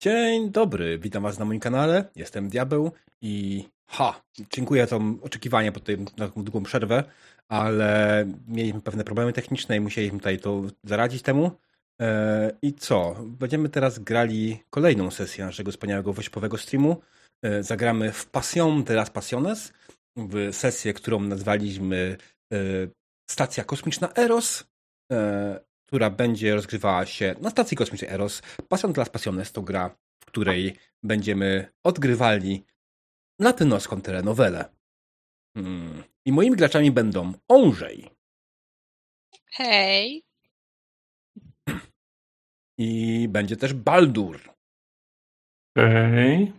Dzień dobry, witam was na moim kanale. Jestem Diabeł i ha, dziękuję za oczekiwanie po tej taką długą przerwę, ale mieliśmy pewne problemy techniczne i musieliśmy tutaj to zaradzić temu. E, I co? Będziemy teraz grali kolejną sesję naszego wspaniałego wośpowego streamu. E, zagramy w Passion de las Passiones, w sesję, którą nazwaliśmy e, Stacja Kosmiczna Eros która będzie rozgrywała się na stacji kosmicznej Eros. Passion dla Passiones to gra, w której będziemy odgrywali latynoską telenowelę. Hmm. I moimi graczami będą Onżej. Hej. I będzie też Baldur. Hej.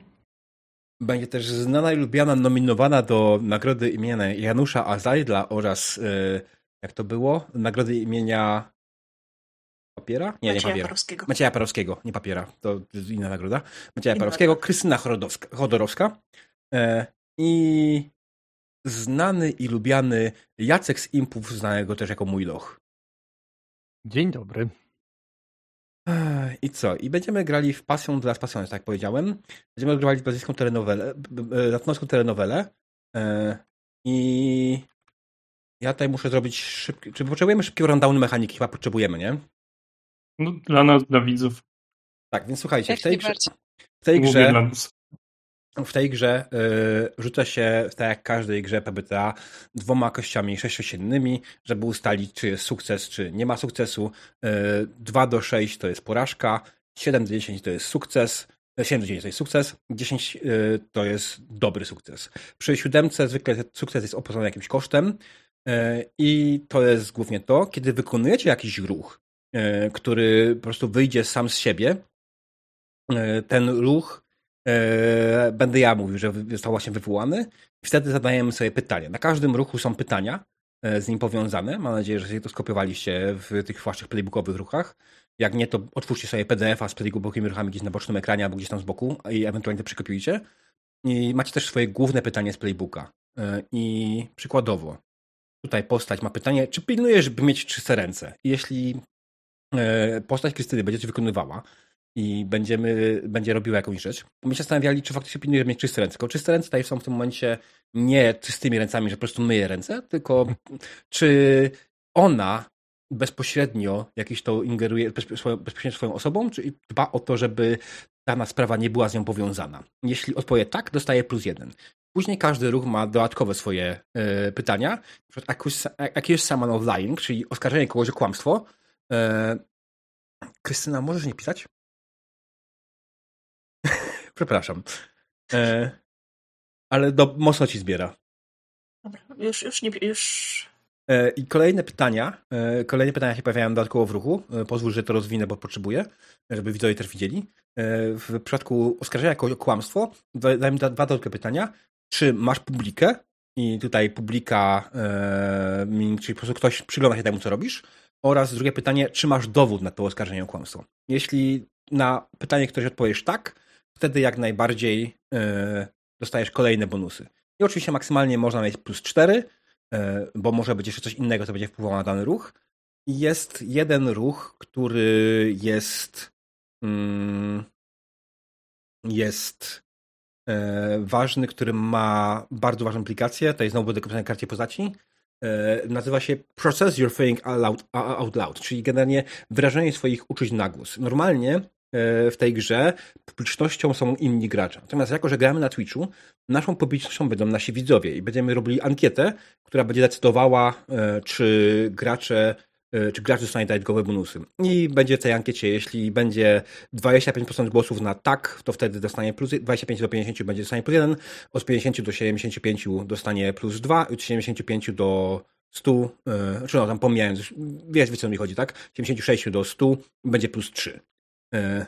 Będzie też znana i lubiana, nominowana do nagrody imienia Janusza Azajdla oraz, yy, jak to było, nagrody imienia Papiera? Nie, Macieja nie papiera. Parowskiego. Macieja Parowskiego, nie papiera. To jest inna nagroda. Macieja inna Parowskiego, nagroda. Krystyna Chodorowska. Chodorowska. E, I znany i lubiany Jacek z Impów, znanego też jako Mój Loch. Dzień dobry. E, I co? I będziemy grali w Pasją dla Pasją, tak jak powiedziałem. Będziemy grali w brazylijską telenowelę, latynoską telenowelę. E, I ja tutaj muszę zrobić szybki... Czy potrzebujemy szybkiego rundownu mechaniki? Chyba potrzebujemy, nie? No, dla nas, dla widzów. Tak, więc słuchajcie, w tej grze, w tej grze, w tej grze yy, rzuca się, tak jak każdej grze PBTA, dwoma kościami sześciosiennymi, żeby ustalić, czy jest sukces, czy nie ma sukcesu. Yy, 2 do 6 to jest porażka, 7 do 10 to jest sukces, 7 do 10 to jest sukces, 10 yy, to jest dobry sukces. Przy siódemce zwykle sukces jest opłacony jakimś kosztem yy, i to jest głównie to, kiedy wykonujecie jakiś ruch, który po prostu wyjdzie sam z siebie, e, ten ruch e, będę ja mówił, że został właśnie wywołany. Wtedy zadajemy sobie pytania. Na każdym ruchu są pytania z nim powiązane. Mam nadzieję, że sobie to skopiowaliście w tych waszych playbookowych ruchach. Jak nie, to otwórzcie sobie PDF-a z playbookowymi ruchami gdzieś na bocznym ekranie albo gdzieś tam z boku i ewentualnie to przykopiujcie. I macie też swoje główne pytanie z playbooka. I przykładowo, tutaj postać ma pytanie, czy pilnujesz, by mieć czyste ręce? I jeśli E, postać Krystyny będzie coś wykonywała i będziemy, będzie robiła jakąś rzecz. My się zastanawiali, czy faktycznie pilnuje mieć czyste ręce. Tylko czyste ręce tutaj są w tym momencie nie czystymi ręcami, że po prostu myje ręce, tylko czy ona bezpośrednio jakiś to ingeruje bezpośrednio swoją osobą, czy dba o to, żeby dana sprawa nie była z nią powiązana. Jeśli odpowie tak, dostaje plus jeden. Później każdy ruch ma dodatkowe swoje y, pytania. Na przykład accuse, accuse someone of lying, czyli oskarżenie kogoś o kłamstwo, E, Krystyna, możesz nie pisać? Przepraszam. E, ale do, mocno ci zbiera. Dobra, już, już nie. Już... E, I kolejne pytania. E, kolejne pytania się pojawiają dodatkowo w ruchu. Pozwól, że to rozwinę, bo potrzebuję, żeby widzowie też widzieli. W przypadku oskarżenia kogoś o kłamstwo, dałem dwa dodatkowe pytania. Czy masz publikę? I tutaj publika, czyli po prostu ktoś przygląda się temu, co robisz oraz drugie pytanie, czy masz dowód na to oskarżenie o kłamstwo? Jeśli na pytanie ktoś odpowiesz tak, wtedy jak najbardziej yy, dostajesz kolejne bonusy. I oczywiście maksymalnie można mieć plus 4, yy, bo może być jeszcze coś innego, co będzie wpływało na dany ruch. Jest jeden ruch, który jest yy, jest e, ważny, który ma bardzo ważną aplikację. To jest znowu na karcie postaci. E, nazywa się Process Your Feeling out, out Loud, czyli generalnie wyrażenie swoich uczuć na głos. Normalnie e, w tej grze publicznością są inni gracze. Natomiast jako, że gramy na Twitchu, naszą publicznością będą nasi widzowie i będziemy robili ankietę, która będzie decydowała, e, czy gracze czy gracz dostanie dodatkowe bonusy. I będzie w tej ankiecie, jeśli będzie 25% głosów na tak, to wtedy dostanie plus 25 do 50 będzie dostanie plus 1, od 50 do 75 dostanie plus 2, od 75 do 100, yy, czy no tam pomijając, wiesz, wiesz co mi chodzi, tak? 76 do 100 będzie plus 3. Yy.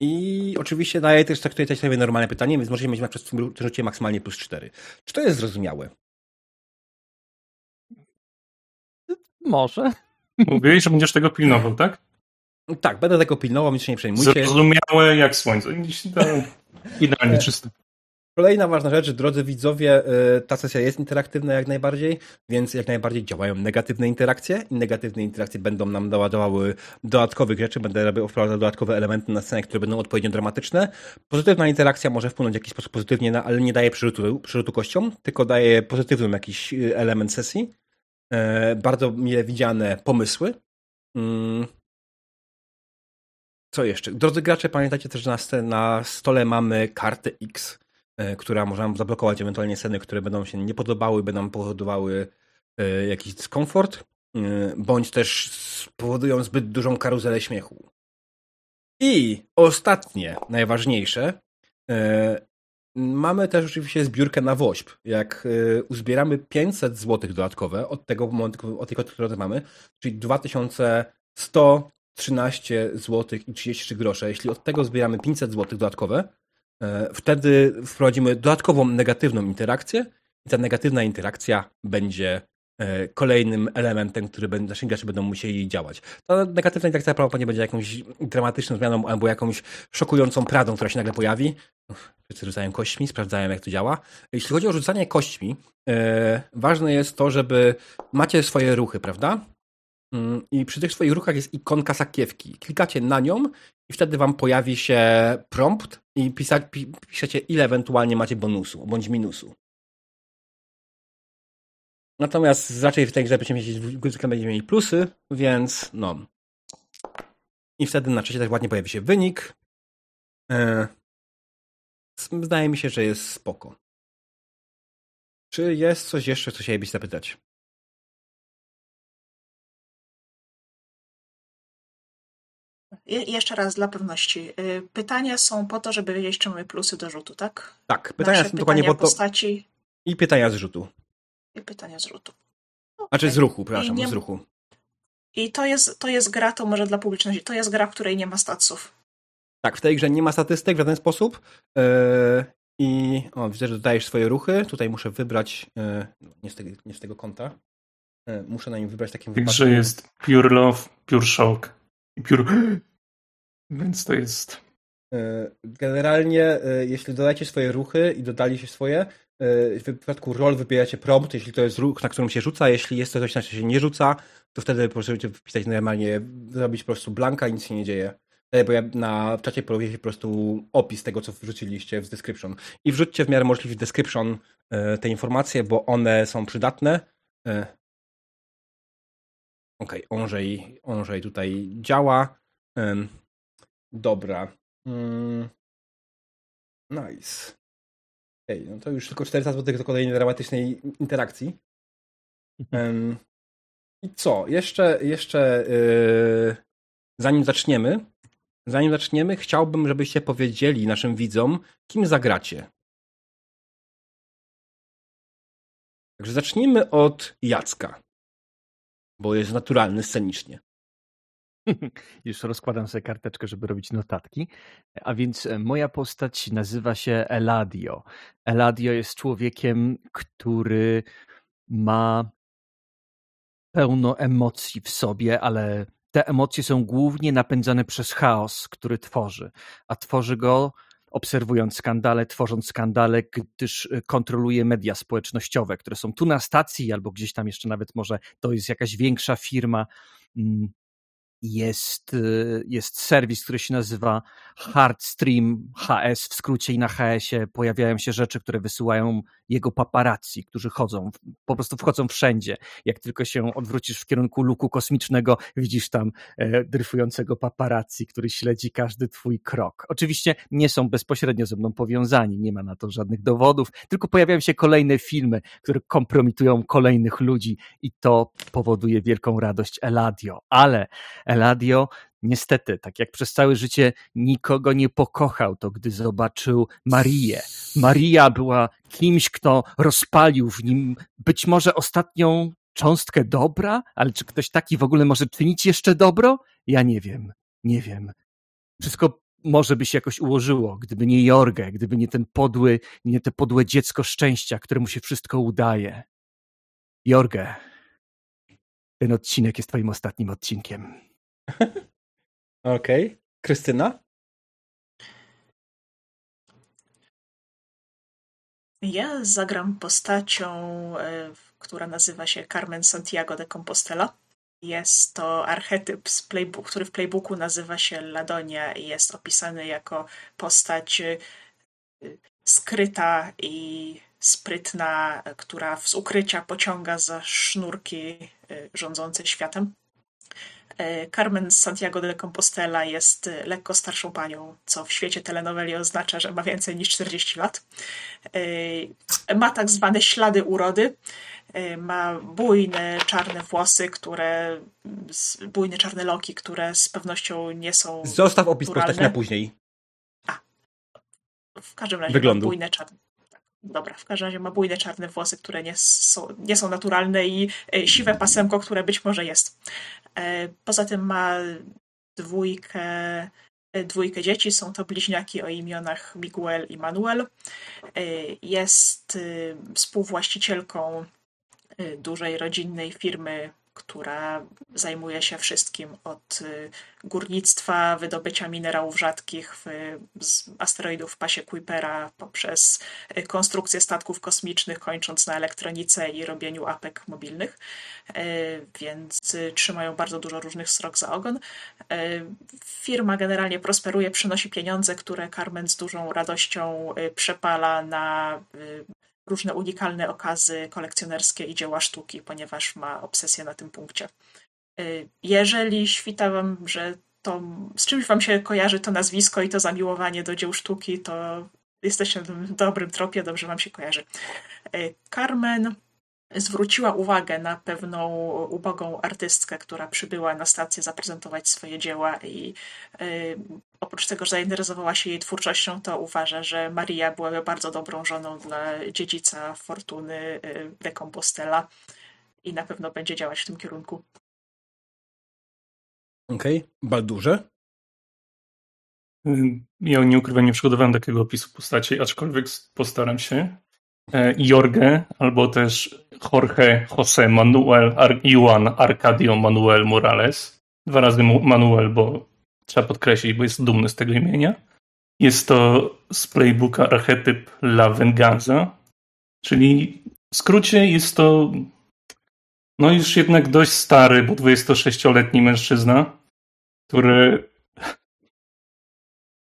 I oczywiście daje też traktuje sobie normalne pytanie, więc możecie mieć na tym rzucie maksymalnie plus 4. Czy to jest zrozumiałe? Może. Mówiłeś, że będziesz tego pilnował, tak? Tak, będę tego pilnował, więc się nie przejmujcie. Zrozumiałe jak słońce. Idealnie czyste. Kolejna ważna rzecz, drodzy widzowie, y, ta sesja jest interaktywna jak najbardziej, więc jak najbardziej działają negatywne interakcje i negatywne interakcje będą nam doładowały dodatkowych rzeczy, będę robił wprowadzał dodatkowe elementy na scenę, które będą odpowiednio dramatyczne. Pozytywna interakcja może wpłynąć w jakiś sposób pozytywnie, ale nie daje przerzutu, przerzutu kością, tylko daje pozytywny jakiś y, element sesji. E, bardzo mile widziane pomysły. Mm. Co jeszcze? Drodzy gracze, pamiętajcie też, że na stole mamy kartę X E, która może nam zablokować ewentualnie sceny, które będą się nie podobały, będą powodowały e, jakiś dyskomfort, bądź też spowodują zbyt dużą karuzelę śmiechu. I ostatnie, najważniejsze, mamy też oczywiście zbiórkę na WOŚP. Jak uzbieramy 500 zł dodatkowe od tego momentu, od tej kwoty, którą mamy, czyli 2113 zł i 33 grosze, jeśli od tego zbieramy 500 zł dodatkowe, E, wtedy wprowadzimy dodatkową negatywną interakcję i ta negatywna interakcja będzie kolejnym elementem, który nasi gracze będą musieli działać. Ta negatywna interakcja prawdopodobnie będzie jakąś dramatyczną zmianą albo jakąś szokującą pradą, która się nagle pojawi. Wszyscy rzucają kośćmi, sprawdzają jak to działa. Jeśli chodzi o rzucanie kośćmi, e, ważne jest to, żeby macie swoje ruchy, prawda? Mm, I przy tych swoich ruchach jest ikonka sakiewki. Klikacie na nią i wtedy wam pojawi się prompt i piszecie ile ewentualnie macie bonusu bądź minusu. Natomiast raczej w tej grze będziemy mieć, będziemy mieli plusy, więc no. I wtedy na czasie też ładnie pojawi się wynik. E, zdaje mi się, że jest spoko. Czy jest coś jeszcze, co chcielibyś zapytać? jeszcze raz dla pewności. Y, pytania są po to, żeby wiedzieć, czy mamy plusy do rzutu, tak? Tak, pytania Nasze są dokładnie po to. postaci. I pytania z rzutu. I pytania z rzutu. Okay. Znaczy z ruchu, przepraszam, nie... z ruchu. I to jest, to jest gra, to może dla publiczności, to jest gra, w której nie ma staców. Tak, w tej grze nie ma statystyk w żaden sposób. Yy, I o, widzę, że dodajesz swoje ruchy. Tutaj muszę wybrać, yy, nie, z tego, nie z tego konta. Yy, muszę na nim wybrać takim wypadku. że jest Pure Love, Pure Shock i Pure więc to jest. Generalnie, jeśli dodacie swoje ruchy i dodaliście swoje, w wypadku rol wybieracie prompt, jeśli to jest ruch, na którym się rzuca, jeśli jest to coś, na czym się nie rzuca, to wtedy możecie wpisać normalnie, zrobić po prostu blanka i nic się nie dzieje. Bo ja na czacie porobię się po prostu opis tego, co wrzuciliście w description. I wrzućcie w miarę możliwie w description te informacje, bo one są przydatne. Okej, okay, Onżej tutaj działa. Dobra. Mm. Nice. Ej, no to już tylko 400 zł do kolejnej dramatycznej interakcji. Um, I co? Jeszcze, jeszcze yy, zanim zaczniemy, zanim zaczniemy, chciałbym, żebyście powiedzieli naszym widzom, kim zagracie. Także zacznijmy od Jacka, bo jest naturalny scenicznie. Już rozkładam sobie karteczkę, żeby robić notatki. A więc e, moja postać nazywa się Eladio. Eladio jest człowiekiem, który ma pełno emocji w sobie, ale te emocje są głównie napędzane przez chaos, który tworzy. A tworzy go obserwując skandale, tworząc skandale, gdyż e, kontroluje media społecznościowe, które są tu na stacji, albo gdzieś tam jeszcze nawet może to jest jakaś większa firma mm, jest, jest serwis, który się nazywa Hardstream HS, w skrócie i na HS-ie pojawiają się rzeczy, które wysyłają jego paparazzi, którzy chodzą, po prostu wchodzą wszędzie. Jak tylko się odwrócisz w kierunku luku kosmicznego, widzisz tam e, dryfującego paparazzi, który śledzi każdy twój krok. Oczywiście nie są bezpośrednio ze mną powiązani, nie ma na to żadnych dowodów, tylko pojawiają się kolejne filmy, które kompromitują kolejnych ludzi i to powoduje wielką radość Eladio. Ale Eladio niestety, tak jak przez całe życie nikogo nie pokochał, to gdy zobaczył Marię. Maria była kimś, kto rozpalił w nim być może ostatnią cząstkę dobra, ale czy ktoś taki w ogóle może czynić jeszcze dobro? Ja nie wiem, nie wiem. Wszystko może by się jakoś ułożyło, gdyby nie Jorge, gdyby nie ten podły, nie te podłe dziecko szczęścia, któremu się wszystko udaje. Jorge, ten odcinek jest twoim ostatnim odcinkiem. Okej. Okay. Krystyna? Ja zagram postacią, e, która nazywa się Carmen Santiago de Compostela. Jest to archetyp, z playbook, który w playbooku nazywa się Ladonia i jest opisany jako postać e, skryta i sprytna, która z ukrycia pociąga za sznurki e, rządzące światem. E, Carmen Santiago de Compostela jest e, lekko starszą panią, co w świecie telenoweli oznacza, że ma więcej niż 40 lat. Ma tak zwane ślady urody. Ma bujne czarne włosy, które. bujne czarne loki, które z pewnością nie są. Zostaw opis postaci na później. A. W każdym razie Wyglądu. bujne czarne dobra, w każdym razie ma bujne czarne włosy, które nie są, nie są naturalne i e, siwe pasemko, które być może jest. E, poza tym ma dwójkę, e, dwójkę dzieci, są to bliźniaki o imionach Miguel i Manuel. Jest współwłaścicielką dużej rodzinnej firmy która zajmuje się wszystkim od y, górnictwa, wydobycia minerałów rzadkich z asteroidów w pasie Kuipera poprzez y, konstrukcję statków kosmicznych, kończąc na elektronice i robieniu apek mobilnych. Y, więc trzymają bardzo dużo różnych srok za ogon. Firma generalnie prosperuje, przynosi pieniądze, które Carmen z dużą radością przepala na różne unikalne okazy kolekcjonerskie i dzieła sztuki, ponieważ ma obsesję na tym punkcie. Y, jeżeli świta wam, że to z czymś wam się kojarzy to nazwisko i to zamiłowanie do dzieł sztuki, to jesteście w dobrym tropie, dobrze wam się kojarzy. Y, Carmen zwróciła uwagę na pewną ubogą artystkę, która przybyła na stację zaprezentować swoje dzieła i y, oprócz tego, że zainteresowała się jej twórczością, to uważa, że Maria byłaby bardzo dobrą żoną dla dziedzica fortuny y, de Compostela i na pewno będzie działać w tym kierunku. Okej. Okay. Baldurze? Ja nie ukrywam, nie przygotowałem takiego opisu postaci, aczkolwiek postaram się. E, Jorge, albo też Jorge José Manuel Ar Juan Arcadio Manuel Morales. Dwa razy Manuel, bo trzeba podkreślić, bo jest dumny z tego imienia. Jest to z playbooka archetyp La Venganza, czyli w skrócie jest to no już jednak dość stary, bo 26-letni mężczyzna, który,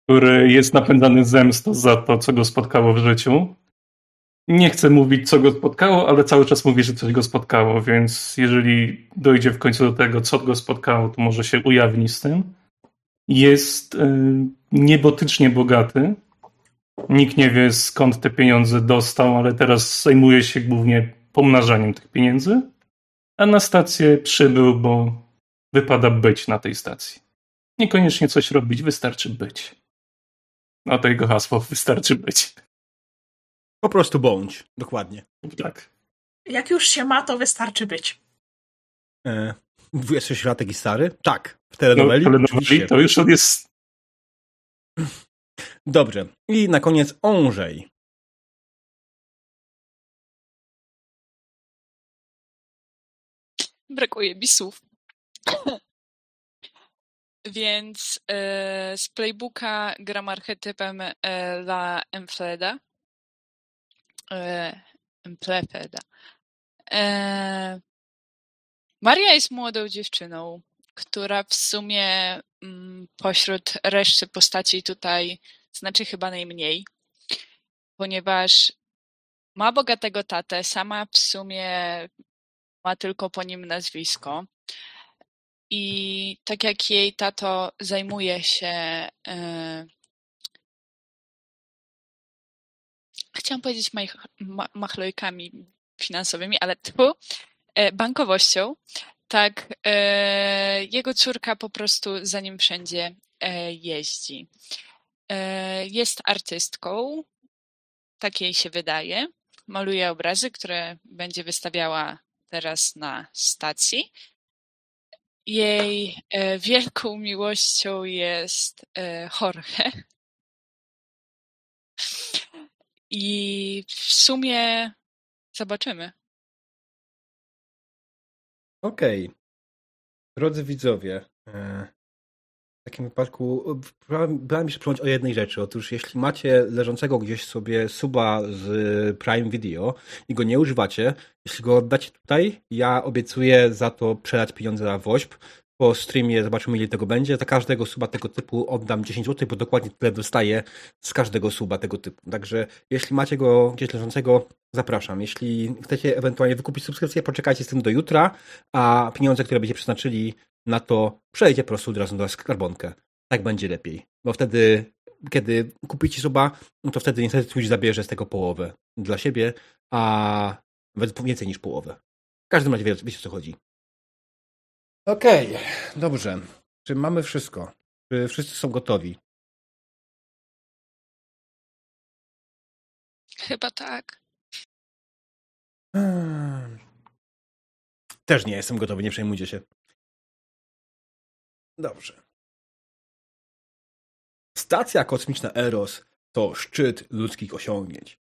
który jest napędzany zemstą za to, co go spotkało w życiu nie chcę mówić, co go spotkało, ale cały czas mówi, że coś go spotkało, więc jeżeli dojdzie w końcu do tego, co go spotkało, to może się ujawni z tym. Jest y, niebotycznie bogaty. Nikt nie wie, skąd te pieniądze dostał, ale teraz zajmuje się głównie pomnażaniem tych pieniędzy. A na stację przybył, bo wypada być na tej stacji. Niekoniecznie coś robić, wystarczy być. A to jego hasło, wystarczy być. Po prostu bądź, dokładnie. Tak. Jak już się ma, to wystarczy być. E, 26 latek i stary? Tak. W telenoweli? No, telenoweli to już on jest... Dobrze. I na koniec Ążej. Brakuje mi słów. Więc e, z playbooka gram archetypem e, La Enfleda Plefeda. E, Maria jest młodą dziewczyną, która w sumie mm, pośród reszty postaci tutaj znaczy chyba najmniej, ponieważ ma bogatego tatę, sama w sumie ma tylko po nim nazwisko. I tak jak jej tato zajmuje się chciałam powiedzieć machlojkami finansowymi, ale tu e, bankowością, tak e, jego córka po prostu za nim wszędzie e, jeździ. Jest artystką, tak jej się wydaje. Maluje obrazy, które będzie wystawiała teraz na stacji. Jej wielką miłością jest Jorge. I w sumie zobaczymy. Okej. Okay. Drodzy widzowie, e, takim wypadku bałem mi się przypomnieć o jednej rzeczy. Otóż jeśli macie leżącego gdzieś sobie suba z Prime Video i go nie używacie, jeśli go oddacie tutaj, ja obiecuję za to przelać pieniądze na WOŚP. Po streamie zobaczymy ile tego będzie. Za każdego suba tego typu oddam 10 zł, bo dokładnie tyle dostaję z każdego suba tego typu. Także jeśli macie go gdzieś leżącego, zapraszam. Jeśli chcecie ewentualnie wykupić subskrypcję, poczekajcie z tym do jutra, a pieniądze, które będziecie przeznaczyli na to przejdzie po prostu od razu na skarbonkę. Tak będzie lepiej. Bo wtedy, kiedy kupicie suba, no to wtedy niestety Twitch zabierze z tego połowę dla siebie, a więcej niż połowę. W każdym razie wiecie, wiecie o co chodzi. Okej, okay, dobrze. Czy mamy wszystko? Czy wszyscy są gotowi? Chyba tak. Hmm. Też nie jestem gotowy, nie przejmujcie się. Dobrze. Stacja kosmiczna Eros to szczyt ludzkich osiągnięć.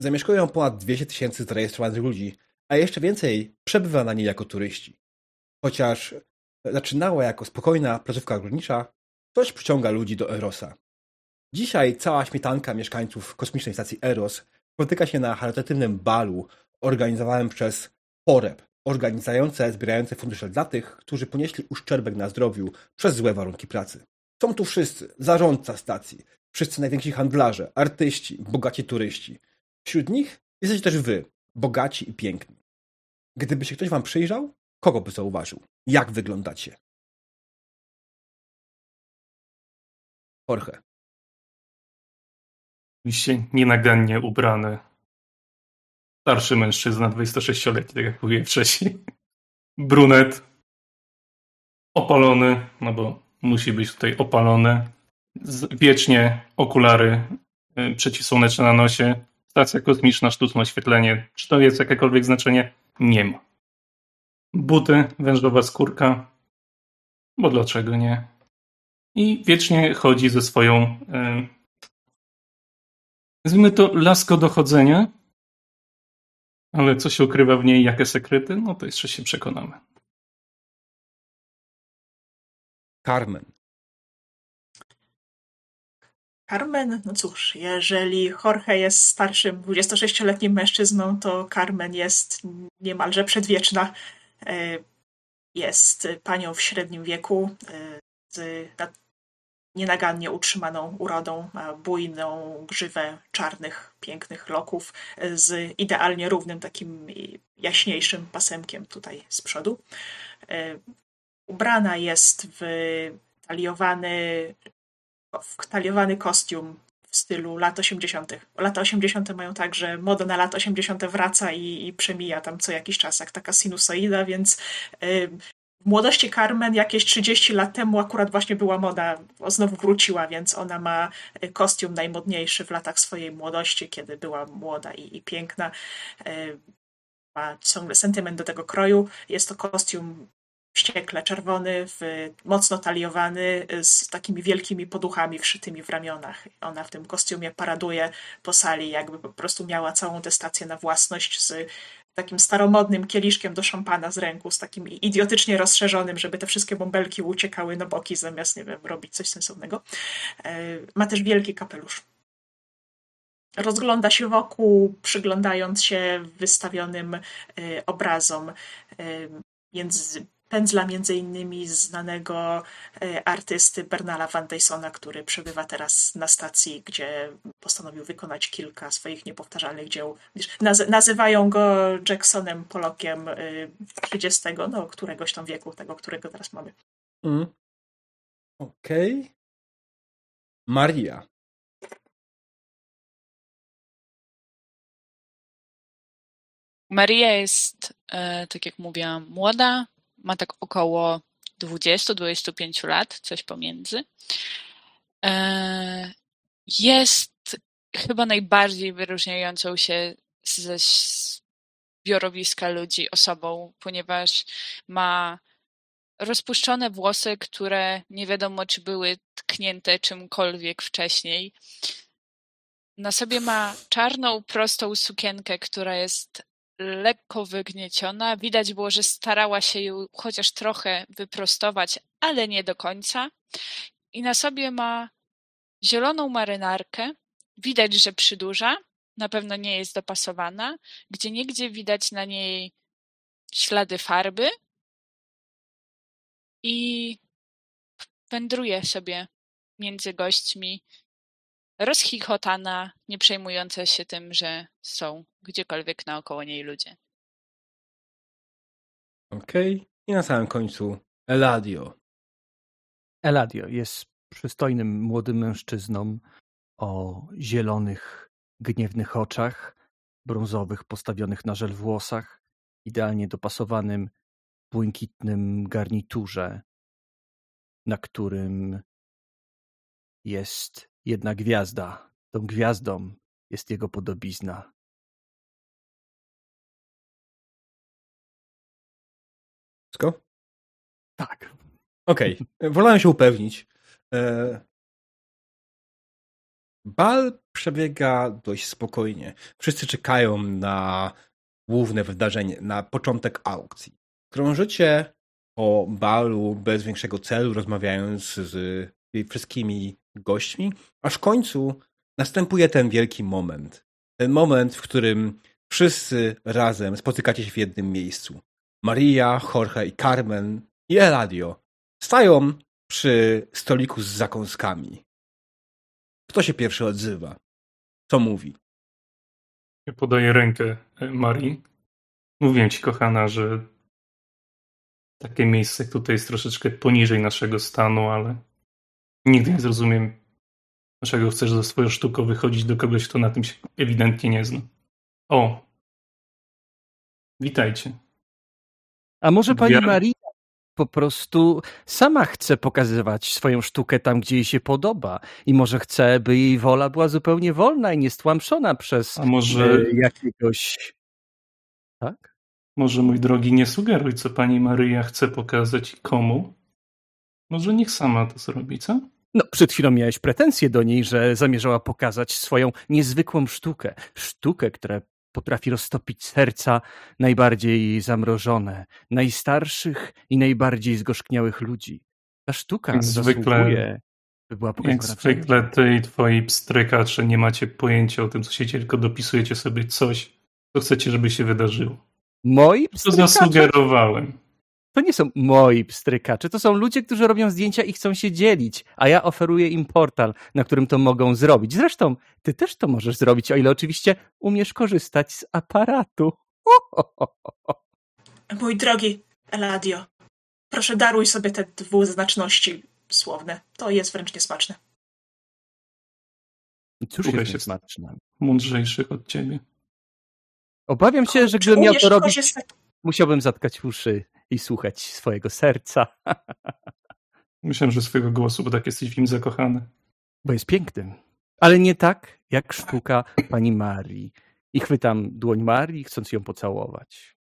Zamieszkują ponad 200 tysięcy zarejestrowanych ludzi, a jeszcze więcej przebywa na niej jako turyści. Chociaż zaczynała jako spokojna placówka górnicza, coś przyciąga ludzi do Erosa. Dzisiaj cała śmietanka mieszkańców kosmicznej stacji Eros spotyka się na charytatywnym balu organizowanym przez Poreb, organizujące, zbierające fundusze dla tych, którzy ponieśli uszczerbek na zdrowiu przez złe warunki pracy. Są tu wszyscy, zarządca stacji, wszyscy najwięksi handlarze, artyści, bogaci turyści. Wśród nich jesteście też wy, bogaci i piękni. Gdyby się ktoś wam przyjrzał, kogo by zauważył? Jak wyglądacie? Jorge. Oczywiście nienagannie ubrany starszy mężczyzna, 26-letni, tak jak mówiłem wcześniej. Brunet. Opalony, no bo musi być tutaj opalony. Wiecznie okulary y, przeciwsłoneczne na nosie. Stacja kosmiczna, sztuczne oświetlenie. Czy to jest jakiekolwiek znaczenie? Nie ma. Buty, wężowa skórka. Bo dlaczego nie? I wiecznie chodzi ze swoją, yy, nazwijmy to, lasko dochodzenia, ale co się ukrywa w niej, jakie sekrety, no to jeszcze się przekonamy. Carmen. Carmen, no cóż, jeżeli Jorge jest starszym 26-letnim mężczyzną, to Carmen jest niemalże przedwieczna. E, jest panią w średnim wieku, e, z nienagannie utrzymaną urodą, ma bujną grzywę czarnych, pięknych loków z idealnie równym, takim jaśniejszym pasemkiem tutaj z przodu. E, ubrana jest w taliowany, w taliowany kostium w stylu lat 80. Lata 80. mają tak, że moda na lat 80. wraca i, i przemija tam co jakiś czas, jak taka sinusoida, więc y, w młodości Carmen jakieś 30 lat temu akurat właśnie była moda, znowu wróciła, więc ona ma e, kostium najmodniejszy w latach swojej młodości, kiedy była młoda i, i piękna. E, ma ciągle sentyment do tego kroju. Jest to kostium wściekle czerwony, mocno taliowany, z takimi wielkimi poduchami wszytymi w ramionach. Ona w tym kostiumie paraduje po sali, jakby po prostu miała całą tę stację na własność z takim staromodnym kieliszkiem do szampana z ręku, z takim idiotycznie rozszerzonym, żeby te wszystkie bąbelki uciekały na boki, zamiast, nie wiem, robić coś sensownego. E, ma też wielki kapelusz. Rozgląda się wokół, przyglądając się wystawionym e, obrazom. Między pędzla między innymi znanego e, artysty Bernala Van Dysona, który przebywa teraz na stacji, gdzie postanowił wykonać kilka swoich niepowtarzalnych dzieł. nazywają go Jacksonem Pollockiem 30, e, no któregoś tam wieku, tego, którego teraz mamy. Mm. Okej. Okay. Maria. Maria jest, e, tak jak mówiłam, młoda, ma tak około 20-25 lat, coś pomiędzy. E, jest chyba najbardziej wyróżniającą się ze zbiorowiska ludzi osobą, ponieważ ma rozpuszczone włosy, które nie wiadomo, czy były tknięte czymkolwiek wcześniej. Na sobie ma czarną, prostą sukienkę, która jest lekko wygnieciona. Widać było, że starała się ją chociaż trochę wyprostować, ale nie do końca. i na sobie ma zieloną marynarkę. Widać, że przydłuża, na pewno nie jest dopasowana. Gdzie niegdzie widać na niej ślady farby i wędruje sobie między gośćmi, rozchichotana, nie przejmująca się tym, że są gdziekolwiek naokoło niej ludzie. Okej. Okay. I na samym końcu Eladio. Eladio jest przystojnym młodym mężczyzną o zielonych, gniewnych oczach, brązowych, postawionych na żel włosach, idealnie dopasowanym błękitnym garniturze, na którym jest jedna gwiazda. Tą gwiazdą jest jego podobizna. Wszystko? Tak. Okej, okay. wolałem się upewnić. E, bal przebiega dość spokojnie. Wszyscy czekają na główne wydarzenie, na początek aukcji. Krążycie o balu bez większego celu, rozmawiając z wszystkimi gośćmi, aż w końcu następuje ten wielki moment. Ten moment, w którym wszyscy razem spotykacie się w jednym miejscu. Maria, Jorge i Carmen i Eladio stają przy stoliku z zakąskami. Kto się pierwszy odzywa? Co mówi? Podaję rękę e, Marii. Mówię ci, kochana, że takie miejsce tutaj jest troszeczkę poniżej naszego stanu, ale nigdy nie zrozumiem, dlaczego chcesz ze swoją sztuką wychodzić do kogoś, kto na tym się ewidentnie nie zna. O! Witajcie. A może pani. Maria po prostu sama chce pokazywać swoją sztukę tam, gdzie jej się podoba i może chce, by jej wola była zupełnie wolna i niestłamszona przez A może... E, jakiegoś... Tak? Może, mój drogi, nie sugeruj, co pani Maryja chce pokazać i komu. Może niech sama to zrobi, co? No, przed chwilą miałeś pretensje do niej, że zamierzała pokazać swoją niezwykłą sztukę. Sztukę, która potrafi roztopić serca najbardziej zamrożone, najstarszych i najbardziej zgorzkniałych ludzi. Ta sztuka jak zwykle, by była Jak zwykle ty i twoi pstrykacze nie macie pojęcia o tym, co się dzieje, tylko dopisujecie sobie coś, co chcecie, żeby się wydarzyło. Moi pstrykacze? To zasugerowałem. To nie są moi pstrykacze, to są ludzie, którzy robią zdjęcia i chcą się dzielić, a ja oferuję im portal, na którym to mogą zrobić. Zresztą, ty też to możesz zrobić, o ile oczywiście umiesz korzystać z aparatu. Mój drogi Eladio, proszę daruj sobie te dwuznaczności słowne. To jest wręcz niesmaczne. Cóż jest niesmaczne? Mądrzejszych od ciebie. Obawiam się, że gdybym miał to robić, korzystać... musiałbym zatkać uszy i słuchać swojego serca. Myślałem, że swojego głosu, bo tak jesteś w nim zakochany. Bo jest pięknym. Ale nie tak, jak sztuka pani Marii. I chwytam dłoń Marii, chcąc ją pocałować.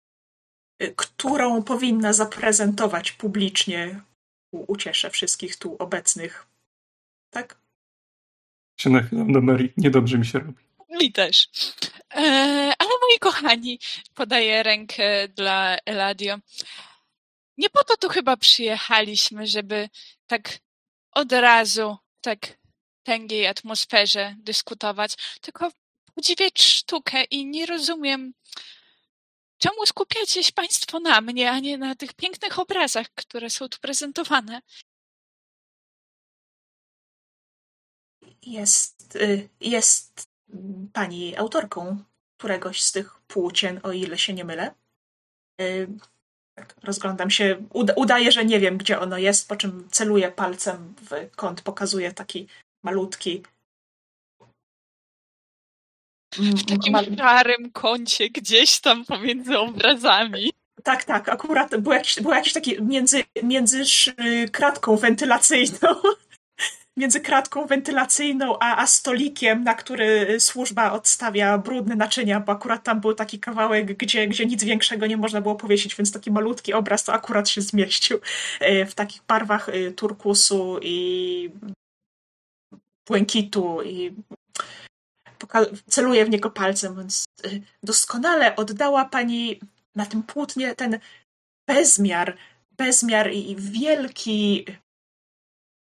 Którą powinna zaprezentować publicznie. Ucieszę wszystkich tu obecnych. Tak? Się nachylam do Marii. Niedobrze mi się robi. Mi też. E, ale moi kochani, podaję rękę dla Eladio. Nie po to tu chyba przyjechaliśmy, żeby tak od razu, tak tęgiej atmosferze dyskutować, tylko podziwiać sztukę i nie rozumiem, czemu skupiacie się Państwo na mnie, a nie na tych pięknych obrazach, które są tu prezentowane. Jest, y, jest pani autorką któregoś z tych płócien, o ile się nie mylę. Tak, rozglądam się, uda, udaję, że nie wiem, gdzie ono jest, po czym celuję palcem w kąt, pokazuję taki malutki. W takim mal... szarym kącie gdzieś tam pomiędzy obrazami. Tak, tak, akurat był jakiś, był jakiś taki między, między kratką wentylacyjną między kratką wentylacyjną a, a stolikiem, na który służba odstawia brudne naczynia, bo akurat tam był taki kawałek, gdzie, gdzie nic większego nie można było powiesić, więc taki malutki obraz to akurat się zmieścił e, w takich barwach e, turkusu i błękitu i celuję w niego palcem, więc e, doskonale oddała pani na tym płótnie ten bezmiar, bezmiar i wielki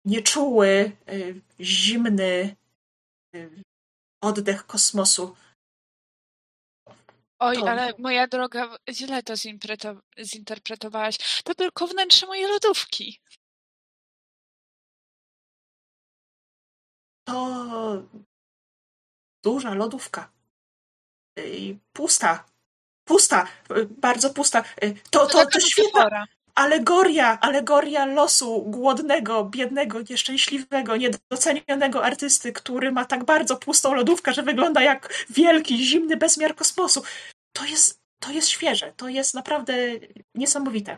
nieczuły, zimny oddech kosmosu. Oj, to... ale moja droga, źle to zinterpretowałaś. To tylko wnętrze mojej lodówki. To duża lodówka. Pusta. Pusta. Bardzo pusta. To, to, to, to świetna alegoria, alegoria losu głodnego, biednego, nieszczęśliwego, niedocenionego artysty, który ma tak bardzo pustą lodówkę, że wygląda jak wielki, zimny bezmiar kosmosu. To jest, to jest świeże, to jest naprawdę niesamowite.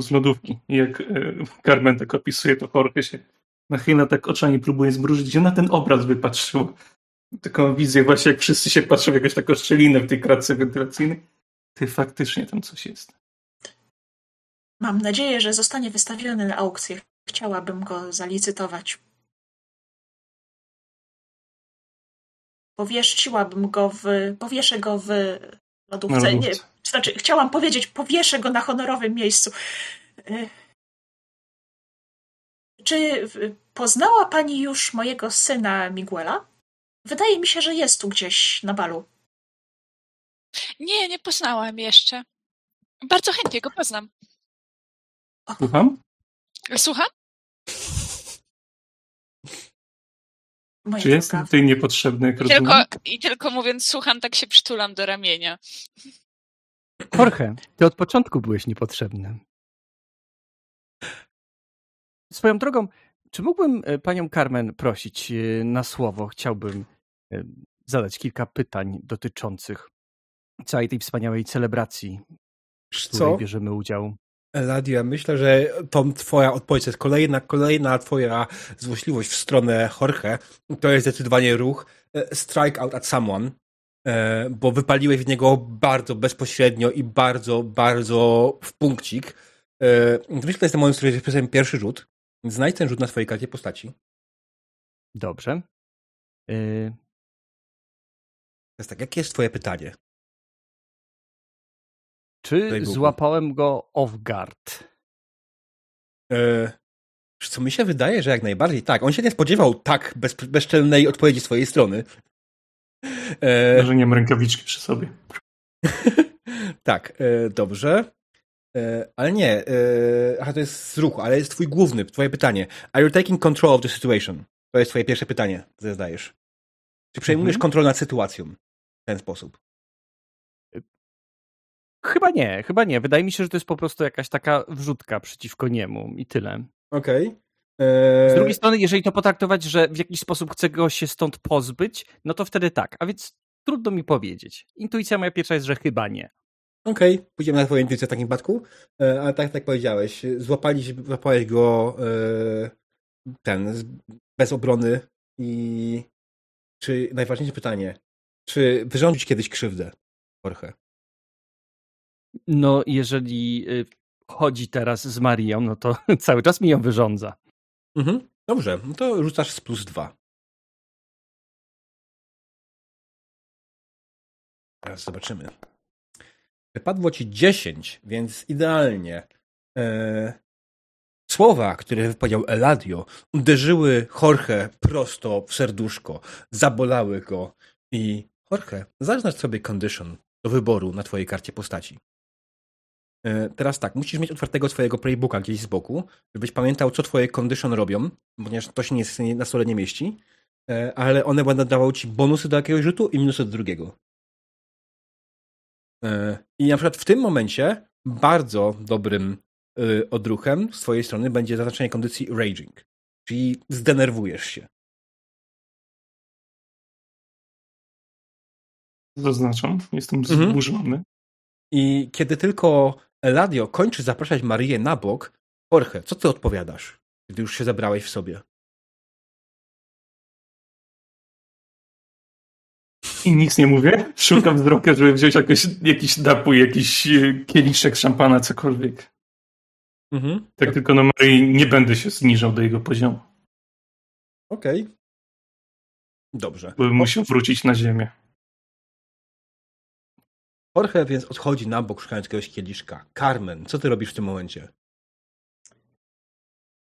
Z lodówki. Jak e, Carmen tak opisuje, to Jorge się nachyla tak oczami próbuje zmrużyć, gdzie na ten obraz wypatrzyło. Taką wizję właśnie, jak wszyscy się patrzą w jakąś taką szczelinę w tej kratce wentylacyjnej. Ty faktycznie tam coś jest. Mam nadzieję, że zostanie wystawiony na aukcję. Chciałabym go zalicytować. Powiesiłabym go w... Powieszę go w lodówce. Nie, znaczy, chciałam powiedzieć, powieszę go na honorowym miejscu. E, czy poznała pani już mojego syna Miguela? Wydaje mi się, że jest tu gdzieś na balu. Nie, nie poznałam jeszcze. Bardzo chętnie go poznam. Słucham? Słucham? Moja Czy jest tutaj niepotrzebny, jak I tylko, I tylko mówiąc słucham, tak się przytulam do ramienia. Jorge, ty od początku byłeś niepotrzebny. Swoją drogą, czy mógłbym e, panią Carmen prosić e, na słowo? Chciałbym e, zadać kilka pytań dotyczących całej tej wspaniałej celebracji, w której bierzemy udział. Eladia, myślę, że to twoja odpowiedź jest kolejna, kolejna twoja złośliwość w stronę Jorge. To jest zdecydowanie ruch e, strike out at someone, e, bo wypaliłeś w niego bardzo bezpośrednio i bardzo, bardzo w punkcik. E, myślę, że to jest w którym jest pierwszy rzut. Znajdź ten rzut na swojej karcie postaci. Dobrze. Y... Jest tak, jakie jest twoje pytanie? Czy złapałem go off guard? E, co mi się wydaje, że jak najbardziej tak. On się nie spodziewał tak bez, bezczelnej odpowiedzi swojej strony. E, Może nie mam rękawiczki przy sobie. tak, e, dobrze. E, ale nie, e, aha, to jest z ruchu, ale jest twój główny, twoje pytanie. Are you taking control of the situation? To jest twoje pierwsze pytanie, co zadajesz. Czy przejmujesz mhm. kontrolę nad sytuacją w ten sposób? Chyba nie, chyba nie. Wydaje mi się, że to jest po prostu jakaś taka wrzutka przeciwko niemu i tyle. Okej. Okay. Z drugiej strony, jeżeli to potraktować, że w jakiś sposób chcę go się stąd pozbyć, no to wtedy tak. A więc trudno mi powiedzieć. Intuicja moja pierwsza jest, że chyba nie. Okej, okay. pójdziemy na twoją intuicję w takim przypadku. E, ale tak jak powiedziałeś, złapali, złapałeś go e, ten, bez obrony i czy, najważniejsze pytanie, czy wyrządzić kiedyś krzywdę, Jorge? No, jeżeli y, chodzi teraz z Marią, no to cały czas mi ją wyrządza. Mhm. Dobrze, no to rzucasz z plus dwa. Teraz zobaczymy. Wypadło ci 10, więc idealnie. Eee, słowa, które wypowiedział Eladio, uderzyły Jorge prosto w serduszko, zabolały go i Jorge, zaznacz sobie condition do wyboru na twojej karcie postaci. E, teraz tak, musisz mieć otwartego twojego playbooka gdzieś z boku, żebyś pamiętał, co twoje condition robią, ponieważ to się nie, na stole nie mieści, e, ale one będą dawały ci bonusy do jakiegoś rzutu i minusy do drugiego. E, I na przykład w tym momencie bardzo dobrym odruchem z twojej strony będzie zaznaczenie kondycji raging, czyli zdenerwujesz się. Zaznaczam, jestem mhm. zburzony. I kiedy tylko Eladio kończy zapraszać Marię na bok, Jorge, co ty odpowiadasz, gdy już się zebrałeś w sobie? I nic nie mówię. Szukam wzrokiem, żeby wziąć jakiś, jakiś napój, jakiś e, kieliszek szampana, cokolwiek. Mhm. Tak tylko na Maryi nie będę się zniżał do jego poziomu. Okej. Okay. Dobrze. Bo musiał wrócić na ziemię. Jorge więc odchodzi na bok, szukając jakiegoś kieliszka. Carmen, co ty robisz w tym momencie?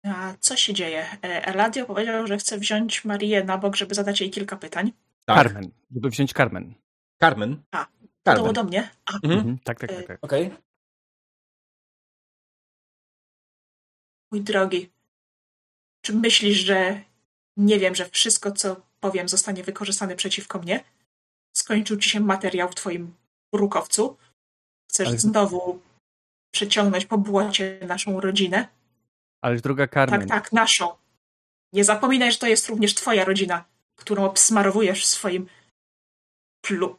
A co się dzieje? E, Eladio powiedział, że chce wziąć Marię na bok, żeby zadać jej kilka pytań. Tak. Carmen, żeby wziąć Carmen. Carmen? A, Carmen. to do mnie? A. Mhm. mhm. Tak, tak, tak. tak. Okej. Okay. Mój drogi, czy myślisz, że nie wiem, że wszystko, co powiem, zostanie wykorzystane przeciwko mnie? Skończył ci się materiał w twoim brukowcu? Chcesz Ale... znowu przeciągnąć po błocie naszą rodzinę? Ale druga Carmen. Tak, tak, naszą. Nie zapominaj, że to jest również twoja rodzina, którą obsmarowujesz swoim plu...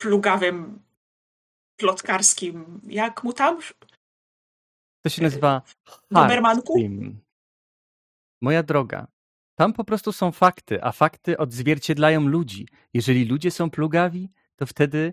Plugawym, plotkarskim, jak mu tam? To się nazywa Dobermanku? Moja droga, tam po prostu są fakty, a fakty odzwierciedlają ludzi. Jeżeli ludzie są plugawi, to wtedy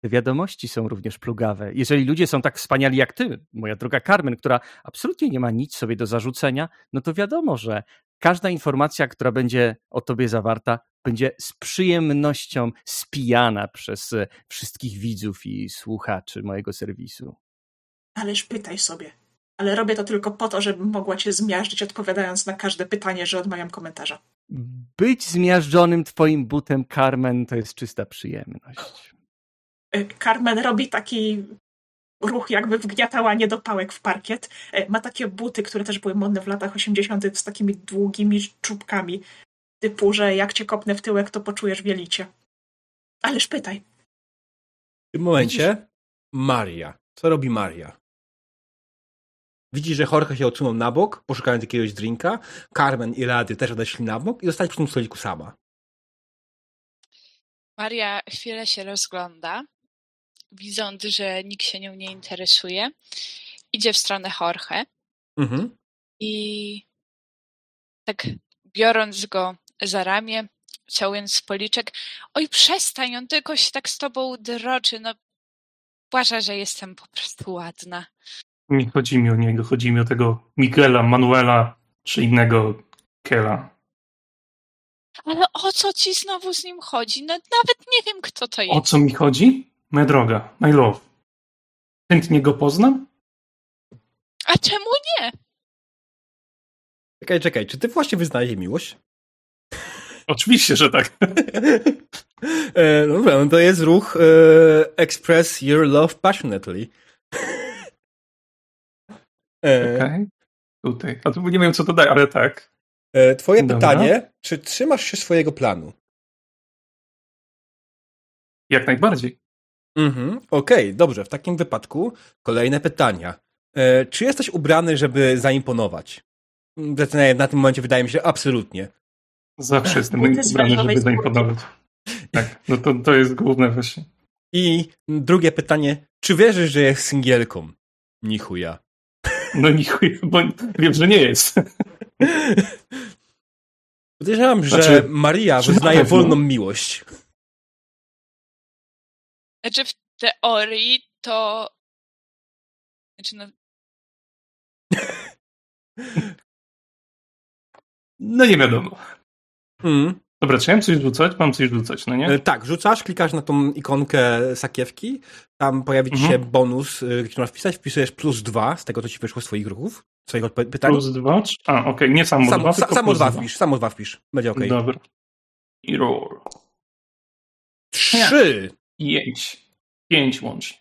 te wiadomości są również plugawe. Jeżeli ludzie są tak wspaniali jak ty, moja droga Carmen, która absolutnie nie ma nic sobie do zarzucenia, no to wiadomo, że każda informacja, która będzie o tobie zawarta, będzie z przyjemnością spijana przez e, wszystkich widzów i słuchaczy mojego serwisu. Ależ pytaj sobie. Ale robię to tylko po to, żebym mogła cię zmiażdżyć, odpowiadając na każde pytanie, że odmawiam komentarza. Być zmiażdżonym twoim butem, Carmen, to jest czysta przyjemność. E, Carmen robi taki ruch, jakby wgniatała niedopałek w parkiet. E, ma takie buty, które też były modne w latach 80. z takimi długimi czubkami. Typu, że jak cię kopnę w tyłek, to poczujesz wielicie. Ależ pytaj. W tym momencie Maria. Co robi Maria? Widzi, że Jorge się odsunął na bok, poszukając jakiegoś drinka. Carmen i Rady też odeszli na bok i zostali przy tym stoliku sama. Maria chwilę się rozgląda, widząc, że nikt się nią nie interesuje. Idzie w stronę Jorge mhm. i tak biorąc go za ramię, całując w policzek, oj przestań, on tylko się tak z tobą droczy, no uważa, że jestem po prostu ładna. Nie chodzi mi o niego, chodzi mi o tego Miguela, Manuela czy innego Kela. Ale o co ci znowu z nim chodzi? No, nawet nie wiem, kto to jest. O co mi chodzi? Moja droga, my love. Chętnie go poznam? A czemu nie? Czekaj, czekaj, czy ty właśnie wyznajesz miłość? Oczywiście, że tak. e, no dobra, no to jest ruch e, Express Your Love Passionately. E, Okej. Okay. Tutaj. A tu nie wiem, co to daje, ale tak. E, twoje Dobra. pytanie, czy trzymasz się swojego planu? Jak najbardziej. Mhm, Okej, okay, dobrze. W takim wypadku kolejne pytania. E, czy jesteś ubrany, żeby zaimponować? Na tym momencie wydaje mi się absolutnie. Zawsze jestem ubrany, żeby zaimponować. Tak, no to, to jest główne właśnie. I drugie pytanie. Czy wierzysz, że jest singielką? Nichuja. No nichuja, bo wiem, że nie jest. Podejrzewam, że znaczy, Maria wyznaje wolną miłość. Znaczy w teorii to... Znaczy no... no nie wiadomo. Mm. Dobra, czy ja mam coś rzucać? Mam coś rzucać, no nie? E, tak, rzucasz, klikasz na tą ikonkę sakiewki, tam pojawi ci mhm. się bonus, y, który masz wpisać, wpisujesz plus dwa z tego, co ci wyszło swoich ruchów, swoich pytań. Plus dwa? A, okej, okay. nie samo, samo dwa, tylko Samo dwa wpisz, samo dwa wpisz, będzie okej. Okay. Dobra. I roll. Trzy! Pięć. Pięć łącznie.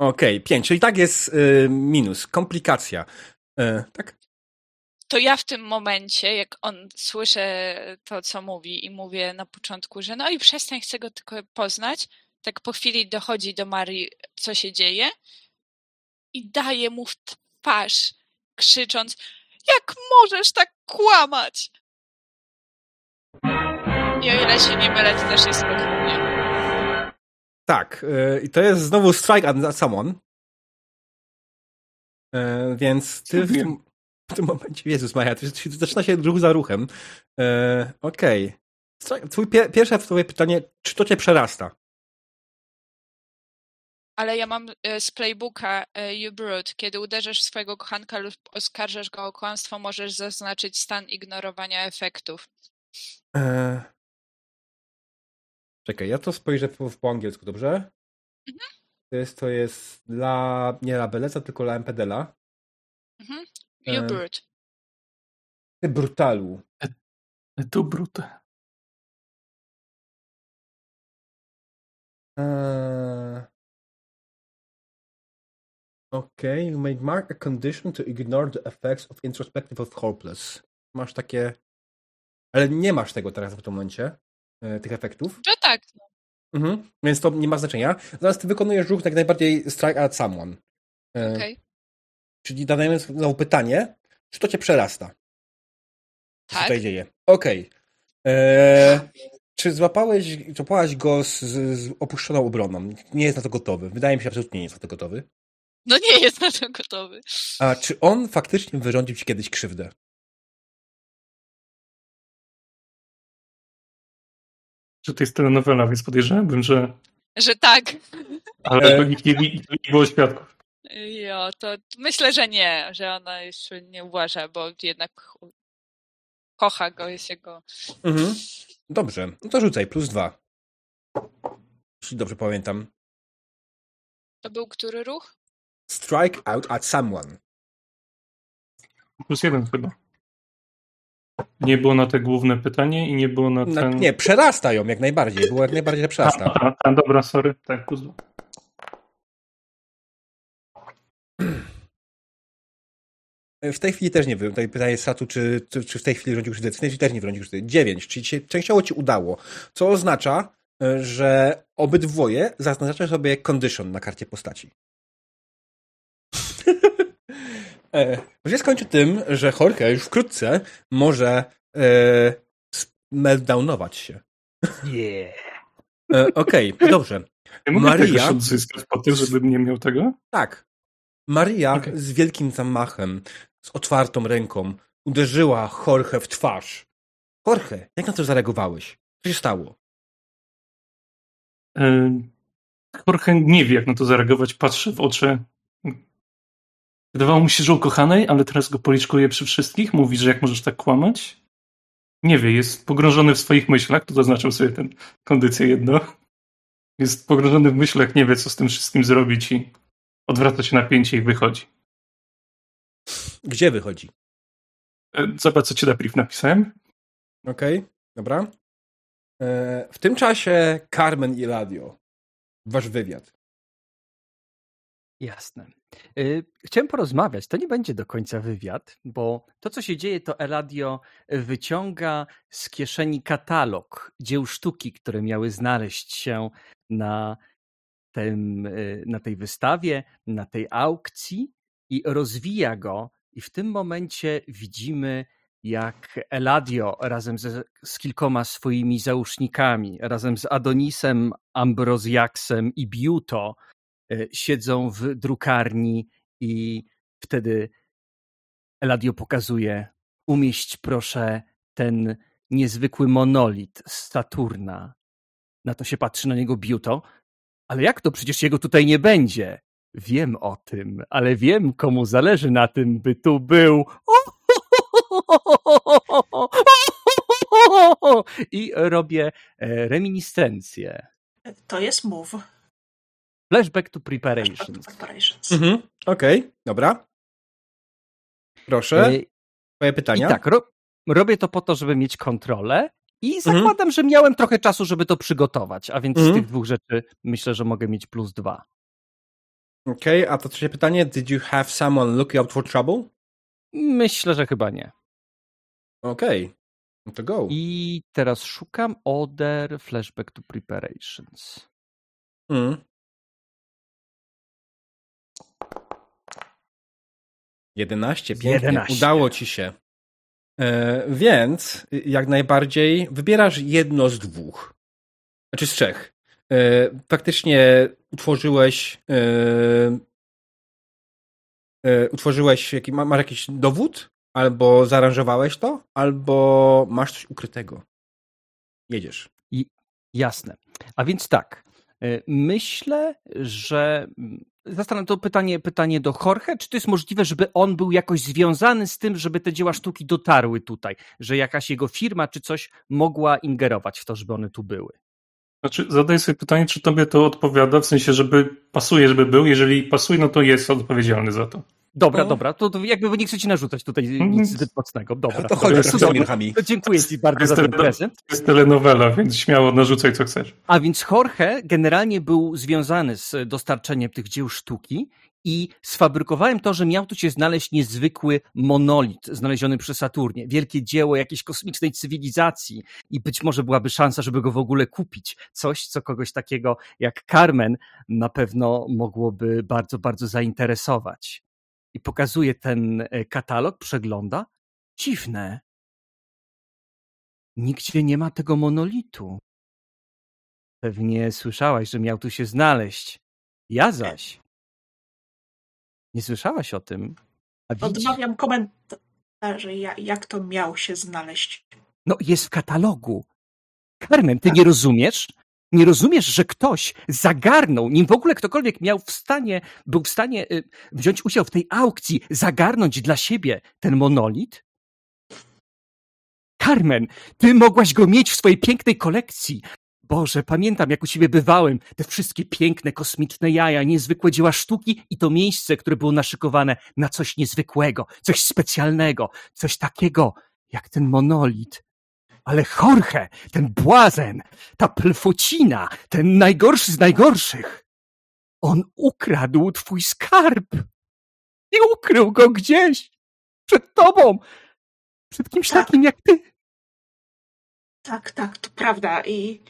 Okej, okay, pięć, czyli tak jest y, minus, komplikacja. Y, tak? To ja w tym momencie, jak on słyszę to, co mówi i mówię na początku, że no i przestań, chcę go tylko poznać, tak po chwili dochodzi do Marii, co się dzieje i daje mu w twarz, krzycząc jak możesz tak kłamać? I o ile się nie mylę, to też jest podwójnie. Tak, y, i to jest znowu strike at someone. Y, więc ty w tym, w tym momencie, Jezus Maria, to zaczyna się ruch za ruchem. E, Okej. Okay. Twój pie, pierwsze twoje pytanie, czy to cię przerasta? Ale ja mam e, z playbooka e, You Brood. Kiedy uderzysz swojego kochanka lub oskarżasz go o kłamstwo, możesz zaznaczyć stan ignorowania efektów. E... Czekaj, ja to spojrzę po, po angielsku, dobrze? Mhm. To jest, to jest dla, nie dla Beleza, tylko dla MPDela. Mhm. Brute. Ty brutalu. Tu brute. Uh, okay, you may mark a condition to ignore the effects of introspective of hopeless. Masz takie. Ale nie masz tego teraz w tym momencie, e, tych efektów. No tak. No. Mhm, więc to nie ma znaczenia. Zaraz ty wykonujesz ruch jak najbardziej strike at someone. E, okay. Czyli zadajemy znowu pytanie, czy to cię przerasta? Co tak. tutaj dzieje? Okej. Okay. E, czy złapałeś, złapałaś go z, z, opuszczoną obroną? Nie jest na to gotowy. Wydaje mi się, że absolutnie nie jest na to gotowy. No nie jest na to gotowy. A czy on faktycznie wyrządził ci kiedyś krzywdę? Że to jest telenowela, więc podejrzewałbym, że... Że tak. Ale to nikt nie, nie było świadków. Jo, to myślę, że nie, że ona jeszcze nie uważa, bo jednak kocha go, jest jego... Mhm. Dobrze, no to rzucaj, plus dwa. Jeśli dobrze pamiętam. To był który ruch? Strike out at someone. Plus jeden chyba. Nie było na te główne pytanie i nie było na ten... nie, przerasta ją jak najbardziej. Było jak najbardziej, że przerasta. A, a, a, dobra, sorry. Tak, plus dwa. W tej chwili też nie wiem. Tutaj pytanie jest Satu, czy, czy, czy, w tej chwili rządził krzywdę. W tej chwili też nie rządził krzywdy. 9, czyli się, częściowo ci udało. Co oznacza, e, że obydwoje zaznaczacie sobie condition na karcie postaci. e, skończy tym, że Jorge już wkrótce może e, meltdownować się. Yeah. E, Okej, okay, dobrze. Ja mogę Maria... odzyskać po tym, żebym nie miał tego? Tak. Maria okay. z wielkim zamachem z otwartą ręką uderzyła Jorge w twarz. Jorge, jak na to zareagowałeś? Co się stało? Jorge nie wie, jak na to zareagować. Patrzy w oczy. Wydawało mu się, że ukochanej, ale teraz go policzkuje przy wszystkich. Mówi, że jak możesz tak kłamać? Nie wie, jest pogrążony w swoich myślach. To zaznaczył sobie tę kondycję jedno. Jest pogrążony w myślach, nie wie, co z tym wszystkim zrobić i odwraca się napięcie i wychodzi. Gdzie wychodzi? E, zobacz, co ci na brief napisałem. Okej, okay, dobra. E, w tym czasie Carmen i Radio. Wasz wywiad. Jasne. E, chciałem porozmawiać. To nie będzie do końca wywiad, bo to, co się dzieje, to Eladio wyciąga z kieszeni katalog dzieł sztuki, które miały znaleźć się na, tym, na tej wystawie, na tej aukcji i rozwija go i w tym momencie widzimy, jak Eladio razem ze, z kilkoma swoimi załóżnikami, razem z Adonisem, Ambrozjaksem i Biuto e, siedzą w drukarni i wtedy Eladio pokazuje umieść proszę ten niezwykły monolit z Saturna. Na to się patrzy na niego Biuto. Ale jak to? Przecież jego tutaj nie będzie. Wiem o tym, ale wiem, komu zależy na tym, by tu był. I robię e, reminiscencję. To jest move. Flashback to preparations. preparations. Mhm. Okej, okay, dobra. Proszę. E, twoje pytania. I tak, ro robię to po to, żeby mieć kontrolę i mhm. zakładam, mhm. że miałem trochę czasu, żeby to przygotować, a więc mhm. z tych dwóch rzeczy myślę, że mogę mieć plus dwa. Okej, okay, a to trzecie pytanie. Did you have someone look out for trouble? Myślę, że chyba nie. Okej, okay. no to go. I teraz szukam order flashback to preparations. Mm. Jedenaście, pięknie. 11. Udało ci się. E, więc jak najbardziej wybierasz jedno z dwóch. Znaczy z trzech. E, faktycznie utworzyłeś e, utworzyłeś, masz jakiś dowód? Albo zaaranżowałeś to, albo masz coś ukrytego. Jedziesz. I, jasne. A więc tak. Myślę, że zastanawiam to pytanie, pytanie do Jorge, czy to jest możliwe, żeby on był jakoś związany z tym, żeby te dzieła sztuki dotarły tutaj, że jakaś jego firma czy coś mogła ingerować w to, żeby one tu były? Znaczy, zadaj sobie pytanie, czy tobie to odpowiada, w sensie, żeby pasuje, żeby był. Jeżeli pasuje, no to jest odpowiedzialny za to. Dobra, dobra, to, to jakby nie chcecie narzucać tutaj mhm. nic zbyt mocnego. Dobra. To chodź z To dziękuję Ci bardzo za ten prezent. To jest telenowela, więc śmiało narzucaj co chcesz. A więc Jorge generalnie był związany z dostarczeniem tych dzieł sztuki i sfabrykowałem to, że miał tu się znaleźć niezwykły monolit znaleziony przy Saturnie. Wielkie dzieło jakiejś kosmicznej cywilizacji i być może byłaby szansa, żeby go w ogóle kupić. Coś, co kogoś takiego jak Carmen na pewno mogłoby bardzo, bardzo zainteresować. I pokazuje ten e, katalog, przegląda. Dziwne. Nigdzie nie ma tego monolitu. Pewnie słyszałaś, że miał tu się znaleźć. Ja zaś nie słyszałaś o tym? Odmawiam komentarzy, jak to miał się znaleźć. No, jest w katalogu. Carmen, ty tak. nie rozumiesz? Nie rozumiesz, że ktoś zagarnął, nim w ogóle ktokolwiek miał w stanie, był w stanie y, wziąć udział w tej aukcji, zagarnąć dla siebie ten monolit? Carmen, ty mogłaś go mieć w swojej pięknej kolekcji. Boże, pamiętam jak u ciebie bywałem, te wszystkie piękne, kosmiczne jaja, niezwykłe dzieła sztuki i to miejsce, które było naszykowane na coś niezwykłego, coś specjalnego, coś takiego jak ten monolit. Ale Jorge, ten błazen, ta plfocina, ten najgorszy z najgorszych, on ukradł twój skarb i ukrył go gdzieś przed tobą, przed kimś tak. takim jak ty. Tak, tak, to prawda. I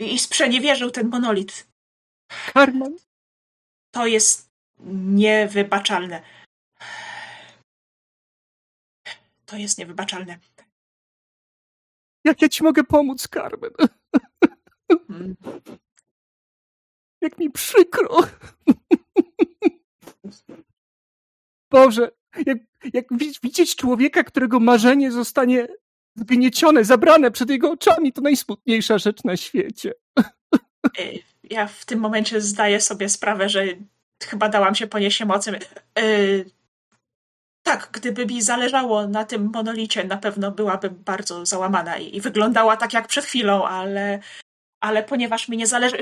i sprzeniewierzył ten monolit. Carmen? To jest niewybaczalne. To jest niewybaczalne. Jak ja ci mogę pomóc, Carmen? Hmm. Jak mi przykro. Boże, jak, jak widzieć człowieka, którego marzenie zostanie zgniecione, zabrane przed jego oczami, to najsmutniejsza rzecz na świecie. E, ja w tym momencie zdaję sobie sprawę, że chyba dałam się ponieść emocjom. Yy, tak, gdyby mi zależało na tym monolicie, na pewno byłabym bardzo załamana i, i wyglądała tak jak przed chwilą, ale, ale ponieważ mi nie zależy.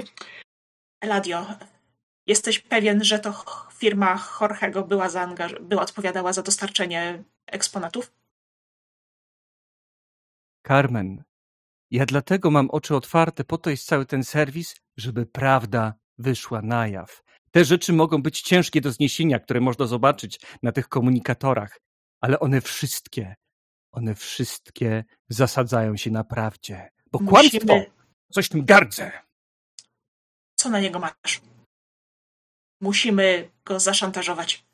Eladio, jesteś pewien, że to firma Jorgego była, zaangaż- była odpowiadała za dostarczenie eksponatów? Carmen, ja dlatego mam oczy otwarte, po to jest cały ten serwis, żeby prawda wyszła na jaw. Te rzeczy mogą być ciężkie do zniesienia, które można zobaczyć na tych komunikatorach, ale one wszystkie, one wszystkie zasadzają się na prawdzie. Bo Musimy... kłamstwo, coś tym gardzę. Co na niego masz? Musimy go zaszantażować.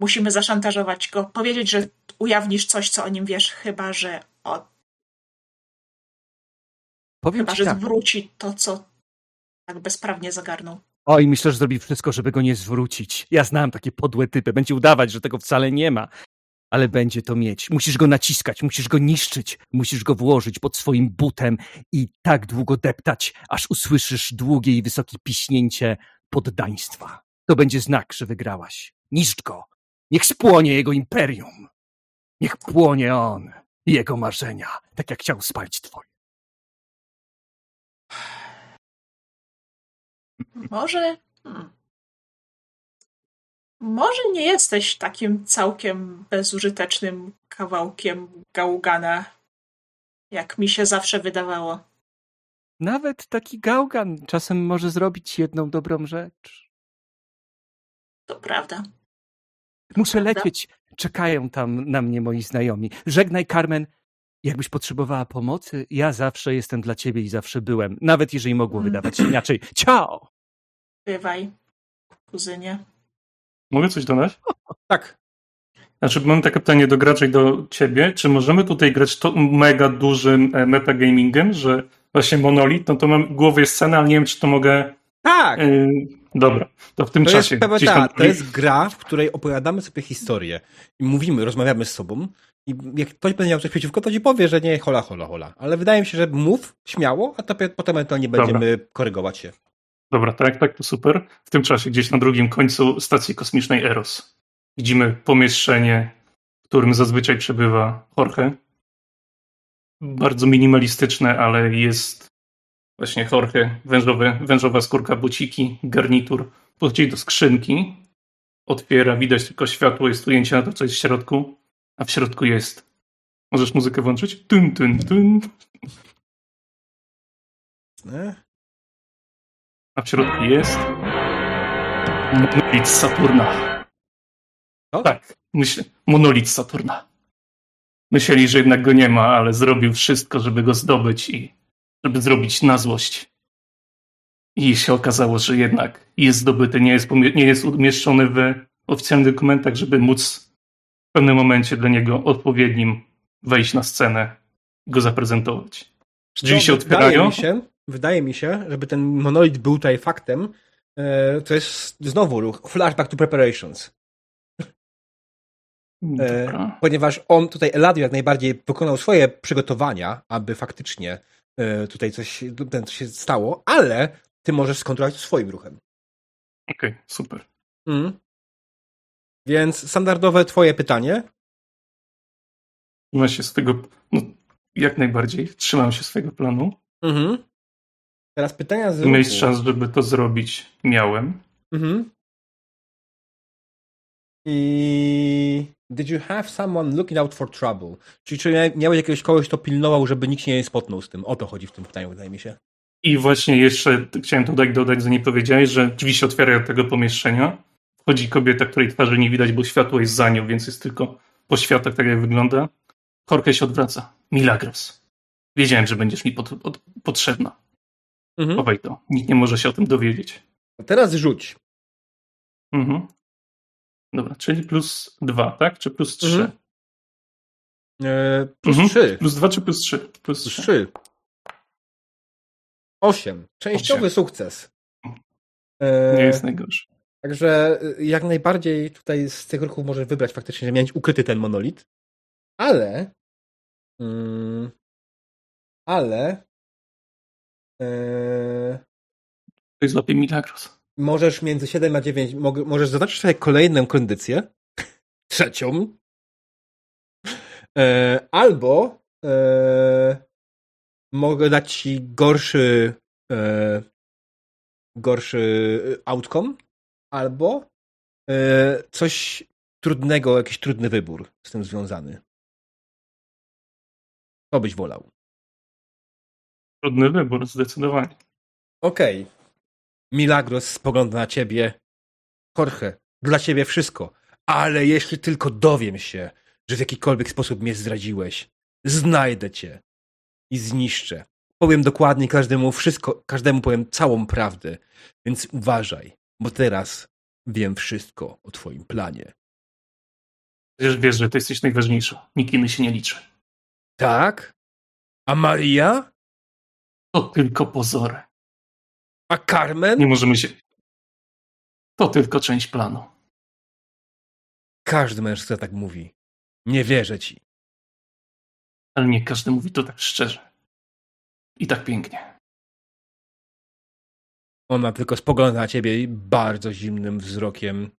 Musimy zaszantażować go, powiedzieć, że ujawnisz coś, co o nim wiesz, chyba że od Powiem Chyba, że tak. zwróci to, co tak bezprawnie zagarnął. Oj, myślę, że zrobi wszystko, żeby go nie zwrócić. Ja znam takie podłe typy. Będzie udawać, że tego wcale nie ma. Ale będzie to mieć. Musisz go naciskać, musisz go niszczyć, musisz go włożyć pod swoim butem i tak długo deptać, aż usłyszysz długie i wysokie piśnięcie poddaństwa. To będzie znak, że wygrałaś. Niszcz go. Niech spłonie jego imperium. Niech płonie on i jego marzenia, tak jak chciał spalić twoje. Może. Hmm. Może nie jesteś takim całkiem bezużytecznym kawałkiem gałgana, jak mi się zawsze wydawało. Nawet taki gałgan czasem może zrobić jedną dobrą rzecz. To prawda. Muszę prawda? lecieć. Czekają tam na mnie moi znajomi. Żegnaj, Carmen. Jakbyś potrzebowała pomocy, ja zawsze jestem dla ciebie i zawsze byłem. Nawet jeżeli mogło mm. wydawać się inaczej. Ciao! Bywaj, kuzynie. Mogę coś dodać? tak. Znaczy, mam takie pytanie do gracza i do ciebie. Czy możemy tutaj grać to mega dużym e, metagamingiem, że właśnie monolit, no to mam głowie scenę, ale nie wiem, czy to mogę... Tak! Yy, dobra, to w tym to czasie... Jest tam... To jest gra, w której opowiadamy sobie historię i mówimy, rozmawiamy z sobą i jak ktoś będzie miał coś przeciwko, to ci powie, że nie, hola, hola, hola. Ale wydaje mi się, że mów śmiało, a to potem ewentualnie będziemy Dobra. korygować się. Dobra, tak, tak, to super. W tym czasie gdzieś na drugim końcu stacji kosmicznej Eros widzimy pomieszczenie, w którym zazwyczaj przebywa Jorge. Bardzo minimalistyczne, ale jest właśnie Jorge, wężowe, wężowa skórka, buciki, garnitur. Podchodzi do skrzynki otwiera, widać tylko światło, jest ujęcie na to, co jest w środku, a w środku jest. Możesz muzykę włączyć? Tun, tun, tun. A w środku jest monolit Saturna. O? Tak, myślę, monolit Saturna. Myśleli, że jednak go nie ma, ale zrobił wszystko, żeby go zdobyć i żeby zrobić na złość. I się okazało, że jednak jest zdobyty, nie jest, nie jest umieszczony w oficjalnych dokumentach, żeby móc pewnym momencie dla niego odpowiednim wejść na scenę i go zaprezentować. Drzwi się otwierają. Wydaje mi się, wydaje mi się, żeby ten monolit był tutaj faktem, e, to jest znowu ruch flashback to preparations. E, ponieważ on tutaj, Eladio jak najbardziej wykonał swoje przygotowania, aby faktycznie e, tutaj coś, coś się stało, ale ty możesz skontrolować swoim ruchem. Okej, okay, super. Mm. Więc standardowe twoje pytanie. Trzymam się swojego, no, jak najbardziej, trzymam się swojego planu. Mhm. Teraz pytania z Mieć czas, żeby to zrobić, miałem. Mhm. I did you have someone looking out for trouble? Czyli czy miałeś jakiegoś kogoś, kto pilnował, żeby nikt się nie spotnął z tym? O to chodzi w tym pytaniu, wydaje mi się. I właśnie jeszcze chciałem dodać, dodać, że nie powiedziałeś, że drzwi się otwierają od tego pomieszczenia. Wchodzi kobieta, której twarzy nie widać, bo światło jest za nią, więc jest tylko po światach, tak jak wygląda. Jorge się odwraca. Milagros. Wiedziałem, że będziesz mi pod, pod, potrzebna. Mhm. Chowaj to. Nikt nie może się o tym dowiedzieć. A teraz rzuć. Mhm. Dobra, czyli plus dwa, tak? Czy plus trzy? Mhm. Eee, plus mhm. trzy. Plus dwa czy plus trzy? Plus trzy. trzy. Osiem. Częściowy Osiem. sukces. Eee, nie jest najgorszy. Także y, jak najbardziej tutaj z tych ruchów możesz wybrać faktycznie, że mieć ukryty ten monolit. Ale mm, ale yy, to jest złapie Milagros. Możesz między 7 a 9, możesz zaznaczyć sobie kolejną kondycję, trzecią, e, albo e, mogę dać ci gorszy e, gorszy outcome, albo e, coś trudnego, jakiś trudny wybór z tym związany. Co byś wolał? Trudny wybór, zdecydowanie. Okej. Okay. Milagros spogląda na ciebie. Jorge, dla ciebie wszystko. Ale jeśli tylko dowiem się, że w jakikolwiek sposób mnie zdradziłeś, znajdę cię i zniszczę. Powiem dokładnie każdemu wszystko, każdemu powiem całą prawdę. Więc uważaj, bo teraz wiem wszystko o twoim planie. Przecież wiesz, że ty jesteś najważniejsza. Nikt inny się nie liczy. Tak? A Maria? To tylko pozory. A Carmen? Nie możemy się. To tylko część planu. Każdy mężczyzna tak mówi. Nie wierzę ci. Ale nie każdy mówi to tak szczerze. I tak pięknie. Ona tylko spogląda na ciebie bardzo zimnym wzrokiem.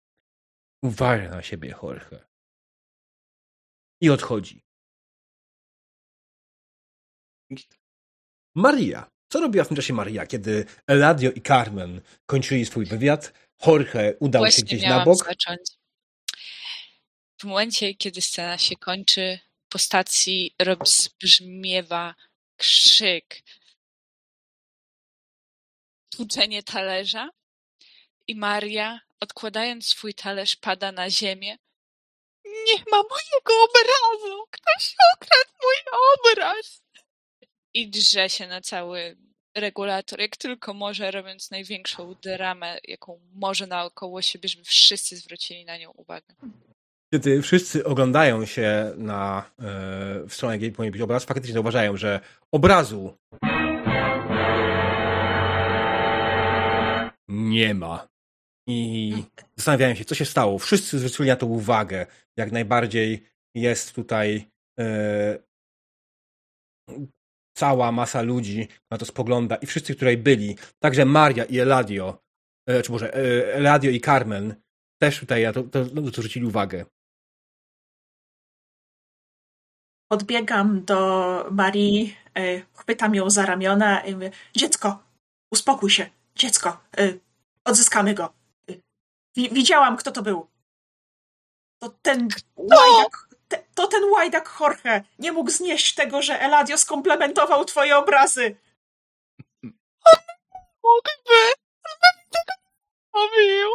Uważa na siebie, Jorge. I odchodzi. Maria. Co robiła w tym czasie Maria, kiedy Eladio i Carmen kończyli swój wywiad? Jorge udał Właśnie się gdzieś na bok. Zacząć. W momencie, kiedy scena się kończy, po stacji rozbrzmiewa krzyk, tłuczenie talerza i Maria, odkładając swój talerz, pada na ziemię. Nie ma mojego obrazu! Ktoś okradł mój obraz! I drze się na cały regulator, jak tylko może, robiąc największą dramę, jaką może naokoło siebie, żeby wszyscy zwrócili na nią uwagę. Kiedy wszyscy oglądają się na, e, w stronę, gdzie powinien być obraz, faktycznie zauważają, że obrazu nie ma. I zastanawiają się, co się stało. Wszyscy zwrócili na to uwagę. Jak najbardziej jest tutaj e, cała masa ludzi na to spogląda i wszyscy, którzy byli, także Maria i Eladio, e, czy może e, Eladio i Carmen, też tutaj na to, to, to zwrócili uwagę. Podbiegam do Marii, e, chwytam ją za ramiona i mówię, dziecko, uspokój się, dziecko, odzyskamy go. Widziałam, kto to był. To ten łajdak, te, to ten łajdak Jorge nie mógł znieść tego, że Eladio skomplementował twoje obrazy. Mógłby. Mówił.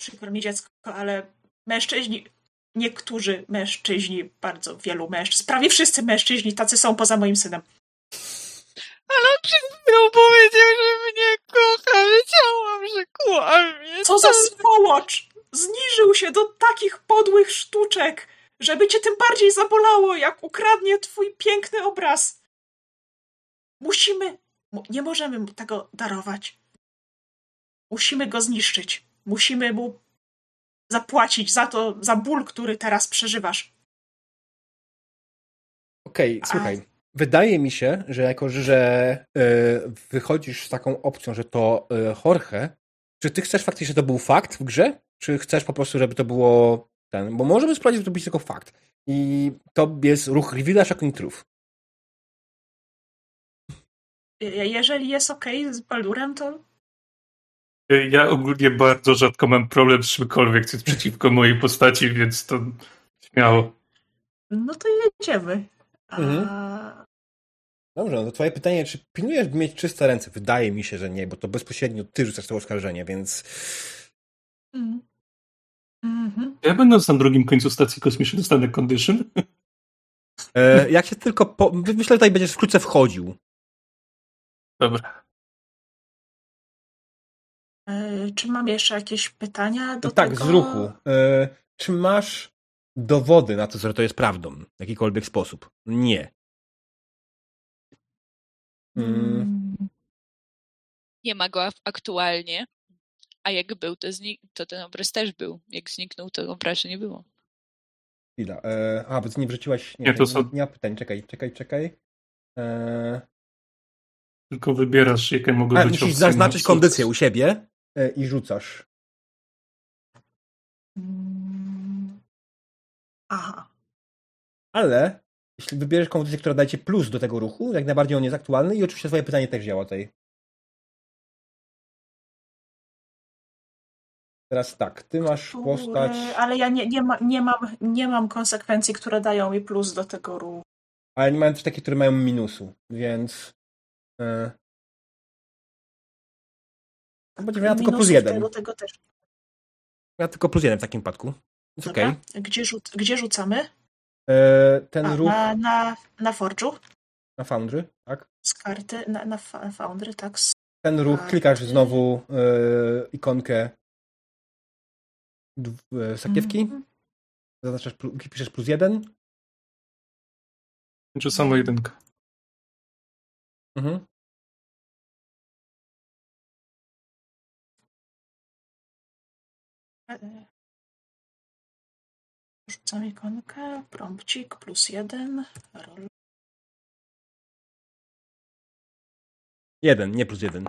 Przykro mi dziecko, ale mężczyźni, niektórzy mężczyźni, bardzo wielu mężczyzn, prawie wszyscy mężczyźni tacy są poza moim synem. Ale on przed chwilą powiedział, że mnie kocha. Wiedziałam, że kłamie. Co za społocz! Zniżył się do takich podłych sztuczek, żeby cię tym bardziej zabolało, jak ukradnie twój piękny obraz. Musimy, nie możemy mu tego darować. Musimy go zniszczyć. Musimy mu zapłacić za to, za ból, który teraz przeżywasz. Okej, okay, słuchaj. Wydaje mi się, że jako, że y, wychodzisz z taką opcją, że to y, Jorge, czy ty chcesz faktycznie, żeby to był fakt w grze? Czy chcesz po prostu, żeby to było ten? Bo możemy sprawdzić, że to być tylko fakt. I to jest ruch shocking truth. Jeżeli jest ok z Baldurem, to ja ogólnie bardzo rzadko mam problem z czymkolwiek, co jest przeciwko mojej postaci, więc to śmiało. No to jedziemy. A... Mhm. Dobrze, no to twoje pytanie, czy pilnujesz mieć czyste ręce? Wydaje mi się, że nie, bo to bezpośrednio ty rzucasz to oskarżenie, więc... Mm. Mhm. Ja będąc na drugim końcu stacji kosmicznej dostanę condition. E, jak się tylko... Po... Myślę, że tutaj będziesz wkrótce wchodził. Dobra. E, czy mam jeszcze jakieś pytania do tak, tego? z ruchu. E, czy masz dowody na to, że to jest prawdą w jakikolwiek sposób? Nie. Mm. Nie ma go aktualnie. A jak był, to, to ten obraz też był. Jak zniknął, to obrazu nie było. Chwila. E, a, bo ty nie wrzuciłaś. Nie, nie to są... nie, nie pytań. Czekaj, czekaj, czekaj. E... Tylko wybierasz, jakie mogą a, być Musisz zaznaczyć kondycję u siebie e, i rzucasz. Mm. Aha. Ale jeśli wybierzesz kondycję, która daje ci plus do tego ruchu, jak najbardziej on jest aktualny i oczywiście twoje pytanie też działa tutaj. Teraz tak, ty masz postać. Ale ja nie, nie, ma, nie, mam, nie mam konsekwencji, które dają mi plus do tego ruchu. Ale nie mają też takie, które mają minusu, więc. Yy... Będzie miała tylko plus jeden. Tego, tego też. Miała tylko plus jeden w takim przypadku. Jest. Okay. Gdzie, rzuc gdzie rzucamy? Yy, ten A, ruch. Na, na, na Forge'u? Na Foundry, tak? Z karty, na, na Foundry, tak. Ten ruch, klikasz znowu yy, ikonkę E, sakiewki. Mm -hmm. Zaznaczasz, piszesz plus jeden. Czy samo jedynka. Mhm. Rzucam ikonkę, prompcik, plus jeden, roll. Jeden, nie plus jeden.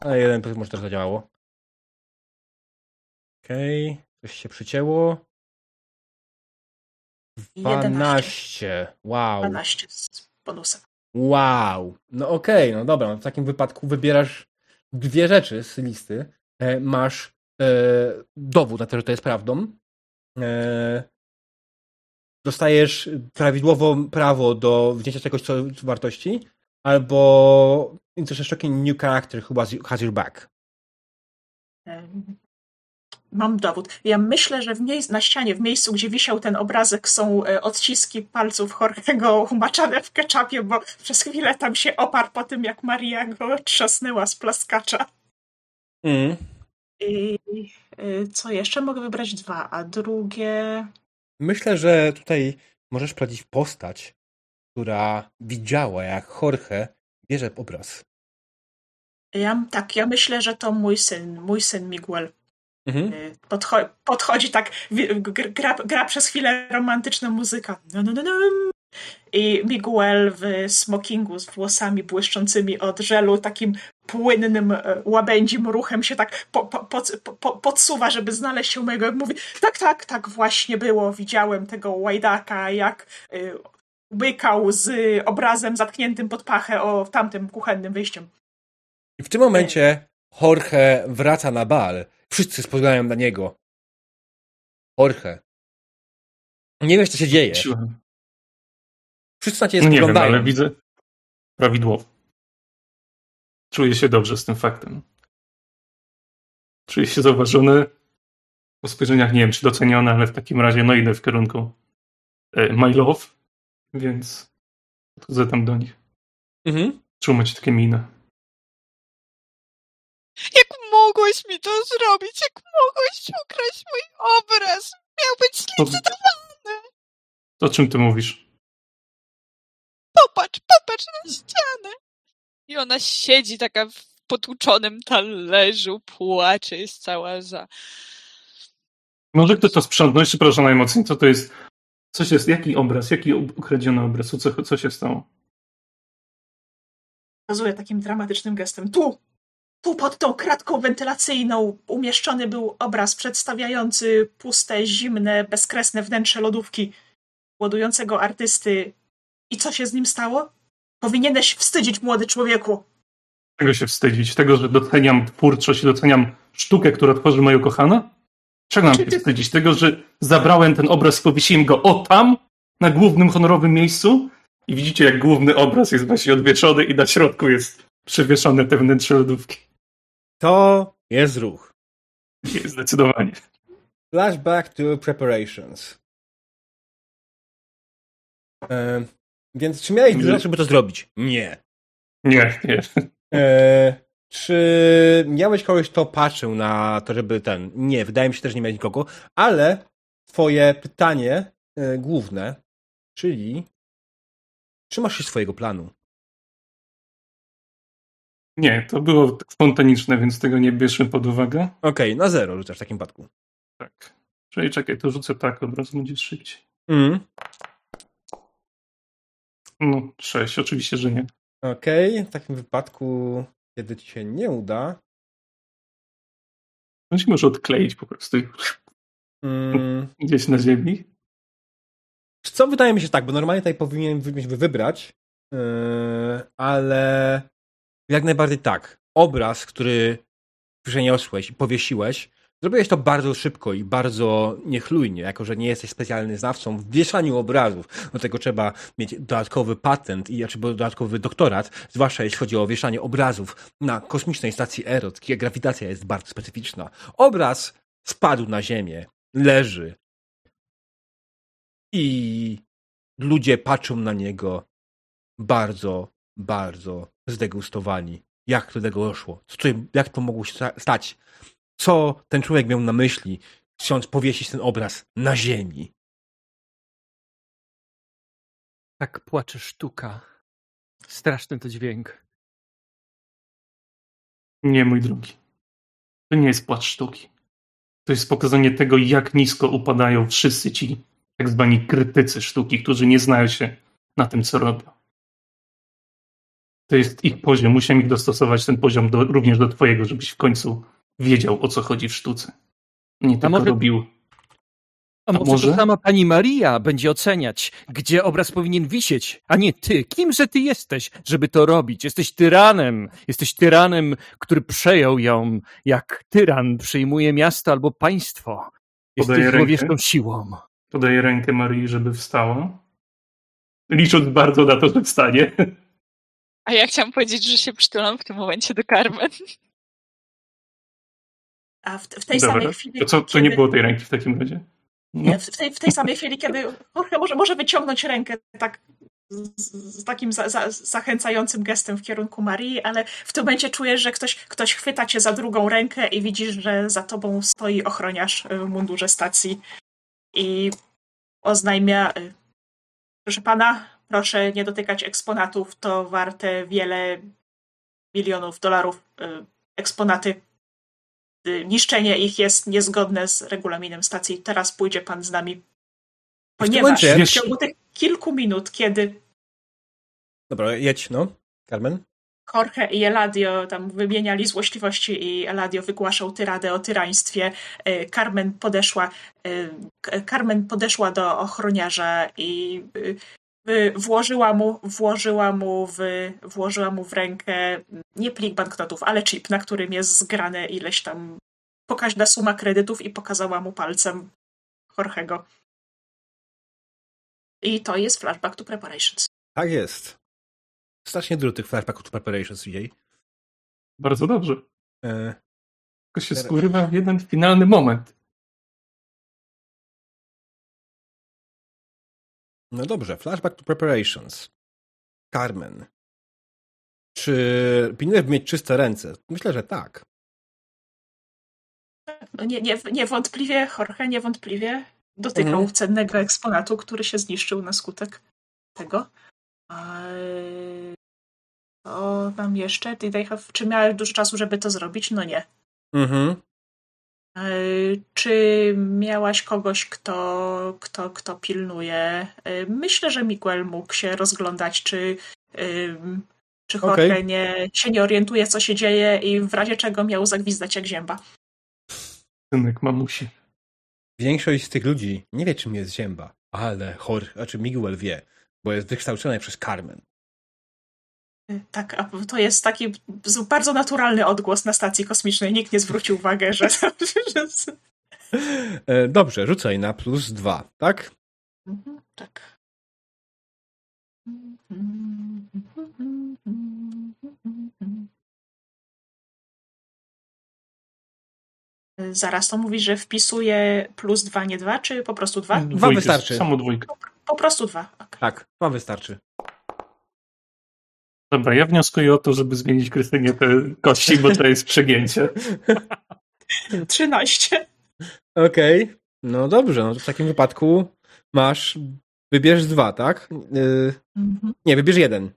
Ale jeden może też zadziałało. Okej. Okay. Coś się przycięło. 12. 11. Wow. 12 z bonusem. Wow. No okej, okay, no dobra. No w takim wypadku wybierasz dwie rzeczy z listy. E, masz e, dowód na to, że to jest prawdą. E, dostajesz prawidłowo prawo do wzięcia czegoś, co wartości, albo Shocking New Character who has your back. Mam dowód. Ja myślę, że w miejsc, na ścianie, w miejscu, gdzie wisiał ten obrazek, są e, odciski palców Jorge'ego umaczane w ketchupie, bo przez chwilę tam się oparł po tym, jak Maria go trzasnęła z plaskacza. Mm. I e, co jeszcze? Mogę wybrać dwa, a drugie... Myślę, że tutaj możesz prowadzić postać, która widziała, jak Jorge bierze obraz. Ja, tak, ja myślę, że to mój syn, mój syn Miguel. Mhm. Y, podcho podchodzi tak, gra, gra, przez chwilę romantyczna muzyka. No, no, no, no. I Miguel w smokingu z włosami błyszczącymi od żelu, takim płynnym, e, łabędzim ruchem się tak po, po, po, podsuwa, żeby znaleźć się u mojego. Mówi, tak, tak, tak właśnie było. Widziałem tego łajdaka, jak y, łykał z obrazem zatkniętym pod pachę o tamtym kuchennym wyjściem. I w tym momencie Jorge wraca na bal Wszyscy spoglądają na niego. Jorge. Nie wiesz, co się dzieje. Wszyscy na ciebie Nie wiem, ale widzę prawidłowo. Czuję się dobrze z tym faktem. Czuję się zauważony. Po spojrzeniach nie wiem, czy doceniony, ale w takim razie no idę w kierunku e, my love, więc podchodzę tam do nich. Mhm. Czemu macie takie miny? Jak mogłeś mi to zrobić? Jak mogłeś ukraść mój obraz? Miał być zlicytowany! To, o czym ty mówisz? Popatrz, popatrz na ścianę! I ona siedzi taka w potłuczonym talerzu, płacze, jest cała za... Może ktoś to sprzątnął? Jeszcze proszę najmocniej, co to jest? Co się, jaki obraz? Jaki ukradziony obraz? Co, co się stało? Pokazuję takim dramatycznym gestem. Tu! Tu pod tą kratką wentylacyjną umieszczony był obraz przedstawiający puste, zimne, bezkresne wnętrze lodówki głodującego artysty. I co się z nim stało? Powinieneś wstydzić, młody człowieku. Czego się wstydzić? Tego, że doceniam twórczość i doceniam sztukę, która tworzy moja kochana? Czego mam się wstydzić? Tego, że zabrałem ten obraz i powiesiłem go o tam, na głównym honorowym miejscu? I widzicie, jak główny obraz jest właśnie odwieszony i na środku jest przewieszone te wnętrze lodówki. To jest ruch. Zdecydowanie. Flashback to preparations. Więc czy miałeś dużo, żeby to zrobić? Nie. Nie, nie. E, czy miałeś kogoś, kto patrzył na to, żeby ten... Nie, wydaje mi się też, że nie miałeś nikogo, ale twoje pytanie e, główne, czyli trzymasz się swojego planu. Nie, to było spontaniczne, więc tego nie bierzmy pod uwagę. Okej, okay, na zero rzucasz w takim przypadku. Tak. Czyli czekaj, to rzucę tak, od razu będzie szybciej. Mm. No, sześć, oczywiście, że nie. Okej, okay. w takim wypadku, kiedy ci się nie uda... On się może odkleić po prostu mm. gdzieś na ziemi. Co wydaje mi się tak, bo normalnie tutaj powinien wybrać, yy, ale jak najbardziej tak. Obraz, który przeniosłeś i powiesiłeś, zrobiłeś to bardzo szybko i bardzo niechlujnie, jako że nie jesteś specjalnym znawcą w wieszaniu obrazów. Do tego trzeba mieć dodatkowy patent i czy dodatkowy doktorat, zwłaszcza jeśli chodzi o wieszanie obrazów na kosmicznej stacji Erot, gdzie grawitacja jest bardzo specyficzna. Obraz spadł na ziemię, leży i ludzie patrzą na niego bardzo, bardzo zdegustowani. Jak do tego doszło? Co, jak to mogło się stać? Co ten człowiek miał na myśli, chcąc powiesić ten obraz na ziemi? Tak płacze sztuka. Straszny to dźwięk. Nie, mój drogi. To nie jest płacz sztuki. To jest pokazanie tego, jak nisko upadają wszyscy ci tak zwani krytycy sztuki, którzy nie znają się na tym, co robią. To jest ich poziom. Musiałem ich dostosować ten poziom do, również do twojego, żebyś w końcu wiedział, o co chodzi w sztuce. Nie tylko może, robił. A może, a może to sama pani Maria będzie oceniać, gdzie obraz powinien wisieć, a nie ty. Kimże ty jesteś, żeby to robić? Jesteś tyranem. Jesteś tyranem, który przejął ją, jak tyran przejmuje miasto albo państwo. Jesteś złowieszczą siłą. Podaję rękę Marii, żeby wstała. Licząc bardzo na to, że wstanie. A ja chciałam powiedzieć, że się przytulam w tym momencie do Carmen. A w, w tej Dobra. samej chwili. To, co, to kiedy... nie było tej ręki w takim razie? No. Nie, w, tej, w tej samej chwili, kiedy Jorge może, może wyciągnąć rękę tak z, z takim za, za, zachęcającym gestem w kierunku Marii, ale w tym momencie czujesz, że ktoś, ktoś chwyta cię za drugą rękę i widzisz, że za tobą stoi ochroniarz w mundurze stacji i oznajmia y, proszę pana, proszę nie dotykać eksponatów, to warte wiele milionów dolarów y, eksponaty. Y, niszczenie ich jest niezgodne z regulaminem stacji. Teraz pójdzie pan z nami. Ponieważ w, w ciągu tych kilku minut, kiedy. Dobra, jedź, no, Carmen. Jorge i Eladio tam wymieniali złośliwości i Eladio wygłaszał tyradę o tyraństwie. Y, Carmen podeszła, Carmen podeszła do ochroniarza i włożyła mu, włożyła mu, w, włożyła mu w rękę nie plik banknotów, ale chip, na którym jest zgrane ileś tam pokaźna suma kredytów i pokazała mu palcem Jorgego. I to jest Flashback to Preparations. Tak jest. Strasznie dużo tych Flashback to Preparations dzisiaj. Bardzo dobrze. E... Tylko się skurywa w jeden finalny moment. No dobrze, Flashback to Preparations. Carmen. Czy pilnujesz mieć czyste ręce? Myślę, że tak. No nie, nie, niewątpliwie, Jorge niewątpliwie dotykał mhm. cennego eksponatu, który się zniszczył na skutek tego. Co mam jeszcze? Czy miałeś dużo czasu, żeby to zrobić? No nie. Mhm. Czy miałaś kogoś, kto, kto, kto pilnuje? Myślę, że Miguel mógł się rozglądać, czy, czy Jorge okay. nie, się nie orientuje, co się dzieje i w razie czego miał zagwizdać jak zięba. Synek mamusi. Większość z tych ludzi nie wie, czym jest zięba, ale Jorge, znaczy Miguel wie, bo jest wykształcony przez Carmen. Tak, a to jest taki bardzo naturalny odgłos na stacji kosmicznej. Nikt nie zwrócił uwagi, że... E, dobrze, rzucaj na plus dwa, tak? Mhm, tak. Zaraz to mówisz, że wpisuje plus dwa, nie dwa, czy po prostu dwa? Dwa wystarczy. Samo dwójka. Po, po prostu dwa. Okay. Tak, dwa wystarczy. Dobra, ja wnioskuję o to, żeby zmienić Krystynie te kości, bo to jest przegięcie. 13. Okej. Okay. No dobrze, no to w takim wypadku masz. Wybierz dwa, tak? Yy... Mhm. Nie, wybierz jeden.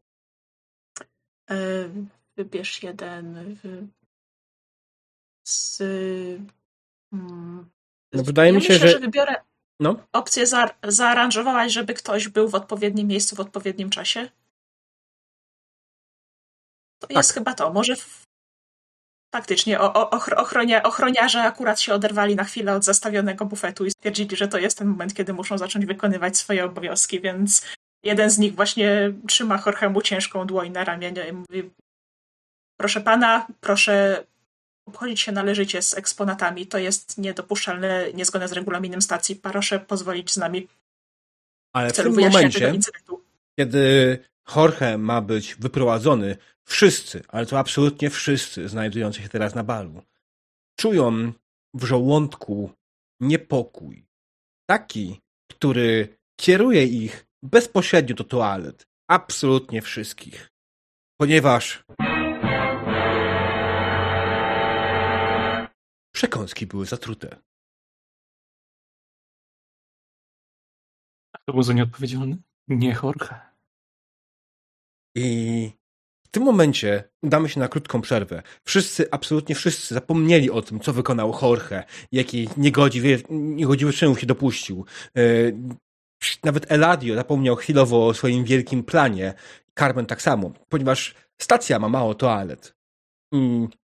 Yy, wybierz jeden. Z. Hmm. No wydaje ja mi się, myślę, że... że wybiorę no? opcję za, zaaranżowałaś, żeby ktoś był w odpowiednim miejscu w odpowiednim czasie. To tak. jest chyba to. Może faktycznie o, o, ochronia, ochroniarze akurat się oderwali na chwilę od zastawionego bufetu i stwierdzili, że to jest ten moment, kiedy muszą zacząć wykonywać swoje obowiązki, więc jeden z nich właśnie trzyma Jorgemu ciężką dłoń na ramieniu i mówi proszę pana, proszę obchodzić się należycie z eksponatami. To jest niedopuszczalne, niezgodne z regulaminem stacji. Proszę pozwolić z nami Ale w, w tym momencie, kiedy Jorge ma być wyprowadzony, wszyscy, ale to absolutnie wszyscy znajdujący się teraz na balu, czują w żołądku niepokój. Taki, który kieruje ich bezpośrednio do toalet. Absolutnie wszystkich. Ponieważ przekąski były zatrute. To był za nieodpowiedzialny? Nie Jorge. I w tym momencie udamy się na krótką przerwę. Wszyscy, absolutnie wszyscy zapomnieli o tym, co wykonał Jorge, jaki niegodziwy, niegodziwy czynów się dopuścił. E, nawet Eladio zapomniał chwilowo o swoim wielkim planie. Carmen tak samo, ponieważ stacja ma mało toalet.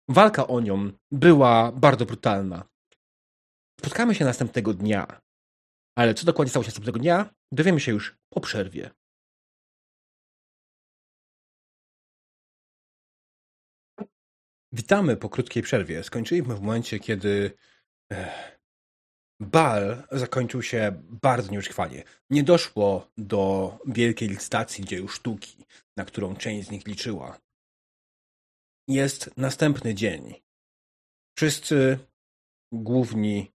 Walka o nią była bardzo brutalna. Spotkamy się następnego dnia. Ale co dokładnie stało się następnego dnia, dowiemy się już po przerwie. Witamy po krótkiej przerwie. Skończyliśmy w momencie, kiedy bal zakończył się bardzo nieuczciwie. Nie doszło do wielkiej licytacji dzieł sztuki, na którą część z nich liczyła. Jest następny dzień. Wszyscy główni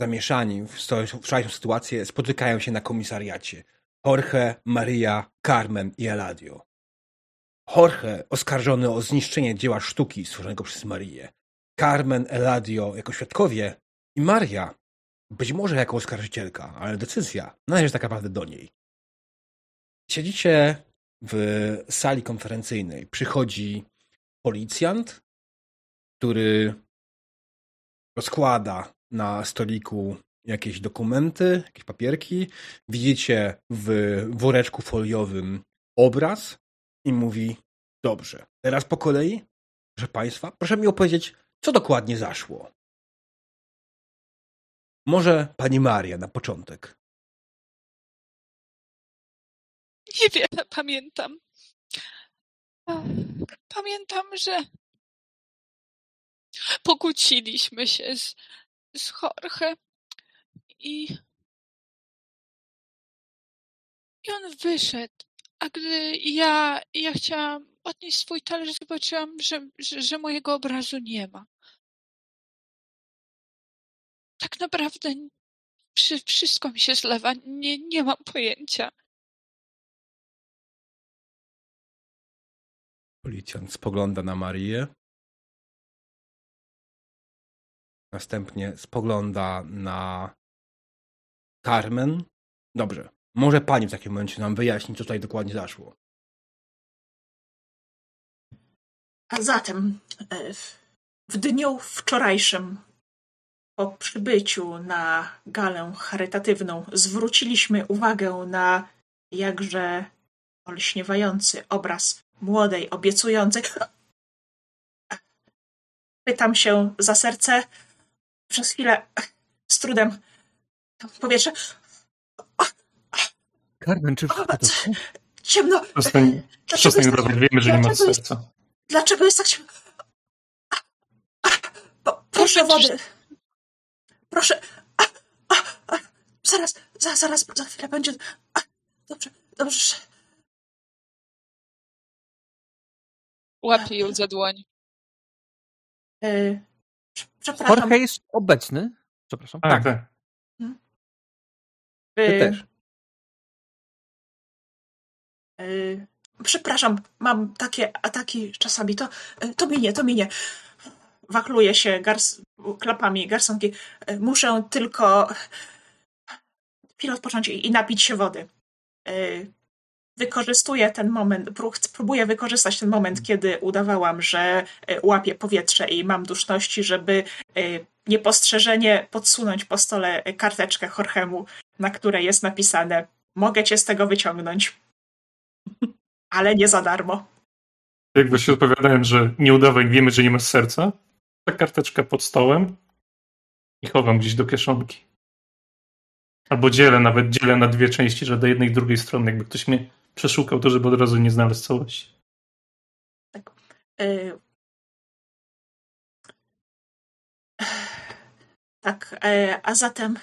zamieszani w wczorajszą sytuację spotykają się na komisariacie. Jorge, Maria, Carmen i Eladio. Jorge oskarżony o zniszczenie dzieła sztuki stworzonego przez Marię. Carmen, Eladio jako świadkowie i Maria być może jako oskarżycielka, ale decyzja należy tak naprawdę do niej. Siedzicie w sali konferencyjnej. Przychodzi policjant, który rozkłada na stoliku jakieś dokumenty, jakieś papierki. Widzicie w woreczku foliowym obraz i mówi: Dobrze, teraz po kolei, proszę Państwa, proszę mi opowiedzieć, co dokładnie zaszło. Może Pani Maria na początek. Niewiele pamiętam. Pamiętam, że pokłóciliśmy się z, z Jorge i I on wyszedł. A gdy ja, ja chciałam odnieść swój talerz, zobaczyłam, że, że, że mojego obrazu nie ma. Tak naprawdę wszystko mi się zlewa. Nie, nie mam pojęcia. Policjant spogląda na Marię. Następnie spogląda na Carmen. Dobrze. Może pani w takim momencie nam wyjaśni, co tutaj dokładnie zaszło. A zatem e, w dniu wczorajszym po przybyciu na galę charytatywną zwróciliśmy uwagę na jakże olśniewający obraz młodej, obiecującej. Pytam się za serce. Przez chwilę z trudem powietrze. Carmen, czy o, Ciemno. Przestań, przestań robić, wiemy, że nie ma serca. Dlaczego jest tak ciemno? Proszę wody. Proszę. A, a, a. Zaraz, za, zaraz, za chwilę będzie. A, dobrze, dobrze. Łapie ją za dłoń. Yy, przepraszam. Jorge jest obecny. Przepraszam. Tak, tak. Hmm? Ty też. Yy, przepraszam, mam takie ataki czasami. To, to minie, to minie wachluje się gars klapami garsonki. E, muszę tylko chwilę odpocząć i napić się wody. Wykorzystuję ten moment, próbuję wykorzystać ten moment, kiedy udawałam, że łapię powietrze i mam duszności, żeby niepostrzeżenie podsunąć po stole karteczkę Jorgemu, na której jest napisane mogę cię z tego wyciągnąć. Ale nie za darmo. Jak właśnie odpowiadałem, że nie udawaj, wiemy, że nie masz serca, ta karteczka pod stołem i chowam gdzieś do kieszonki. Albo dzielę, nawet dzielę na dwie części, że do jednej i drugiej strony, jakby ktoś mnie przeszukał, to żeby od razu nie znalazł całości. Tak. Y tak, e, a zatem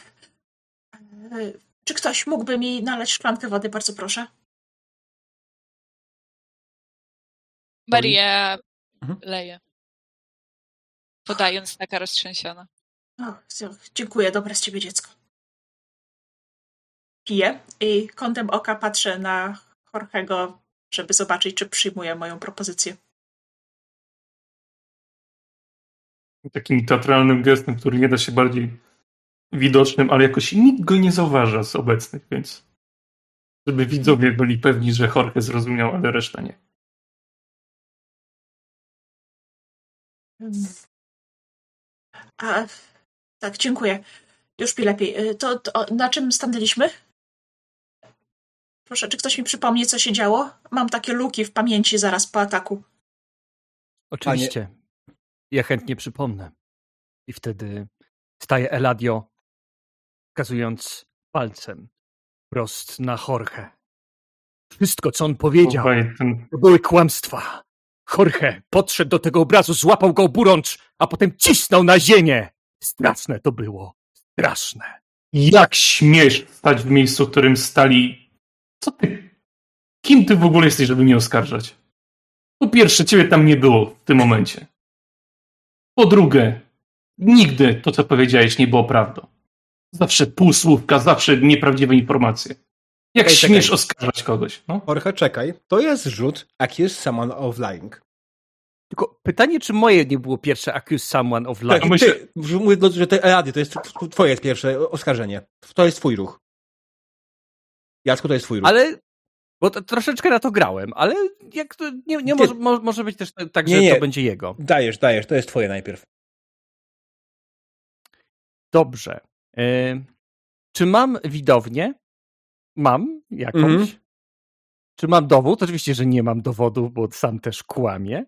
e, czy ktoś mógłby mi nalać szklankę wody, bardzo proszę? Maria mhm. leje podając taka roztrzęsiona. O, dziękuję, dobre z ciebie dziecko. Piję i kątem oka patrzę na Jorgego, żeby zobaczyć, czy przyjmuje moją propozycję. Takim teatralnym gestem, który nie da się bardziej widocznym, ale jakoś nikt go nie zauważa z obecnych, więc żeby widzowie byli pewni, że Jorge zrozumiał, ale reszta nie. A, tak, dziękuję. Już mi lepiej. Y, to, to na czym stanęliśmy? Proszę, czy ktoś mi przypomni, co się działo? Mam takie luki w pamięci zaraz po ataku. Oczywiście. Panie... Ja chętnie przypomnę. I wtedy staje Eladio, wskazując palcem prost na Jorge. Wszystko, co on powiedział, to były kłamstwa. Jorge podszedł do tego obrazu, złapał go oburącz, a potem cisnął na ziemię. Straszne to było. Straszne. Jak śmiesz stać w miejscu, w którym stali... Co ty... Kim ty w ogóle jesteś, żeby mnie oskarżać? Po pierwsze, ciebie tam nie było w tym momencie. Po drugie, nigdy to, co powiedziałeś, nie było prawdą. Zawsze półsłówka, zawsze nieprawdziwe informacje. Jak czekaj, śmiesz czekaj. oskarżać kogoś? No? Jorge, czekaj. To jest rzut Accuse Someone of Lying. Tylko pytanie, czy moje nie było pierwsze Accuse Someone of Lying? Tak, myślę... mówię, że to, Rady, to jest twoje pierwsze oskarżenie. To jest twój ruch. Jacku, to jest twój ruch. Ale bo to, troszeczkę na to grałem, ale jak to, nie, nie może, może być też tak, że nie, nie. to będzie jego. Dajesz, dajesz, to jest twoje najpierw. Dobrze. E, czy mam widownię? Mam jakąś. Mm -hmm. Czy mam dowód? Oczywiście, że nie mam dowodu, bo sam też kłamie.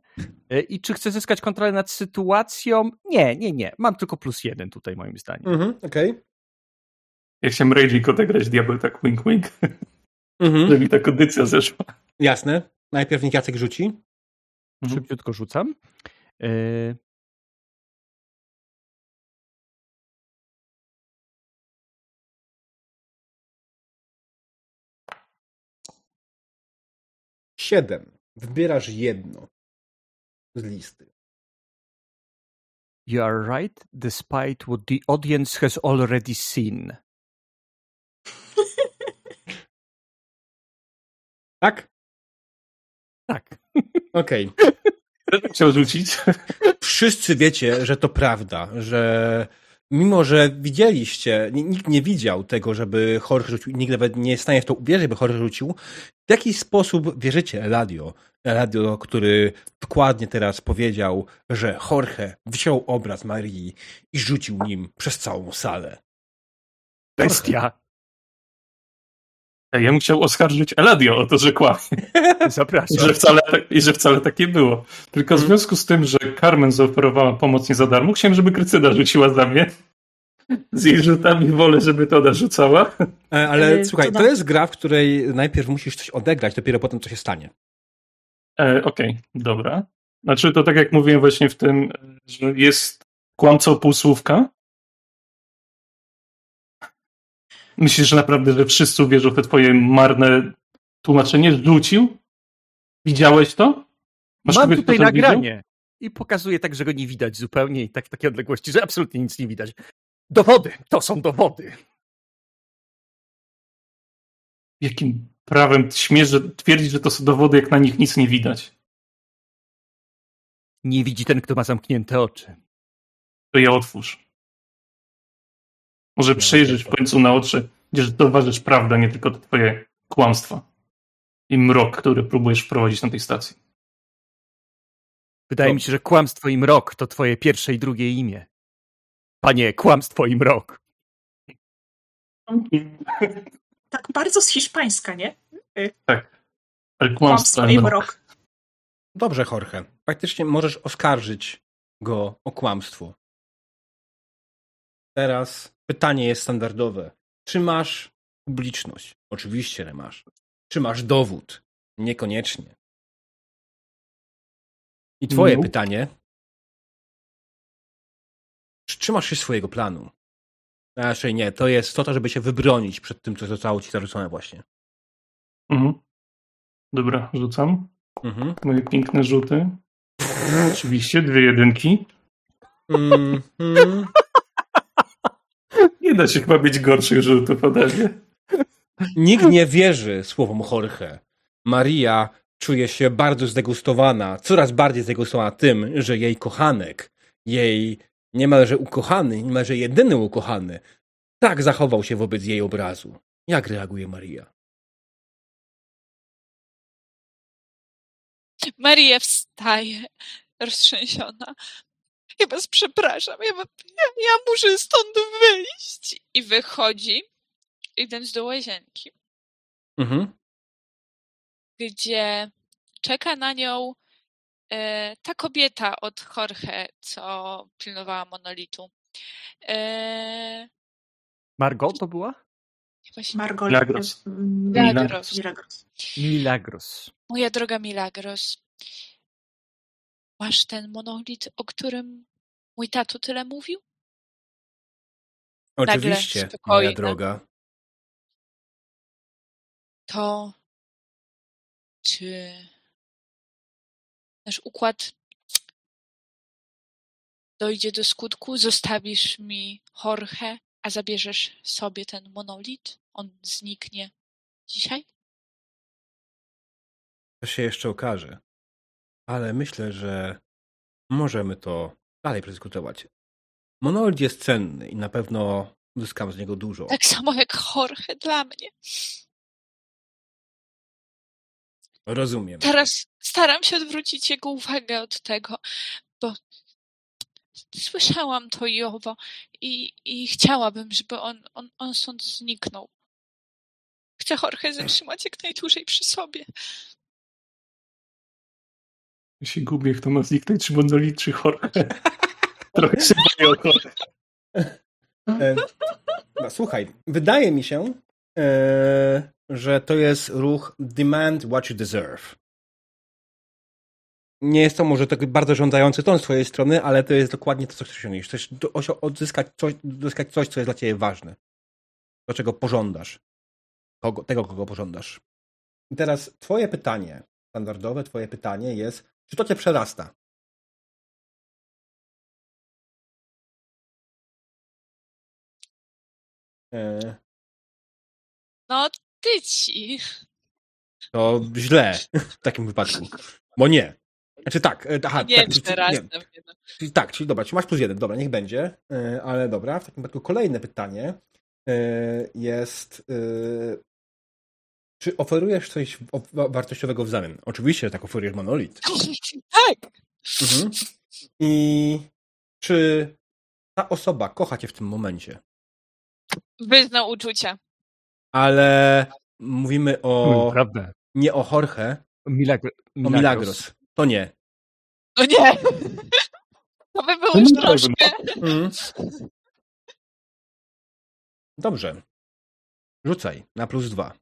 I czy chcę zyskać kontrolę nad sytuacją? Nie, nie, nie. Mam tylko plus jeden tutaj, moim zdaniem. Mhm, okej. Okay. Ja chciałem Raging odegrać diabeł tak wink wink, mhm. żeby mi ta kondycja zeszła. Jasne. Najpierw niech Jacek rzuci. Mhm. Szybciutko rzucam. E, siedem. Wybierasz jedno z listy. You are right, despite what the audience has already seen. tak? Tak. Okej. Okay. Chciał rzucić. Wszyscy wiecie, że to prawda, że mimo, że widzieliście, nikt nie widział tego, żeby Jorge rzucił, nikt nawet nie jest w stanie w to uwierzyć, by Jorge rzucił, w jaki sposób wierzycie Eladio, radio, który dokładnie teraz powiedział, że Jorge wziął obraz Marii i rzucił nim przez całą salę. Bestia. Ja bym chciał oskarżyć Eladio o to, że kłamie. Zapraszam. I że wcale, tak- I że wcale tak nie było. Tylko w mhm. związku z tym, że Carmen zaoferowała pomoc nie za darmo, chciałem, żeby Krycyda rzuciła za mnie. Z jej rzutami wolę, żeby to ona rzucała. E, ale e, słuchaj, to jest gra, w której najpierw musisz coś odegrać, dopiero potem co się stanie. E, Okej, okay, dobra. Znaczy to tak jak mówiłem właśnie w tym, że jest kłamcą półsłówka. Myślisz, że naprawdę, że wszyscy wierzą w te twoje marne tłumaczenie? Rzucił? Widziałeś to? Masz Mam tutaj to, nagranie. Widział? I pokazuje tak, że go nie widać zupełnie i tak takie odległości, że absolutnie nic nie widać. Dowody! To są dowody! Jakim prawem śmiesz twierdzić, że to są dowody, jak na nich nic nie widać? Nie widzi ten, kto ma zamknięte oczy. To je otwórz. Może przejrzysz w końcu na oczy, gdzie zauważysz prawdę, nie tylko twoje kłamstwa i mrok, który próbujesz wprowadzić na tej stacji. Wydaje to... mi się, że kłamstwo i mrok to twoje pierwsze i drugie imię. Panie, kłamstwo i mrok. Tak bardzo z hiszpańska, nie? Tak. Ale kłamstwo, kłamstwo i mrok. Dobrze, Jorge. Faktycznie możesz oskarżyć go o kłamstwo. Teraz pytanie jest standardowe. Czy masz publiczność? Oczywiście, że masz. Czy masz dowód? Niekoniecznie. I twoje no. pytanie. Czy trzymasz się swojego planu? Raczej nie. To jest to, żeby się wybronić przed tym, co zostało ci zarzucone właśnie. Mhm. Dobra, rzucam. Mhm. Moje piękne rzuty. Oczywiście, dwie jedynki. Mm, mm. Nie da się chyba mieć gorszych rzutów ode mnie. Nikt nie wierzy słowom Jorge. Maria czuje się bardzo zdegustowana, coraz bardziej zdegustowana tym, że jej kochanek, jej niemalże ukochany, niemalże jedyny ukochany, tak zachował się wobec jej obrazu. Jak reaguje Maria? Maria wstaje, roztrzęsiona. Ja was przepraszam, ja, ja, ja muszę stąd wyjść. I wychodzi, idąc do łazienki. Mhm. Gdzie czeka na nią e, ta kobieta od Jorge, co pilnowała monolitu. E, Margot to była? Margot. Milagros. Milagros. Milagros. Milagros. Moja droga Milagros. Masz ten monolit, o którym mój tato tyle mówił? Oczywiście, moja droga. To czy nasz układ dojdzie do skutku? Zostawisz mi Jorge, a zabierzesz sobie ten monolit? On zniknie dzisiaj? To się jeszcze okaże. Ale myślę, że możemy to dalej przedyskutować. Monolit jest cenny i na pewno uzyskam z niego dużo. Tak samo jak Jorge dla mnie. Rozumiem. Teraz staram się odwrócić jego uwagę od tego, bo słyszałam to i owo i, i chciałabym, żeby on, on, on stąd zniknął. Chcę Jorge zatrzymać jak najdłużej przy sobie. Ja się gubię, kto ma zniknąć, czy Monolit, czy Jorge. Trochę się boję o Jorge. No, słuchaj, wydaje mi się, e, że to jest ruch demand what you deserve. Nie jest to może tak bardzo żądający ton z twojej strony, ale to jest dokładnie to, co chcesz osiągnąć. Chcesz odzyskać coś, odzyskać coś, co jest dla ciebie ważne. Do czego pożądasz. Kogo, tego, kogo pożądasz. I teraz twoje pytanie standardowe twoje pytanie jest, czy to cię przerasta? E... No, ty ci. To źle w takim wypadku. Bo nie. Znaczy tak, e, aha, nie, tak, przerasta nie. Czyli tak, czyli dobra, czyli masz plus jeden, dobra, niech będzie, e, ale dobra, w takim wypadku kolejne pytanie jest czy oferujesz coś wartościowego w zamian? Oczywiście, tak oferujesz monolit. Tak. Mhm. I czy ta osoba kocha cię w tym momencie? Wyznał uczucia. Ale mówimy o... Hmm, prawda. Nie o Jorge. O Milagros. To nie. To nie. To by było już troszkę. Mm. Dobrze. Rzucaj na plus dwa.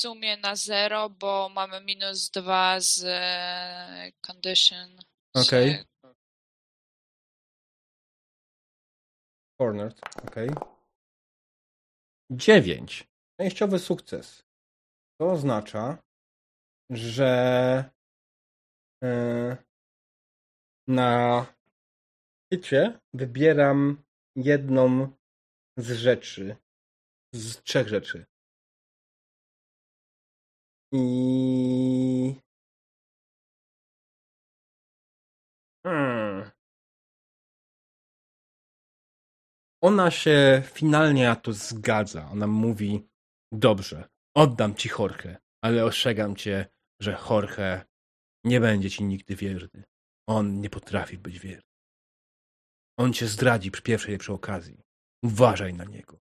Sumie na zero, bo mamy minus dwa z e, condition. Okej. Okay. Cornered, okej. Okay. Dziewięć. Częściowy sukces. To oznacza, że yy, na hicie wybieram jedną z rzeczy. Z trzech rzeczy. I hmm. Ona się finalnie na to zgadza. Ona mówi: Dobrze, oddam ci Jorge, ale ostrzegam cię, że Jorge nie będzie ci nigdy wierny. On nie potrafi być wierny. On cię zdradzi przy pierwszej przy okazji. Uważaj na niego.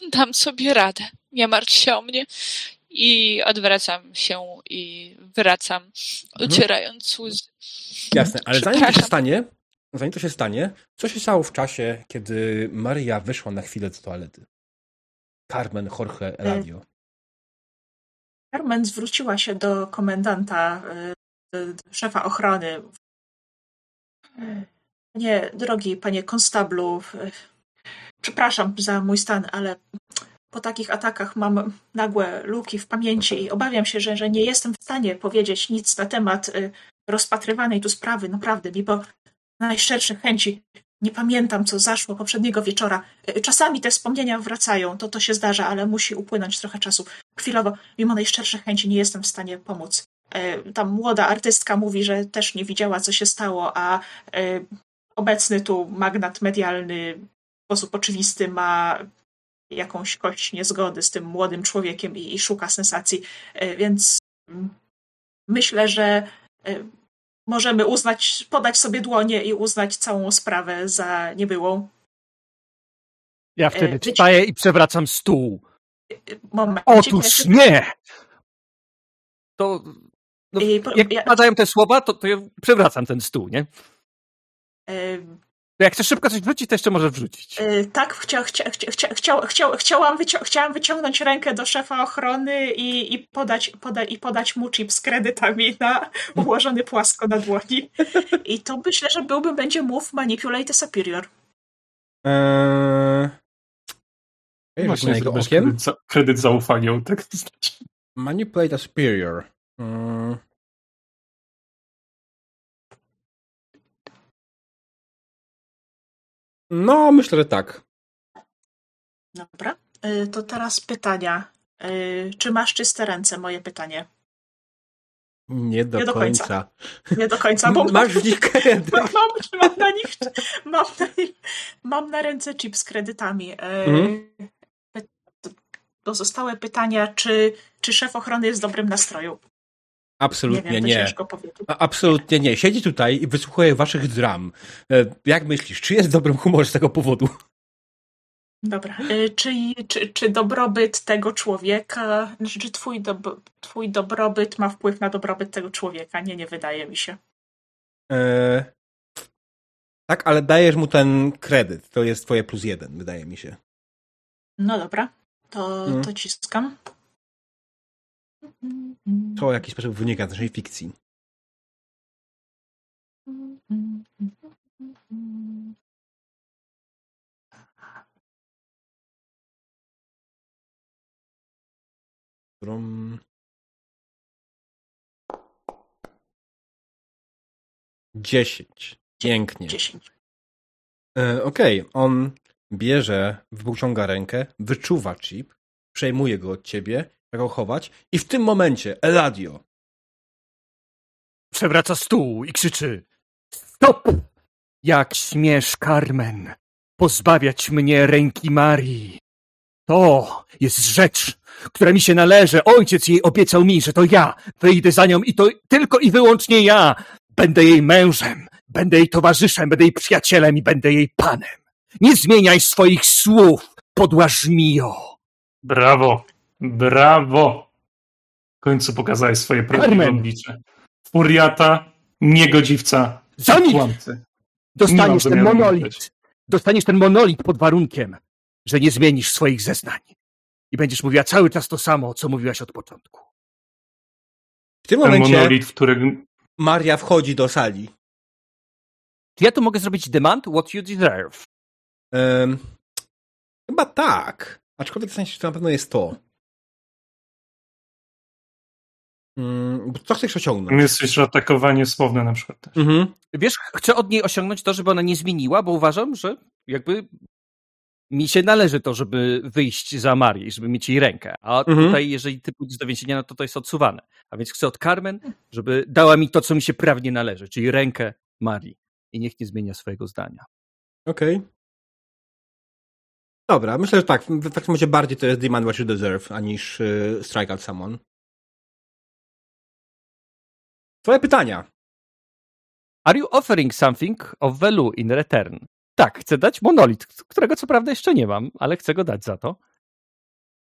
Dam sobie radę. Nie martw się o mnie. I odwracam się i wracam, mhm. ocierając łzy. Jasne, ale zanim to się stanie, zanim to się stanie, co się stało w czasie, kiedy Maria wyszła na chwilę z toalety? Carmen Jorge Eladio. Carmen zwróciła się do komendanta, y, do szefa ochrony. Nie, drogi panie konstablu, y, przepraszam za mój stan, ale po takich atakach mam nagłe luki w pamięci i obawiam się, że, że nie jestem w stanie powiedzieć nic na temat y, rozpatrywanej tu sprawy. Naprawdę, mimo najszczerszych chęci nie pamiętam, co zaszło poprzedniego wieczora. Y, czasami te wspomnienia wracają, to to się zdarza, ale musi upłynąć trochę czasu. Chwilowo, mimo najszczerszych chęci, nie jestem w stanie pomóc. Y, ta młoda artystka mówi, że też nie widziała, co się stało, a obecny tu magnat medialny sposób oczywisty ma jakąś kość niezgody z tym młodym człowiekiem i, i szuka sensacji. E, więc mm, myślę, że e, możemy uznać, podać sobie dłonie i uznać całą sprawę za niebyłą. Ja wtedy Być... wstaję i przewracam stół. Moment, Otóż nie! To no, jak ja... padają te słowa, to, to ja przewracam ten stół, nie? Jak chcesz szybko coś wrzucić, to jeszcze możesz wrzucić. Yy, tak, chcia, chcia, chcia, chcia, chcia, chciałam, wycią chciałam wyciągnąć rękę do szefa ochrony i, i, podać, poda i podać mu chip z kredytami na ułożony płasko na dłoni. I to myślę, że byłby, będzie move manipulate superior. Eee... Właśnie jego okiem? Kredyt, za, kredyt zaufania, tak to znaczy. Manipulate a superior. Hmm. No, myślę, że tak. Dobra. Y, to teraz pytania. Y, czy masz czyste ręce? Moje pytanie. Nie do, Nie do końca. końca. Nie do końca, bo masz w nich kredyt. Mam, mam, na nich, mam, na mam na ręce chip z kredytami. Y, mhm. Pozostałe pytania, czy, czy szef ochrony jest w dobrym nastroju? Absolutnie nie. Wiem, nie. Absolutnie nie. Siedzi tutaj i wysłuchuje waszych dram. E, jak myślisz, czy jest w dobrym humorze z tego powodu? Dobra. E, czy, czy, czy dobrobyt tego człowieka, czy twój, do, twój dobrobyt ma wpływ na dobrobyt tego człowieka? Nie, nie wydaje mi się. E, tak, ale dajesz mu ten kredyt. To jest twoje plus jeden, wydaje mi się. No dobra. To, hmm. to ciskam. To w jakiś sposób wynika z naszej fikcji. Dziesięć. Pięknie. Dziesięć. E, Okej, okay. on bierze, wyciąga rękę, wyczuwa chip, przejmuje go od ciebie go chować i w tym momencie Eladio przewraca stół i krzyczy Stop! Jak śmiesz, Carmen, pozbawiać mnie ręki Marii. To jest rzecz, która mi się należy. Ojciec jej obiecał mi, że to ja wyjdę za nią i to tylko i wyłącznie ja będę jej mężem, będę jej towarzyszem, będę jej przyjacielem i będę jej panem. Nie zmieniaj swoich słów, podła żmijo. Brawo, brawo. W końcu pokazałeś swoje prawdziwe oblicze. Furiata, niegodziwca, Za nic! Dostaniesz ten monolit. Dostaniesz ten monolit pod warunkiem, że nie zmienisz swoich zeznań. I będziesz mówiła cały czas to samo, co mówiłaś od początku. W tym momencie ten monolit, w którym... Maria wchodzi do sali. Czy ja tu mogę zrobić demand? What you deserve. Um, chyba tak. Aczkolwiek w sensie to na pewno jest to. Co chcesz osiągnąć? Jest jeszcze atakowanie słowne na przykład też. Mhm. Wiesz, chcę od niej osiągnąć to, żeby ona nie zmieniła, bo uważam, że jakby mi się należy to, żeby wyjść za Marię, żeby mieć jej rękę. A mhm. tutaj, jeżeli ty pójdziesz do więzienia, no to to jest odsuwane. A więc chcę od Carmen, żeby dała mi to, co mi się prawnie należy, czyli rękę Marii. I niech nie zmienia swojego zdania. Okej. Okay. Dobra, myślę, że tak. W takim razie bardziej to jest demand what you deserve, aniż y, strike out someone. Twoje pytania. Are you offering something of value in return? Tak, chcę dać monolit, którego co prawda jeszcze nie mam, ale chcę go dać za to.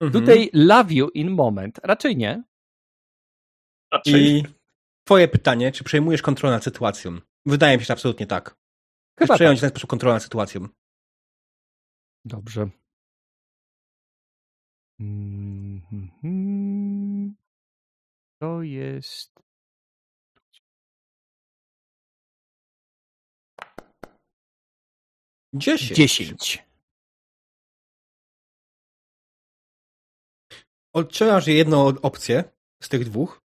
Mhm. Tutaj love you in moment. Raczej nie. Raczej. I twoje pytanie, czy przejmujesz kontrolę nad sytuacją? Wydaje mi się, że absolutnie tak. Chyba Chcesz przejąć tak. w ten sposób kontrolę nad sytuacją. Dobrze. Mm -hmm. To jest Dziesięć. Dziesięć. Jedną opcję z tych dwóch.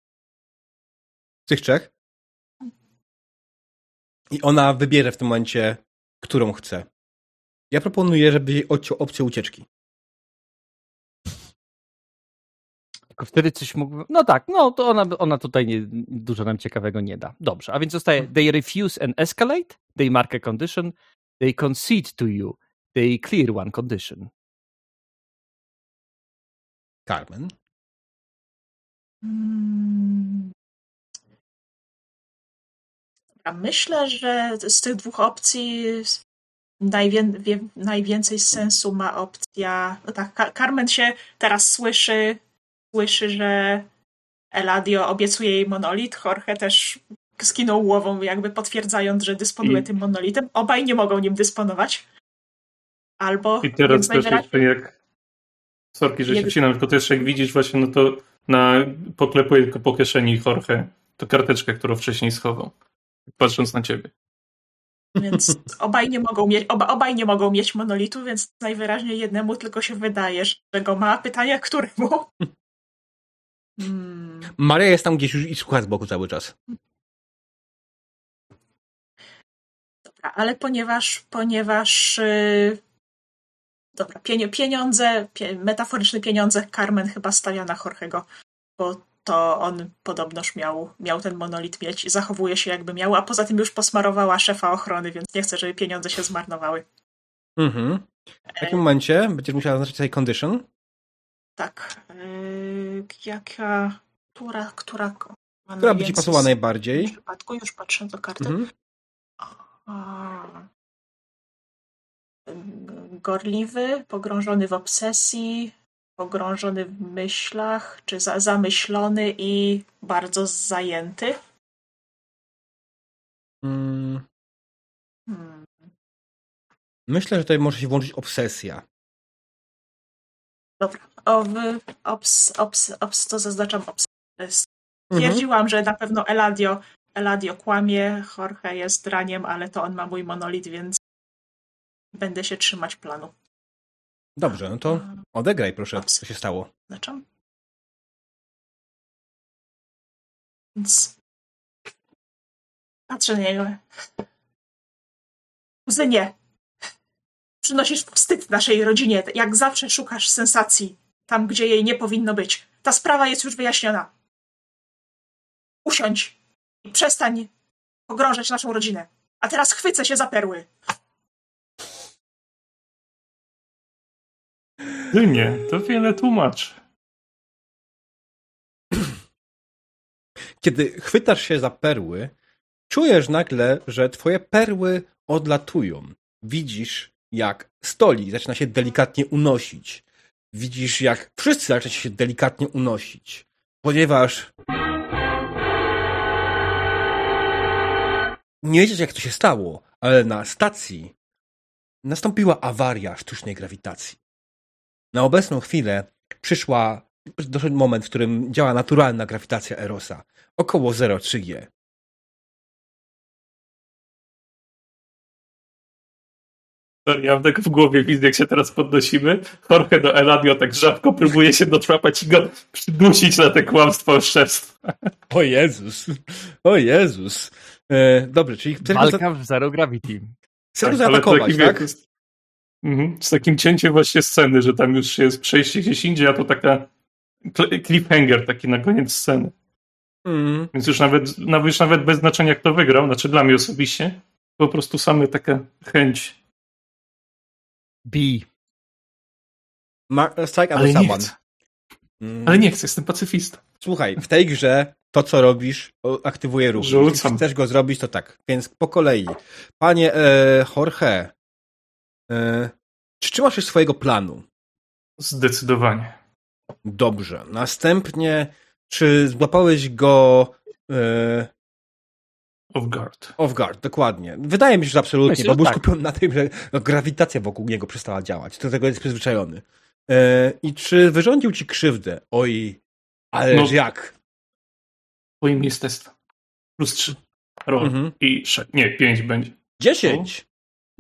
Z tych trzech. I ona wybierze w tym momencie, którą chce. Ja proponuję, żeby jej odciął opcję ucieczki. Tylko wtedy coś mógł. No tak, no to ona, ona tutaj nie, dużo nam ciekawego nie da. Dobrze, a więc zostaje they refuse and escalate, they mark a condition, They concede to you. They clear one condition. Carmen? Hmm. Myślę, że z tych dwóch opcji najwię najwięcej sensu ma opcja. No tak, Carmen się teraz słyszy, słyszy, że Eladio obiecuje jej monolit. Jorge też skinął głową, jakby potwierdzając, że dysponuje I... tym monolitem. Obaj nie mogą nim dysponować. Albo. I teraz też jeszcze jak. Sorki, że się wcinam, tylko też jak widzisz właśnie, no to na poklepuje tylko po kieszeni Jorge to karteczkę, którą wcześniej schował. Patrząc na ciebie. Więc obaj nie mogą mieć, oba, obaj nie mogą mieć monolitu, więc najwyraźniej jednemu tylko się wydaje, że go ma. Pytanie, któremu? Hmm. Maria jest tam gdzieś już i słucha z boku cały czas. Dobra, ale ponieważ, ponieważ yy, dobra, pieniądze, pie, metaforyczne pieniądze Carmen chyba stawia na Jorgego, bo to on podobnoż miał, miał ten monolit mieć i zachowuje się jakby miał, a poza tym już posmarowała szefa ochrony, więc nie chce, żeby pieniądze się zmarnowały. Mhm. W takim momencie będziesz musiała zaznaczyć tutaj condition. Tak. Yy, jaka, która, która, która by ci pasowała najbardziej? W przypadku już patrzę do karty. Mhm. Gorliwy, pogrążony w obsesji, pogrążony w myślach, czy za, zamyślony i bardzo zajęty. Hmm. Hmm. Myślę, że tutaj może się włączyć obsesja. Dobra. O, obs, obs, obs, to zaznaczam obsesję. Mhm. Stwierdziłam, mhm. że na pewno Eladio Eladio kłamie, Jorge jest draniem, ale to on ma mój monolit, więc będę się trzymać planu. Dobrze, no to odegraj proszę, co się stało. Znaczy? Więc patrzę na niego. Kuzynie, przynosisz wstyd naszej rodzinie. Jak zawsze szukasz sensacji tam, gdzie jej nie powinno być. Ta sprawa jest już wyjaśniona. Usiądź i przestań pogrążać naszą rodzinę. A teraz chwycę się za perły. Ty nie, to wiele tłumaczy. Kiedy chwytasz się za perły, czujesz nagle, że twoje perły odlatują. Widzisz, jak stoli zaczyna się delikatnie unosić. Widzisz, jak wszyscy zaczynają się delikatnie unosić. Ponieważ nie wiecie, jak to się stało, ale na stacji nastąpiła awaria sztucznej grawitacji. Na obecną chwilę przyszła, doszedł moment, w którym działa naturalna grawitacja Erosa. Około 0,3G. Ja tak w głowie widzę, jak się teraz podnosimy. Jorge do Eladio tak żabko próbuje się dotrapać i go przydusić na te kłamstwa oszczerstwa. O Jezus. O Jezus. E, dobrze, czyli... Walka w Zero Gravity. Chcesz tak, zaatakować, tak? Jest, mhm, z takim cięciem właśnie sceny, że tam już jest przejście gdzieś indziej, a to taka cliffhanger taki na koniec sceny. Mm. Więc już nawet, nawet, już nawet bez znaczenia kto wygrał, znaczy dla mnie osobiście, po prostu same taka chęć B. Ma strike Ale nie chcę. Mm. Ale nie chcę, jestem pacyfistą. Słuchaj, w tej grze to, co robisz, aktywuje ruch. Rzucam. Jeśli chcesz go zrobić, to tak. Więc po kolei. Panie e, Jorge, e, czy trzymasz się swojego planu? Zdecydowanie. Dobrze. Następnie, czy złapałeś go e, Off guard. Off guard, dokładnie. Wydaje mi się, że absolutnie, Myślę, bo był tak. skupiony na tym, że grawitacja wokół niego przestała działać. Do tego jest przyzwyczajony. E, I czy wyrządził ci krzywdę? Oj, ale no, jak? Twoim jest test. Plus 3. Roll. Mhm. I 6. Nie, 5 będzie. 10.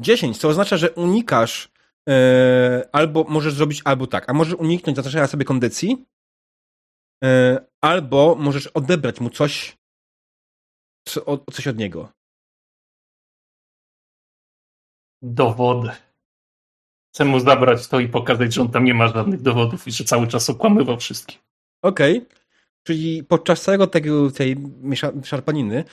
10, co oznacza, że unikasz e, albo możesz zrobić albo tak, a możesz uniknąć zaznaczenia sobie kondycji, e, albo możesz odebrać mu coś, co, o, coś od niego. Dowody. Chcę mu zabrać to i pokazać, że on tam nie ma żadnych dowodów i że cały czas okłamywał wszystkim. Okej. Okay. Czyli podczas całego tego, tej szarpaniny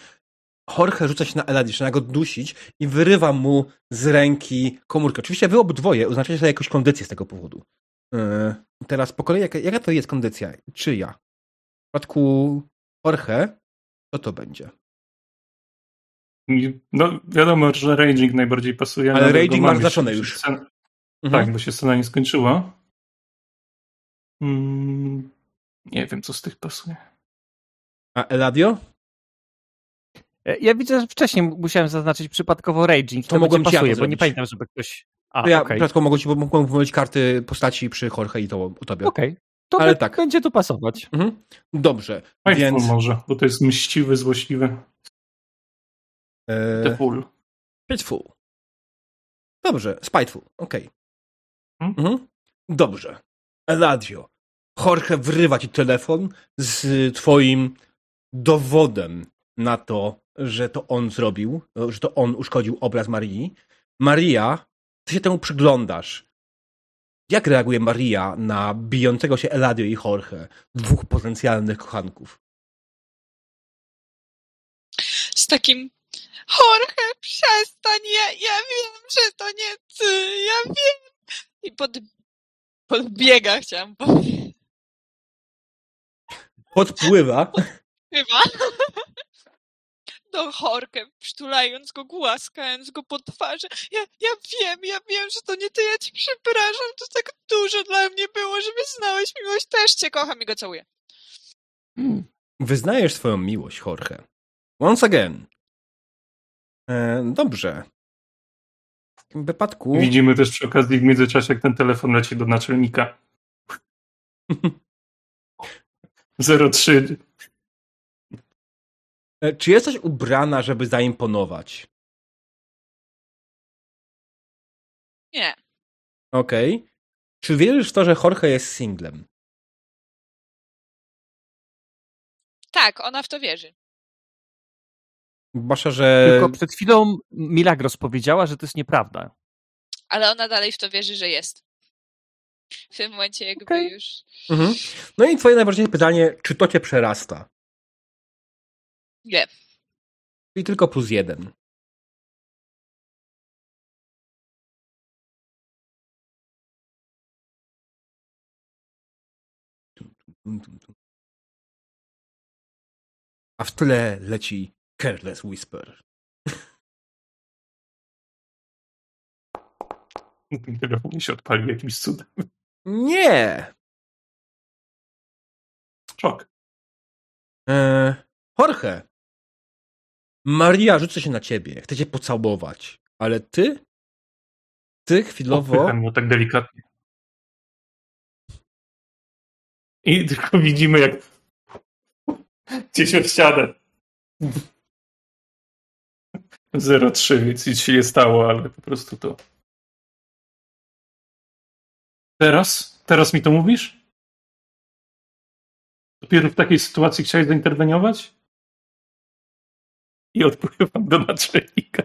Jorge rzuca się na Eladi, zaczyna go dusić i wyrywa mu z ręki komórkę. Oczywiście wy obydwoje oznaczacie sobie jakąś kondycję z tego powodu. Yy, teraz po kolei, jaka, jaka to jest kondycja? Czyja? W przypadku Jorge, co to będzie? No wiadomo, że raging najbardziej pasuje. Ale raging masz zaznaczone już. Scena... Mhm. Tak, bo się scena nie skończyła. Mm, nie wiem, co z tych pasuje. A Eladio? E, ja widzę, że wcześniej musiałem zaznaczyć przypadkowo raging. To, to mogłem pasuje, bo nie pamiętam, żeby ktoś... A, to ja okay. przypadkowo mogłem ci, mogłem pomylić karty postaci przy Jorge i to u tobie. Okej. Okay. To Ale tak. będzie tu pasować. Mhm. Dobrze. Fightful więc... może, bo to jest mściwy, złośliwy. Eee, full. Pitful. Dobrze, Spiteful, okej. Okay. Hmm? Mhm. Dobrze. Eladio, Jorge wrywa ci telefon z twoim dowodem na to, że to on zrobił, że to on uszkodził obraz Marii. Maria, ty się temu przyglądasz. Jak reaguje Maria na bijącego się Eladio i Jorge, dwóch potencjalnych kochanków? Z takim Jorge, przestań, ja, ja wiem, że to nie ty, ja wiem. I pod, podbiega, chciałam powiedzieć. Podpływa. Chyba. Do Jorge, przytulając go, głaskając go po twarzy. Ja, ja wiem, ja wiem, że to nie ty, ja ci przepraszam, to tak dużo dla mnie było, żeby znałeś miłość, też cię kocham i go całuję. Hmm. Wyznajesz swoją miłość, Jorge. Once again, E, dobrze. W tym wypadku. Widzimy też przy okazji w międzyczasie, jak ten telefon leci do naczelnika. 03. E, czy jesteś ubrana, żeby zaimponować? Nie. Okej. Okay. Czy wierzysz w to, że Jorge jest singlem? Tak, ona w to wierzy. Zwłaszcza, że... Tylko przed chwilą Milagros powiedziała, że to jest nieprawda. Ale ona dalej w to wierzy, że jest. W tym momencie jakby okay. już... Mhm. No i twoje najważniejsze pytanie, czy to cię przerasta? Nie. Czyli tylko plus jeden. A w tle leci Careless Whisper. Ten telefon się odpalił jakimś cudem. Nie! Szok. Eee, Jorge. Maria rzucę się na ciebie. Chcę cię pocałować. Ale ty? Ty chwilowo... Odpycham mu tak delikatnie. I tylko widzimy, jak gdzieś w ścianę. 0,3, więc nic się nie stało, ale po prostu to. Teraz? Teraz mi to mówisz? Dopiero w takiej sytuacji chciałeś zainterweniować? I odpływam do naczelnika.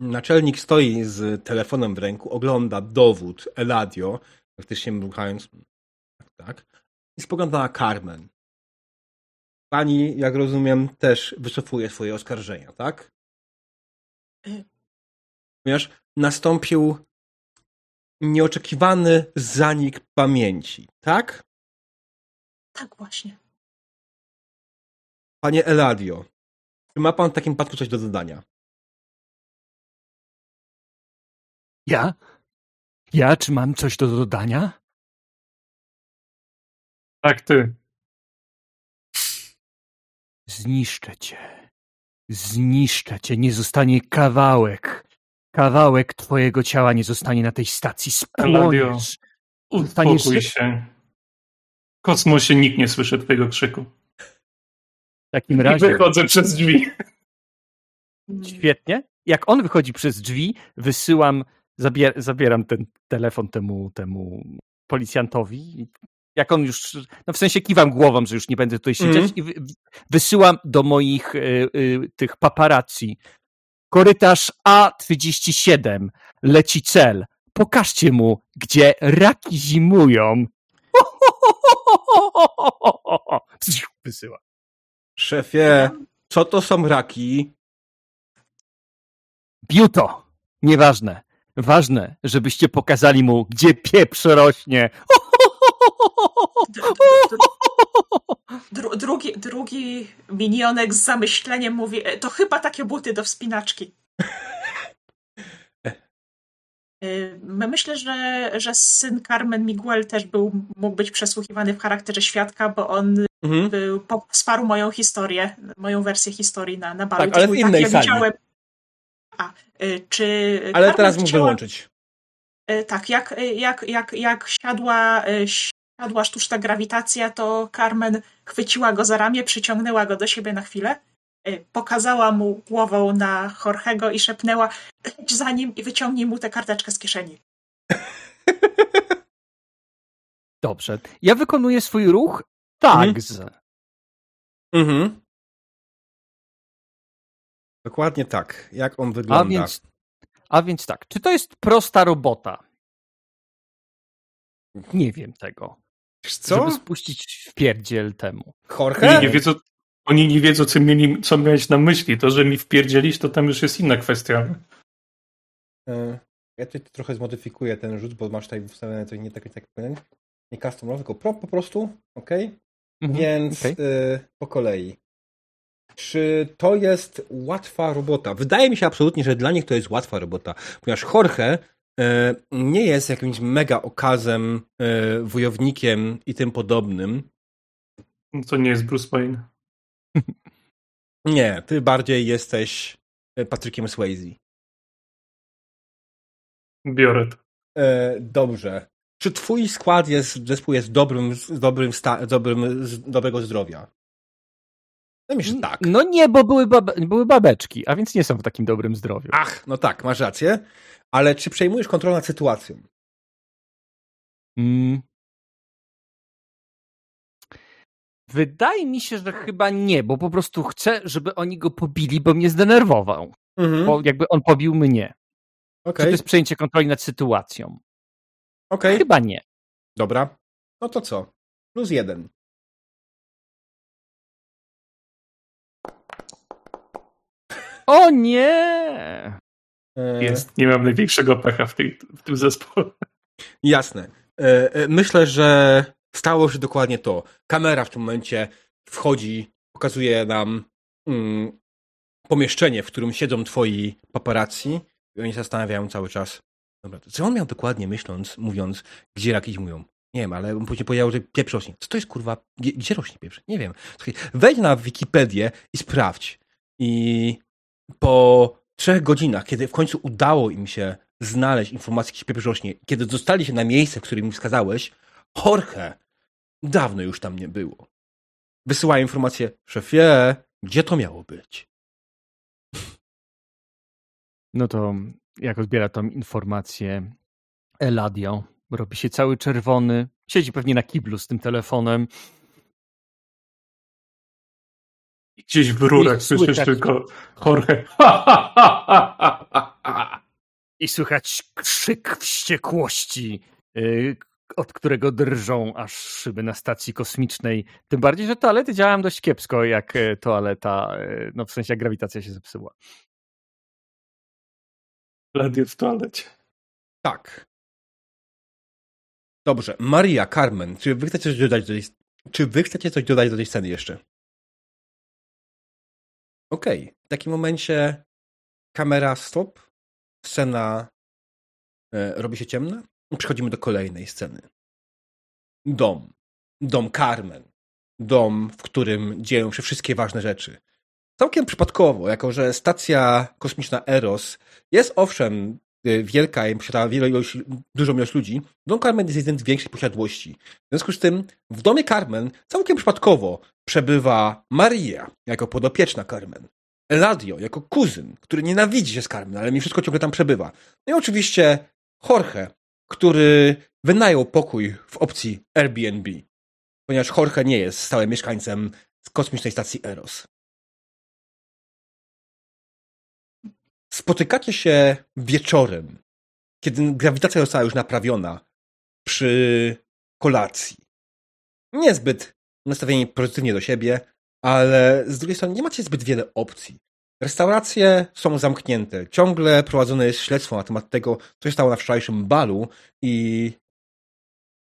Naczelnik stoi z telefonem w ręku, ogląda dowód Eladio, faktycznie mrugając, tak, tak, i spogląda na Carmen. Pani, jak rozumiem, też wycofuje swoje oskarżenia, tak? Y. Ponieważ nastąpił nieoczekiwany zanik pamięci, tak? Tak właśnie. Panie Eladio, czy ma pan w takim przypadku coś do dodania? Ja? Ja, czy mam coś do dodania? Tak, ty. Zniszczę cię. Zniszczę cię. Nie zostanie kawałek. Kawałek twojego ciała nie zostanie na tej stacji. Spłoniesz. Uspokój się. W kosmosie nikt nie słyszy twojego krzyku. W takim razie... I wychodzę przez drzwi. Świetnie. Jak on wychodzi przez drzwi, wysyłam, zabier zabieram ten telefon temu, temu policjantowi jak on już, no w sensie kiwam głową, że już nie będę tutaj siedzieć mm. i wy, wysyłam do moich y, y, tych paparazzi. Korytarz A37, leci cel. Pokażcie mu, gdzie raki zimują. Wysyła. Szefie, co to są raki? Biuto. Nieważne. Ważne, żebyście pokazali mu, gdzie pieprz rośnie. Dru, drugi, drugi minionek z zamyśleniem mówi, e, to chyba takie buty do wspinaczki. Myślę, że, że syn Carmen Miguel też był, mógł być przesłuchiwany w charakterze świadka, bo on mhm. był, wsparł moją historię, moją wersję historii na, na balu. Tak, ale w innej tak, ja sali. Widziałem... A, e, czy ale Carmen teraz mógł chciała... wyłączyć. Tak, jak, jak, jak, jak siadła, Padła sztuczna grawitacja, to Carmen chwyciła go za ramię, przyciągnęła go do siebie na chwilę, pokazała mu głową na Jorgego i szepnęła leć za nim i wyciągnij mu tę karteczkę z kieszeni. Dobrze. Ja wykonuję swój ruch tak. Mhm. mhm. Dokładnie tak. Jak on wygląda? A więc, a więc tak. Czy to jest prosta robota? Nie wiem tego. Co? Żeby spuścić w pierdziel temu. Jorge? Oni nie wiedzą, oni nie wiedzą co, mieli, co miałeś na myśli. To, że mi wpierdzielisz, to tam już jest inna kwestia. E, ja tutaj trochę zmodyfikuję ten rzut, bo masz tutaj wstawione coś nie tak, tak nie custom, tylko pro po prostu, ok? Mhm, Więc okay. Y, po kolei. Czy to jest łatwa robota? Wydaje mi się absolutnie, że dla nich to jest łatwa robota, ponieważ Jorge E, nie jest jakimś mega okazem, e, wojownikiem i tym podobnym. To nie jest Bruce Wayne. nie, ty bardziej jesteś e, Patrykiem Swayze. Biorę to. dobrze. Czy twój skład jest, zespół jest dobrym, dobrym, sta, dobrym, z dobrego zdrowia? No myślę, tak. No nie, bo były, babe, były babeczki, a więc nie są w takim dobrym zdrowiu. Ach, no tak, masz rację. Ale czy przejmujesz kontrolę nad sytuacją? Mm. Wydaje mi się, że chyba nie, bo po prostu chcę, żeby oni go pobili, bo mnie zdenerwował. Mhm. Bo jakby on pobił mnie. Okay. Czy to jest przejęcie kontroli nad sytuacją? Okay. Chyba nie. Dobra. No to co? Plus jeden. O nie! Jest, nie mam największego pecha w, tej, w tym zespole. Jasne. E, e, myślę, że stało się dokładnie to. Kamera w tym momencie wchodzi, pokazuje nam mm, pomieszczenie, w którym siedzą twoi paparazzi i oni się zastanawiają cały czas. Dobra, co on miał dokładnie myśląc, mówiąc, gdzie raki zimują? Nie wiem, ale on później powiedział, że pieprz rośnie. Co to jest kurwa? Gdzie, gdzie rośnie pieprz? Nie wiem. Słuchaj, wejdź na Wikipedię i sprawdź. I po trzech godzinach, kiedy w końcu udało im się znaleźć informację, gdzie pieprz kiedy dostali się na miejsce, w którym mi wskazałeś, Jorge dawno już tam nie było. Wysyłają informację, szefie, gdzie to miało być? No to jak odbiera tą informację Eladio, robi się cały czerwony, siedzi pewnie na kiblu z tym telefonem. I gdzieś w rurach słyszysz tylko Jorge. I słychać krzyk wściekłości, y, od którego drżą aż szyby na stacji kosmicznej. Tym bardziej, że toalety działają dość kiepsko, jak e, toaleta, e, no w sensie jak grawitacja się zepsuła. Jest w toalecie. Tak. Dobrze. Maria, Carmen, czy wy chcecie coś dodać do tej, czy wy chcecie coś dodać do tej sceny jeszcze? Okej. Okay. W takim momencie kamera stop, scena e, robi się ciemna przechodzimy do kolejnej sceny. Dom. Dom Carmen. Dom, w którym dzieją się wszystkie ważne rzeczy. Całkiem przypadkowo, jako że stacja kosmiczna Eros jest owszem wielka i posiada wiele ilość, dużą ilość ludzi, dom Carmen jest jeden z większych posiadłości. W związku z tym w domie Carmen całkiem przypadkowo przebywa Maria jako podopieczna Carmen. Eladio jako kuzyn, który nienawidzi się z Carmen, ale mi wszystko ciągle tam przebywa. No i oczywiście Jorge, który wynajął pokój w opcji Airbnb, ponieważ Jorge nie jest stałym mieszkańcem kosmicznej stacji Eros. Spotykacie się wieczorem, kiedy grawitacja została już naprawiona przy kolacji. Niezbyt nastawieni pozytywnie do siebie, ale z drugiej strony nie macie zbyt wiele opcji. Restauracje są zamknięte. Ciągle prowadzone jest śledztwo na temat tego, co się stało na wczorajszym balu i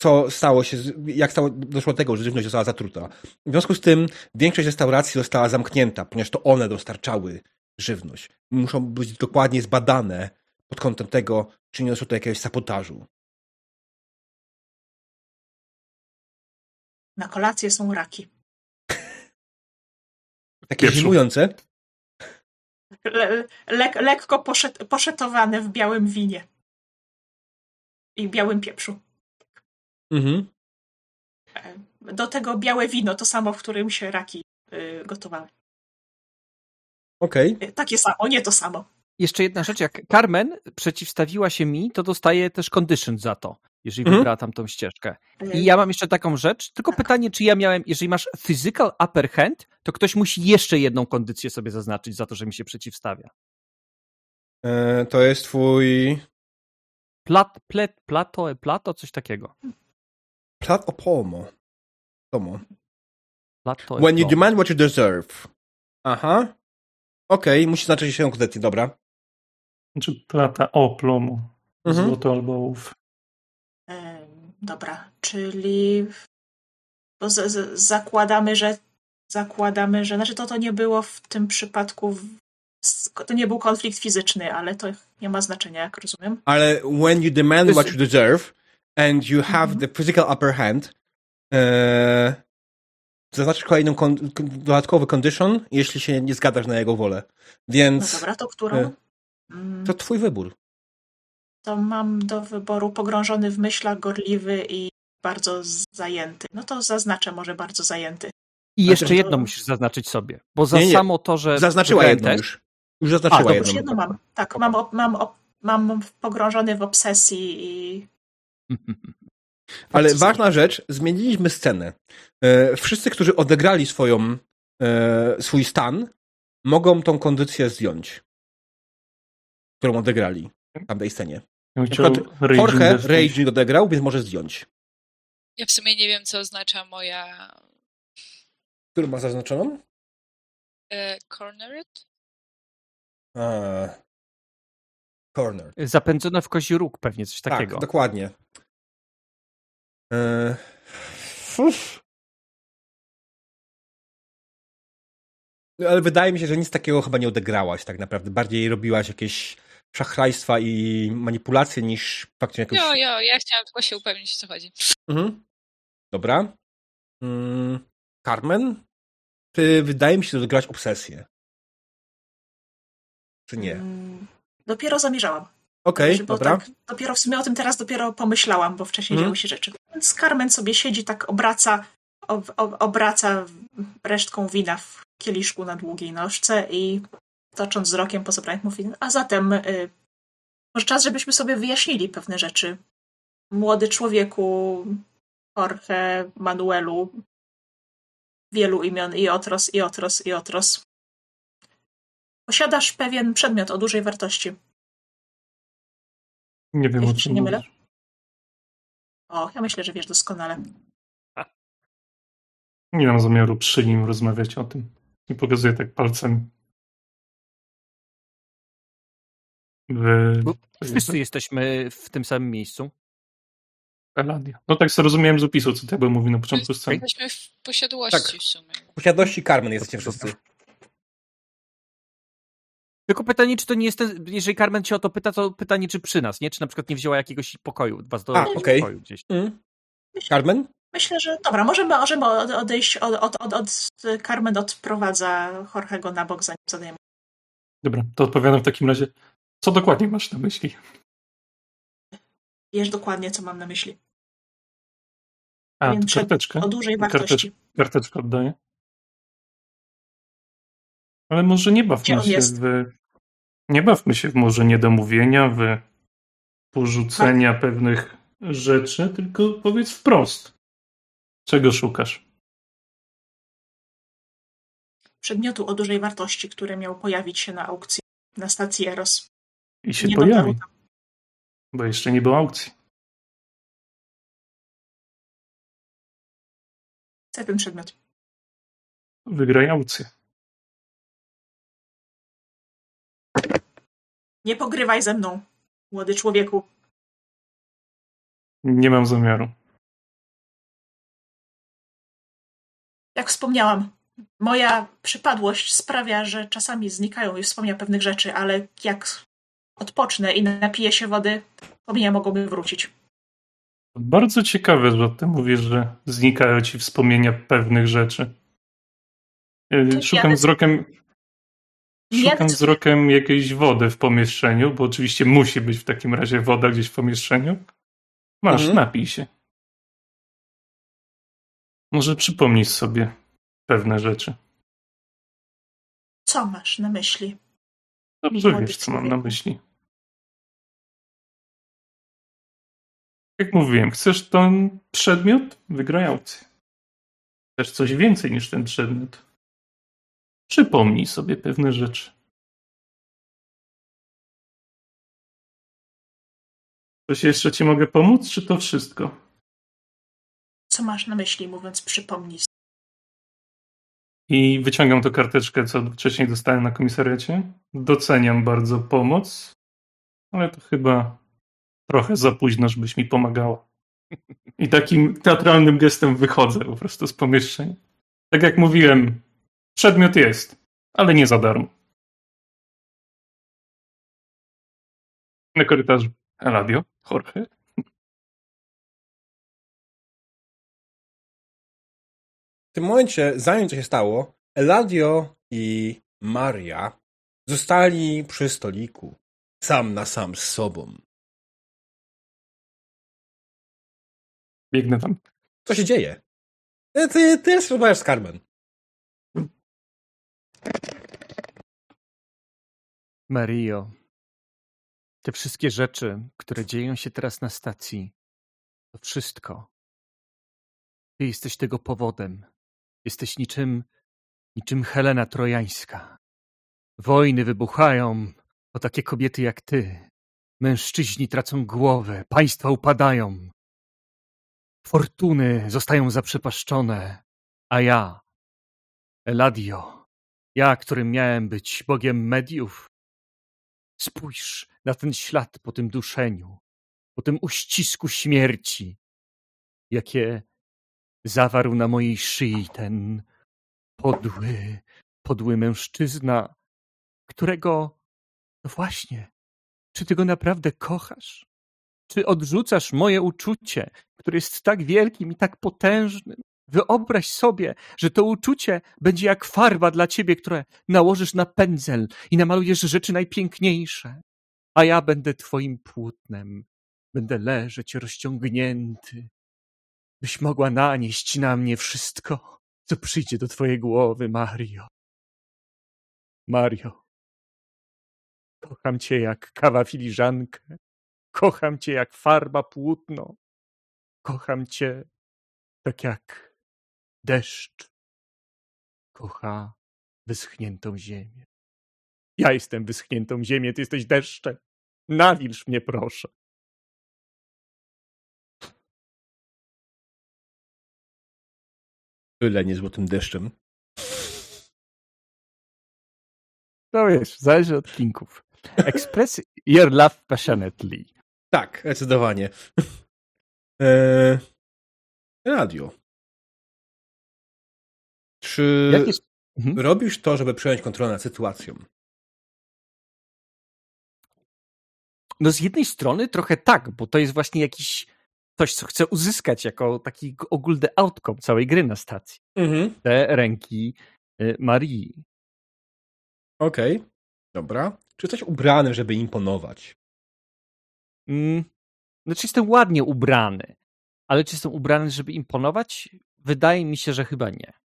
co stało się, jak stało, doszło do tego, że żywność została zatruta. W związku z tym większość restauracji została zamknięta, ponieważ to one dostarczały żywność. Muszą być dokładnie zbadane pod kątem tego, czy nie doszło do jakiegoś sabotażu. Na kolację są raki. Takie Pieprzu. zimujące? Le, le, lekko poszet, poszetowane w białym winie. I białym pieprzu. Mhm. E, do tego białe wino, to samo, w którym się raki y, gotowały. Okej. Okay. Takie samo, nie to samo. Jeszcze jedna rzecz, jak Carmen przeciwstawiła się mi, to dostaje też condition za to, jeżeli mhm. wybrała tamtą ścieżkę. I ja mam jeszcze taką rzecz, tylko tak. pytanie, czy ja miałem, jeżeli masz physical upper hand, to ktoś musi jeszcze jedną kondycję sobie zaznaczyć za to, że mi się przeciwstawia. E, to jest twój... Plat, plet, plato, plato, coś takiego. Plat o pomo. Pomo. Plato When you demand what you deserve. Aha. Okej, okay, musi znaczyć się konkretnie, dobra. Znaczy plata oplomu. Mhm. Złoto albo ołów. dobra, czyli bo z, z, zakładamy, że zakładamy, że znaczy to to nie było w tym przypadku to nie był konflikt fizyczny, ale to nie ma znaczenia, jak rozumiem. Ale when you demand what you deserve and you have mm -hmm. the physical upper hand, uh, zaznaczyć kolejną kon dodatkowy condition, jeśli się nie zgadasz na jego wolę. Więc. No dobra, to którą? E, mm. To twój wybór. To mam do wyboru pogrążony w myślach, gorliwy i bardzo zajęty. No to zaznaczę może bardzo zajęty. I jeszcze znaczy, jedno musisz zaznaczyć sobie, bo za nie, nie. samo to, że. Zaznaczyła jedno test... już. Już zaznaczyła A, jedno. Już jedno mam. Tak, mam, mam, mam pogrążony w obsesji i Ale ważna rzecz, zmieniliśmy scenę. E, wszyscy, którzy odegrali swoją, e, swój stan, mogą tą kondycję zdjąć, którą odegrali w tamtej scenie. Ja Jorge Raging odegrał, więc może zdjąć. Ja w sumie nie wiem, co oznacza moja... Którą ma zaznaczoną? E, cornered? A, corner. Zapędzona w kozi róg pewnie, coś tak, takiego. Tak, dokładnie. E... No, ale wydaje mi się, że nic takiego chyba nie odegrałaś tak naprawdę. Bardziej robiłaś jakieś szachrajstwa i manipulacje niż faktycznie jakieś... Jo, jo, ja chciałam tylko się upewnić, o co chodzi. Mhm. Dobra. Mm, Carmen? Ty, wydaje mi się, że odegrałaś obsesję. Czy nie? Mm, dopiero zamierzałam. Okej, okay, dobra. Tak, dopiero w sumie o tym teraz dopiero pomyślałam, bo wcześniej mm. działy się rzeczy. Więc Carmen sobie siedzi, tak obraca, ob, ob, obraca resztką wina w kieliszku na długiej nóżce i tocząc wzrokiem po zebranych mówi, a zatem y, może czas, żebyśmy sobie wyjaśnili pewne rzeczy. Młody człowieku, Jorge, Manuelu, wielu imion, i Otros, i Otros, i Otros. Posiadasz pewien przedmiot o dużej wartości. Nie wiem, Jeśli o czym nie mylę. O, ja myślę, że wiesz doskonale. Nie mam zamiaru przy nim rozmawiać o tym. I pokazuję tak palcem. W... Wszyscy jesteśmy w tym samym miejscu. Eladia. No tak sobie rozumiałem z opisu, co Tebe mówi na początku sceny. Jesteśmy w posiadłości tak. w sumie. W posiadłości Carmen jesteście wszyscy. Tylko pytanie, czy to nie jest ten, jeżeli Carmen cię o to pyta, to pytanie, czy przy nas, nie? Czy na przykład nie wzięła jakiegoś pokoju, was do A, okay. pokoju gdzieś. Mm. Carmen? Myślę, że dobra, możemy, możemy odejść od, od, od, od Carmen odprowadza Jorge'ego na bok, zanim zadajemy. Dobra, to odpowiadam w takim razie. Co dokładnie masz na myśli? Wiesz dokładnie, co mam na myśli. A, karteczkę? O dużej wartości. karteczkę oddaję. Ale może nie bawmy się w... Nie bawmy się w może niedomówienia, w porzucenia tak. pewnych rzeczy, tylko powiedz wprost. Czego szukasz? Przedmiotu o dużej wartości, który miał pojawić się na aukcji na stacji Eros. I się nie pojawi. Bo jeszcze nie było aukcji. Chcę ten przedmiot. Wygraj aukcję. Nie pogrywaj ze mną, młody człowieku. Nie mam zamiaru. Jak wspomniałam, moja przypadłość sprawia, że czasami znikają i wspomnienia pewnych rzeczy, ale jak odpocznę i napiję się wody, wspomnienia mogą mi wrócić. Bardzo ciekawe, że o tym mówisz, że znikają ci wspomnienia pewnych rzeczy. E, szukam wzrokiem. Szukam ja wzrokiem jakiejś wody w pomieszczeniu, bo oczywiście musi być w takim razie woda gdzieś w pomieszczeniu. Masz, mhm. napij się. Może przypomnisz sobie pewne rzeczy. Co masz na myśli? Dobrze wiesz, co mam na myśli. Jak mówiłem, chcesz ten przedmiot? Wygraj aukcję. Chcesz coś więcej niż ten przedmiot? Przypomnij sobie pewne rzeczy. Coś jeszcze ci mogę pomóc, czy to wszystko? Co masz na myśli, mówiąc przypomnij? I wyciągam tę karteczkę, co wcześniej dostałem na komisariacie. Doceniam bardzo pomoc, ale to chyba trochę za późno, żebyś mi pomagała. I takim teatralnym gestem wychodzę po prostu z pomieszczenia. Tak jak mówiłem, przedmiot jest, ale nie za darmo. Na korytarzu. Radio, Jorge. W tym momencie, zanim to się stało, Eladio i Maria zostali przy stoliku, sam na sam z sobą. Biegnę tam. Co się dzieje? Ty, ty, ty rozmawiasz z Carmen. Mario, te wszystkie rzeczy, które dzieją się teraz na stacji, To wszystko. Ty jesteś tego powodem. Jesteś niczym, niczym Helena Trojańska. Wojny wybuchają o takie kobiety jak ty. Mężczyźni tracą głowę, państwa upadają. Fortuny zostają zaprzepaszczone, a ja, Eladio, ja, którym miałem być bogiem mediów, spójrz na ten ślad po tym duszeniu, po tym uścisku śmierci, jakie zawarł na mojej szyi ten podły, podły mężczyzna, którego, no właśnie, czy ty go naprawdę kochasz? Czy odrzucasz moje uczucie, które jest tak wielkim i tak potężnym? Wyobraź sobie, że to uczucie będzie jak farba dla ciebie, które nałożysz na pędzel i namalujesz rzeczy najpiękniejsze. A ja będę twoim płótnem. Będę leżeć rozciągnięty, byś mogła nanieść na mnie wszystko, co przyjdzie do twojej głowy, Mario. Mario, kocham cię jak kawa filiżankę, kocham cię jak farba płótno, kocham cię tak jak deszcz kocha wyschniętą ziemię. Ja jestem wyschniętą ziemię, ty jesteś deszczem. Nawilż mnie, proszę. Byle nie złotym deszczem. No wiesz, zależy od kinków. Express your love passionately. Tak, zdecydowanie. Eee, radio. Czy mhm. robisz to, żeby przejąć kontrolę nad sytuacją? No z jednej strony trochę tak, bo to jest właśnie jakiś coś, co chcę uzyskać jako taki ogólny outcome całej gry na stacji. Mhm. Te ręki y, Marii. Okej, okay. dobra. Czy jesteś ubrany, żeby imponować? Mm, znaczy jestem ładnie ubrany, ale czy jestem ubrany, żeby imponować? Wydaje mi się, że chyba nie.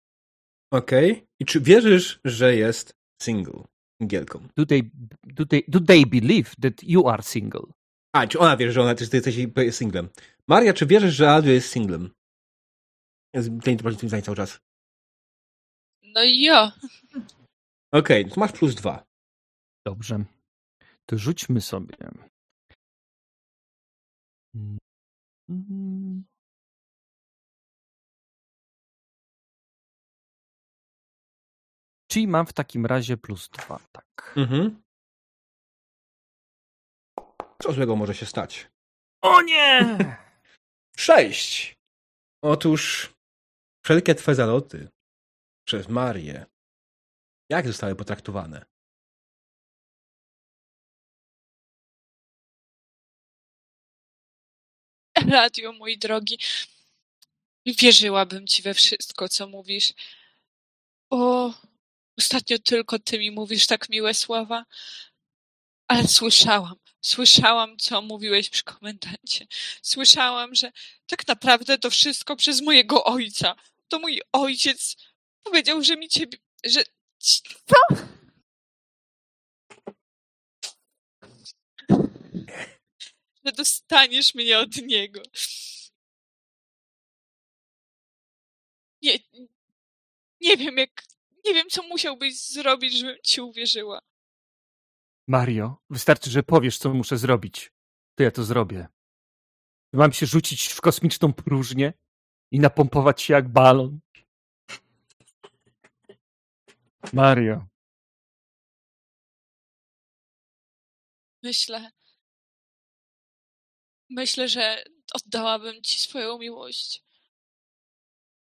Okej. Okay. I czy wierzysz, że jest single? Singielką? Do they, do, they, do they believe that you are single? A, czy ona wierzy, że ona też jesteś singlem? Maria, czy wierzysz, że Adrian jest singlem? Ten tym zdań cały czas. No i ja. Okej, okay, to masz plus dwa. Dobrze. To rzućmy sobie. Czyli mam w takim razie plus dwa, tak. Mhm. Co złego może się stać? O nie! Sześć! Otóż wszelkie twe zaloty przez Marię, jak zostały potraktowane? Radio, mój drogi, wierzyłabym ci we wszystko, co mówisz. O, ostatnio tylko ty mi mówisz tak miłe słowa, ale słyszałam, słyszałam, co mówiłeś przy komendancie. Słyszałam, że tak naprawdę to wszystko przez mojego ojca. To mój ojciec powiedział, że mi ciebie, że... Co? Że dostaniesz mnie od niego. Nie, nie wiem, jak, nie wiem, co musiałbyś zrobić, żebym ci uwierzyła. Mario, wystarczy, że powiesz, co muszę zrobić. To ja to zrobię. Mam się rzucić w kosmiczną próżnię i napompować się jak balon. Mario. Myślę. Myślę, że oddałabym ci swoją miłość.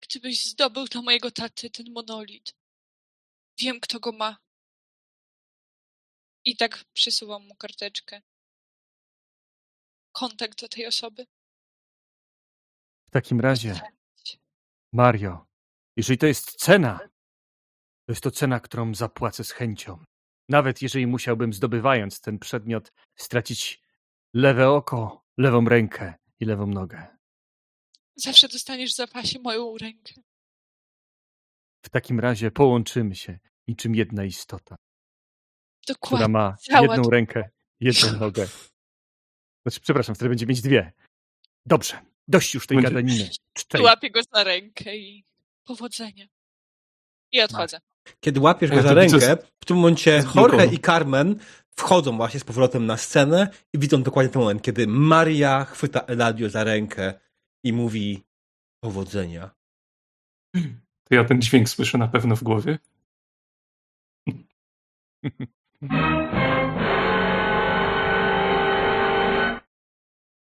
Gdybyś zdobył dla mojego taty ten monolit. Wiem, kto go ma. I tak przysuwam mu karteczkę. Kontakt do tej osoby. W takim razie, Mario, jeżeli to jest cena, to jest to cena, którą zapłacę z chęcią. Nawet jeżeli musiałbym, zdobywając ten przedmiot, stracić lewe oko, lewą rękę i lewą nogę. Zawsze dostaniesz w zapasie moją rękę. W takim razie połączymy się niczym jedna istota. Dokładnie. Która ma jedną rękę, jedną nogę. Znaczy, przepraszam, wtedy będzie mieć dwie. Dobrze. Dość już tej Będzie... gadaniny. Cztery. Łapię go za rękę i powodzenia. I odchodzę. Kiedy łapiesz go za rękę, w tym momencie Jorge i Carmen wchodzą właśnie z powrotem na scenę i widzą dokładnie ten moment, kiedy Maria chwyta Eladio za rękę i mówi powodzenia. To ja ten dźwięk słyszę na pewno w głowie.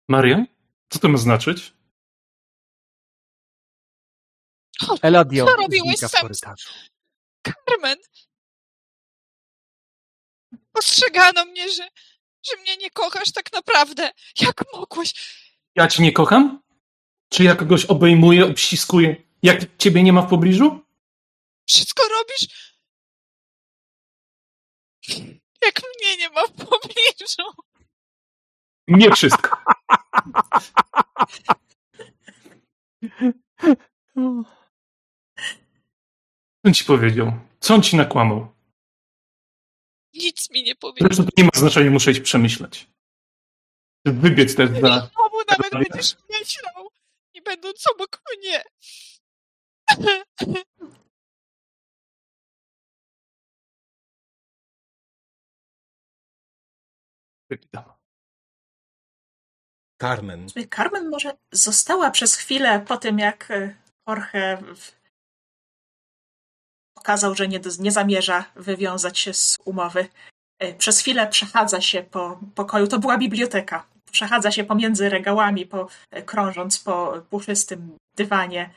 Maria? Co to ma znaczyć? Eladio co robiłeś sam? Carmen! Ostrzegano mnie, że, że mnie nie kochasz tak naprawdę. Jak mogłeś? Ja cię nie kocham? Czy ja kogoś obejmuję, obściskuję, jak ciebie nie ma w pobliżu? Wszystko robisz, jak mnie nie ma w pobliżu. Nie wszystko. Co on ci powiedział? Co on ci nakłamał? Nic mi nie powiedział. Zresztą to nie ma znaczenia, muszę iść przemyśleć. Wybiec też za... Znowu nawet będziesz myślał, nie będąc obok mnie. Carmen. Carmen może została przez chwilę po tym, jak e, Jorge pokazał, że nie, nie zamierza wywiązać się z umowy. E, przez chwilę przechadza się po pokoju. To była biblioteka. Przechadza się pomiędzy regałami, po, e, krążąc po puszystym dywanie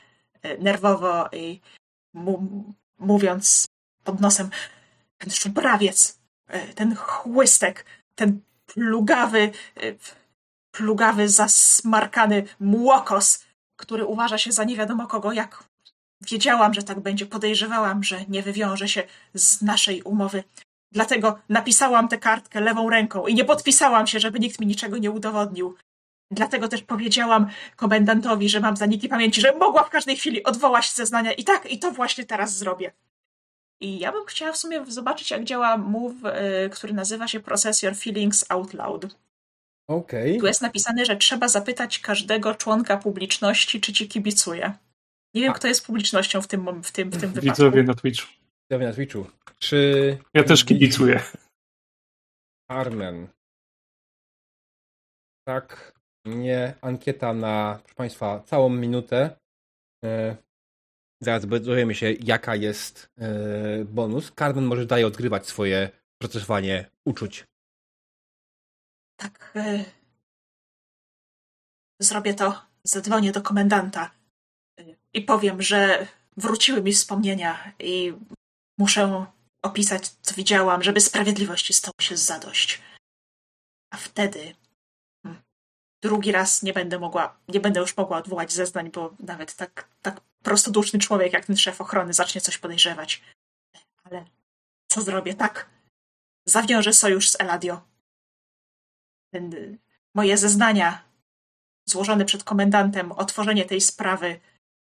nerwowo i mu, mówiąc pod nosem ten szubrawiec, ten chłystek, ten plugawy plugawy, zasmarkany młokos, który uważa się za nie wiadomo kogo, jak wiedziałam, że tak będzie, podejrzewałam, że nie wywiąże się z naszej umowy. Dlatego napisałam tę kartkę lewą ręką i nie podpisałam się, żeby nikt mi niczego nie udowodnił. Dlatego też powiedziałam komendantowi, że mam zaniki pamięci, że mogła w każdej chwili odwołać zeznania i tak, i to właśnie teraz zrobię. I ja bym chciała w sumie zobaczyć, jak działa move, y, który nazywa się Process Your Feelings Out Loud. Okay. Tu jest napisane, że trzeba zapytać każdego członka publiczności, czy ci kibicuje. Nie wiem, A. kto jest publicznością w tym, w tym, w tym wypadku. Widzowie na Twitchu. Widzowie na Twitchu. Czy... Ja też kibicuję. Armen. Tak, nie. Ankieta na, proszę Państwa, całą minutę. Zaraz dowiemy się, jaka jest e, bonus. Carmen może daje odgrywać swoje procesowanie uczuć tak. Y, zrobię to. Zadzwonię do komendanta y, i powiem, że wróciły mi wspomnienia i muszę opisać, co widziałam, żeby sprawiedliwości stało się zadość. A wtedy hmm, drugi raz nie będę mogła, nie będę już mogła odwołać zeznań, bo nawet tak, tak prostoduszny człowiek jak ten szef ochrony zacznie coś podejrzewać. Ale co zrobię? Tak. Zawiążę sojusz z Eladio ten, moje zeznania złożone przed komendantem, otworzenie tej sprawy,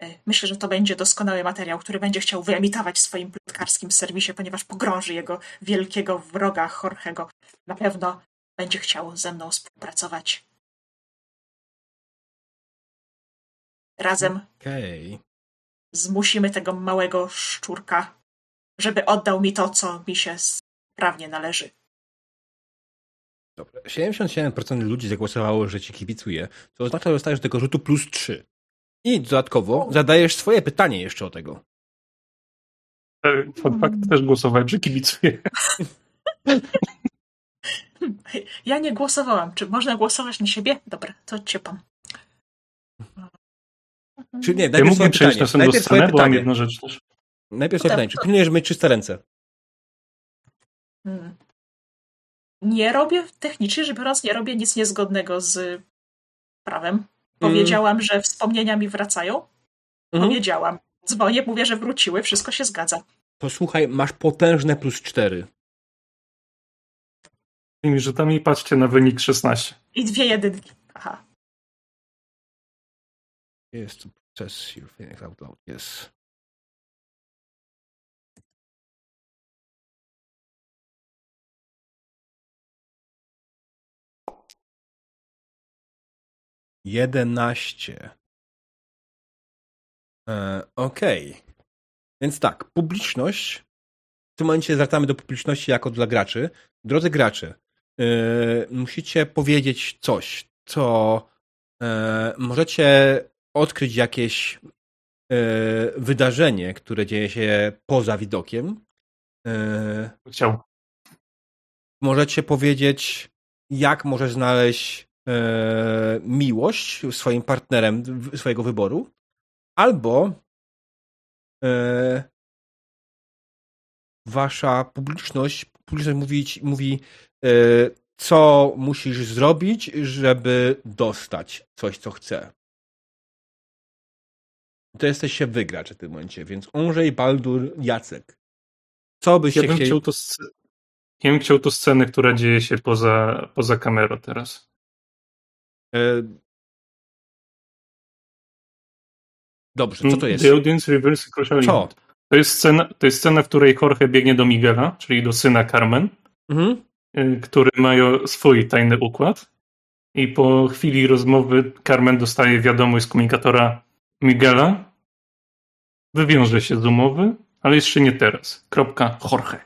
e, myślę, że to będzie doskonały materiał, który będzie chciał wyemitować w swoim plotkarskim serwisie, ponieważ pogrąży jego wielkiego wroga Jorgego. Na pewno będzie chciał ze mną współpracować. Razem okay. Zmusimy tego małego szczurka, żeby oddał mi to, co mi się sprawnie należy. Dobra. 77% ludzi zagłosowało, że ci kibicuje, co oznacza, że dostajesz do tego rzutu plus 3. I dodatkowo zadajesz swoje pytanie jeszcze o tego. E, fun fact, też głosowałem, że kibicuję. Ja nie głosowałam. Czy można głosować na siebie? Dobra, to ciepam. Czy nie, najpierw ja swoje pytanie. Na najpierw swoje pytanie. jedną rzecz też. Najpierw swoje pytanie. Czy pilnujesz mieć czyste ręce? Hmm nie robię, technicznie rzecz biorąc, nie robię nic niezgodnego z prawem. Powiedziałam, mm. że wspomnienia mi wracają. Mm. Powiedziałam. Dzwonię, mówię, że wróciły, wszystko się zgadza. To słuchaj, masz potężne plus cztery. Tymi rzutami patrzcie na wynik 16. I dwie jedynki. Aha. Jest przez your feelings out loud. 11. E, Okej. Okay. Więc tak, publiczność. W tym momencie zwracamy do publiczności jako dla graczy. Drodzy gracze, yy, musicie powiedzieć coś, co yy, możecie odkryć jakieś yy, wydarzenie, które dzieje się poza widokiem. Chciał. Możecie powiedzieć, jak możesz znaleźć miłość swoim partnerem swojego wyboru, albo wasza publiczność, publiczność mówi, mówi e, co musisz zrobić, żeby dostać coś, co chce. To jesteście wygracze w tym momencie, więc Onżej, Baldur, Jacek. Co byście ja bym chcieli... Chciał to Ja bym chciał tu scenę, która dzieje się poza, poza kamerą teraz. E... Dobrze, co to jest? The audience reverse crucial Co? To jest, scena, to jest scena, w której Jorge biegnie do Miguela, czyli do syna Carmen, mhm. Y, który ma swój tajny układ. I po chwili rozmowy Carmen dostaje wiadomość z komunikatora Miguela. Wywiąże się z umowy, ale jeszcze nie teraz. Kropka Jorge.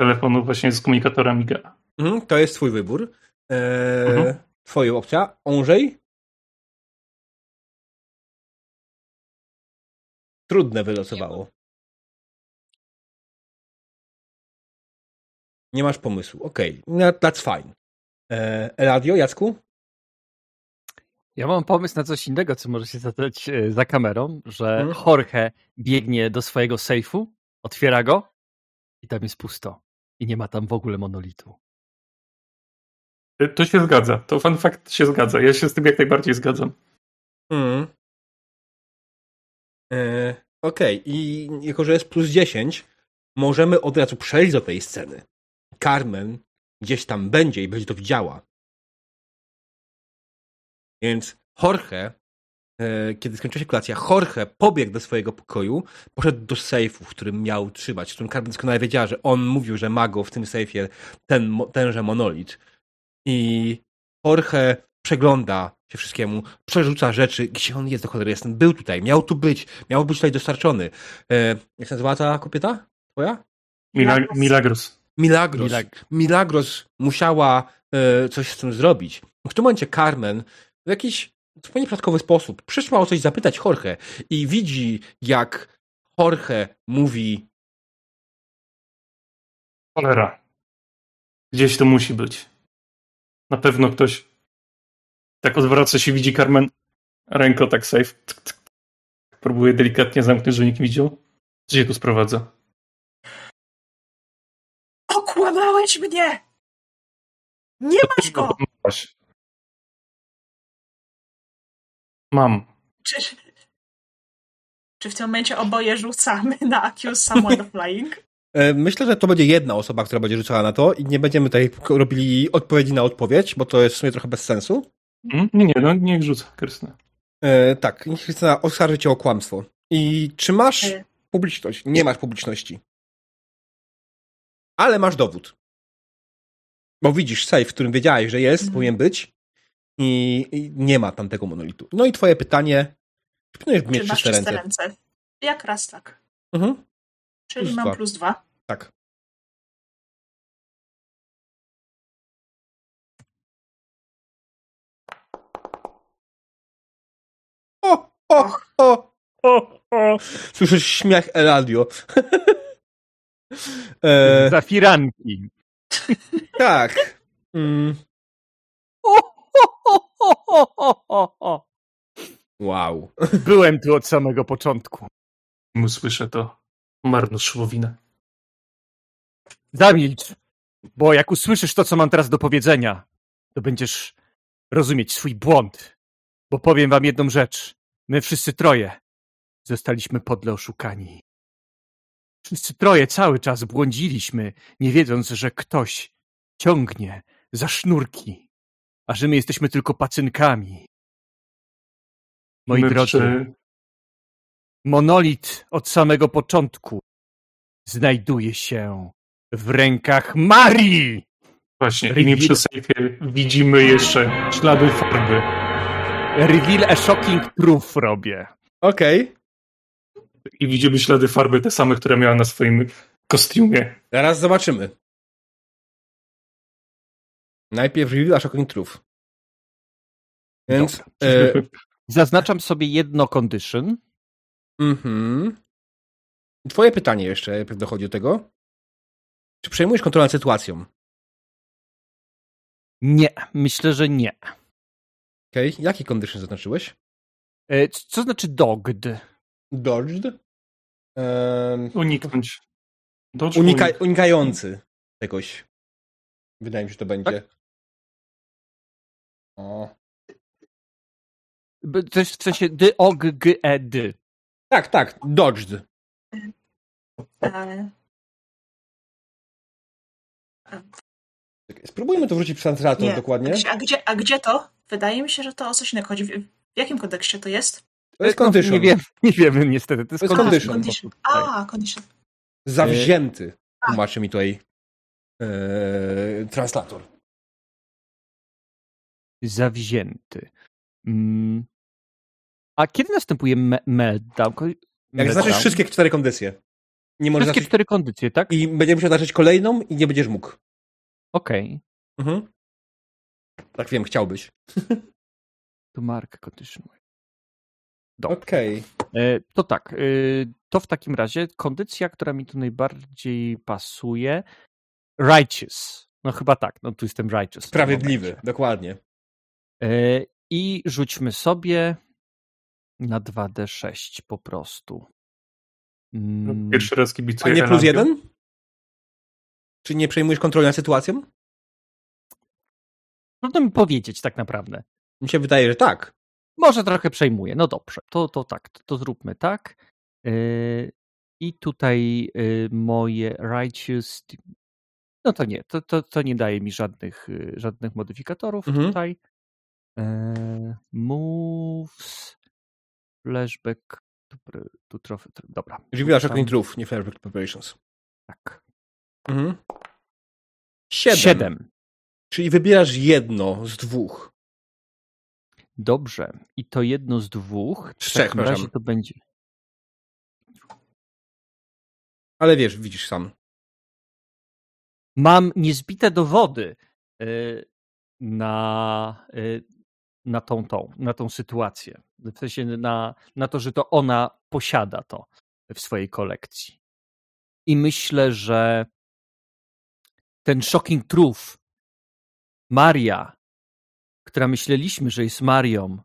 Telefonu właśnie z komunikatora Miguela. Mhm, to jest twój wybór. Eee, mhm. Twoja opcja. Onżej? Trudne wylosowało. Nie masz pomysłu. Okej, okay. that's fine. Eladio, Jacku? Ja mam pomysł na coś innego, co może się zadać e, za kamerą, że hmm. Jorge biegnie do swojego sejfu, otwiera go i tam jest pusto. I nie ma tam w ogóle monolitu. E, to się zgadza. To fun fact się zgadza. Ja się z tym jak najbardziej zgadzam. Hmm. E, Okej, okay. i jako, że jest plus 10, możemy od razu przejść do tej sceny. Carmen gdzieś tam będzie i będzie to widziała. Więc Jorge, e, kiedy skończyła się kolacja, Jorge pobiegł do swojego pokoju, poszedł do sejfu, w którym miał trzymać, w którym Carmen doskonale wiedziała, że on mówił, że ma go w tym sejfie ten, tenże monolit. I Jorge przegląda się wszystkiemu, przerzuca rzeczy, gdzie on jest do cholery jestem, był tutaj, miał tu być, miał być tutaj dostarczony. E, jak się nazywa ta kobieta? Twoja? Milagros. Milagros. Milagros. Milagros musiała e, coś z tym zrobić. W tym momencie Carmen w jakiś zupełnie przypadkowy sposób przyszła o coś zapytać Jorge i widzi, jak Jorge mówi Cholera. Gdzieś to musi być. Na pewno ktoś tak odwraca się, widzi Carmen ręko tak safe. Próbuje delikatnie zamknąć, że nikt nie widział. Co się tu sprowadza? Okłamałeś mnie! Nie masz go! Mam. Czy, czy w tym momencie oboje rzucamy na accuse someone of lying? E, myślę, że to będzie jedna osoba, która będzie rzucała na to i nie będziemy tutaj robili odpowiedzi na odpowiedź, bo to jest w sumie trochę bez sensu. Hmm? Nie, nie, no niech rzuca Krystyna. E, tak, niech Krystyna oskarży cię o kłamstwo. I czy masz e. publiczność? Nie masz publiczności. Ale masz dowód. Bo widzisz safe, w którym wiedziałeś, że jest, mhm. powinien być i, i, nie ma tam tego monolitu. No i twoje pytanie, czy powinieneś mieć czyste ręce? ręce? Jak raz tak. Mhm. Czyli plus mam dwa. plus dwa. Tak. O, o, o, o, o. Słyszysz śmiech Eladio. e... Zafiranki. tak. Mm. Wow. Byłem tu od samego początku. Słyszę to. Marność szłowina. Zamilcz, bo jak usłyszysz to, co mam teraz do powiedzenia, to będziesz rozumieć swój błąd. Bo powiem wam jedną rzecz. My wszyscy troje zostaliśmy podle oszukani. Wszyscy troje cały czas błądziliśmy, nie wiedząc, że ktoś ciągnie za sznurki, a że my jesteśmy tylko pacynkami. Moi my drodzy, przy... monolit od samego początku znajduje się w rękach Marii! Właśnie, i nie przy sejfie widzimy jeszcze ślady farby Reveal a shocking proof robię. Okej. Okay. I widzimy ślady farby te same, które miała na swoim kostiumie. Zaraz zobaczymy. Najpierw shocking truth. Więc... E... Zaznaczam sobie jedno condition. Mhm. Twoje pytanie jeszcze, jak dochodzi do tego. Czy przejmujesz kontrolę nad sytuacją? Nie, myślę, że nie. Okej, okay. jaki condition zaznaczyłeś? E, co znaczy dogged? Dodged? Um, Uniknąć. Dodge unika unik. unikający czegoś. Wydaje mi się, że to będzie. Tak? O. To jest w sensie dy, og, g, e, dy. Tak, tak, dodged. Ale... Spróbujmy to wrzucić w translator dokładnie. A gdzie, a gdzie to? Wydaje mi się, że to o coś innego chodzi. W jakim kontekście to jest? To jest condition. Nie, wiem, nie wiemy niestety. To jest, to jest condition. condition. A, condition. Zawzięty. Tłumaczy mi tutaj e, translator. Zawzięty. Mm. A kiedy następuje me meltdown? Jak znaczysz wszystkie cztery kondycje. Nie możesz wszystkie zacząć... cztery kondycje, tak? I będziesz musiał zacząć kolejną i nie będziesz mógł. Okej. Okay. Mhm. Tak wiem, chciałbyś. To mark condition. Okej. Okay. E, to tak, e, to w takim razie kondycja, która mi tu najbardziej pasuje, righteous. No chyba tak, no tu jestem righteous. Sprawiedliwy, dokładnie. E, I rzućmy sobie na 2D6 po prostu. Mm. Pierwszy raz kibicuję A nie plus jeden? Czy nie przejmujesz kontroli nad sytuacją? Trudno mi powiedzieć tak naprawdę. Mi się wydaje, że tak. Może trochę przejmuję. No dobrze, to, to tak, to, to zróbmy tak. Yy, I tutaj yy, moje righteous. No to nie, to, to, to nie daje mi żadnych, żadnych modyfikatorów mhm. tutaj. Moves, flashback, tu trochę, dobra. Reveal Shocking Truth, nie Flashback Preparations. Tak. Mhm. Siedem. Siedem. Czyli wybierasz jedno z dwóch. Dobrze. I to jedno z dwóch. Z trzech, razie to będzie. Ale wiesz, widzisz sam. Mam niezbite dowody y, na, y, na tą, tą, na tą sytuację. W sensie na, na to, że to ona posiada to w swojej kolekcji. I myślę, że ten shocking truth Maria która myśleliśmy, że jest Marią,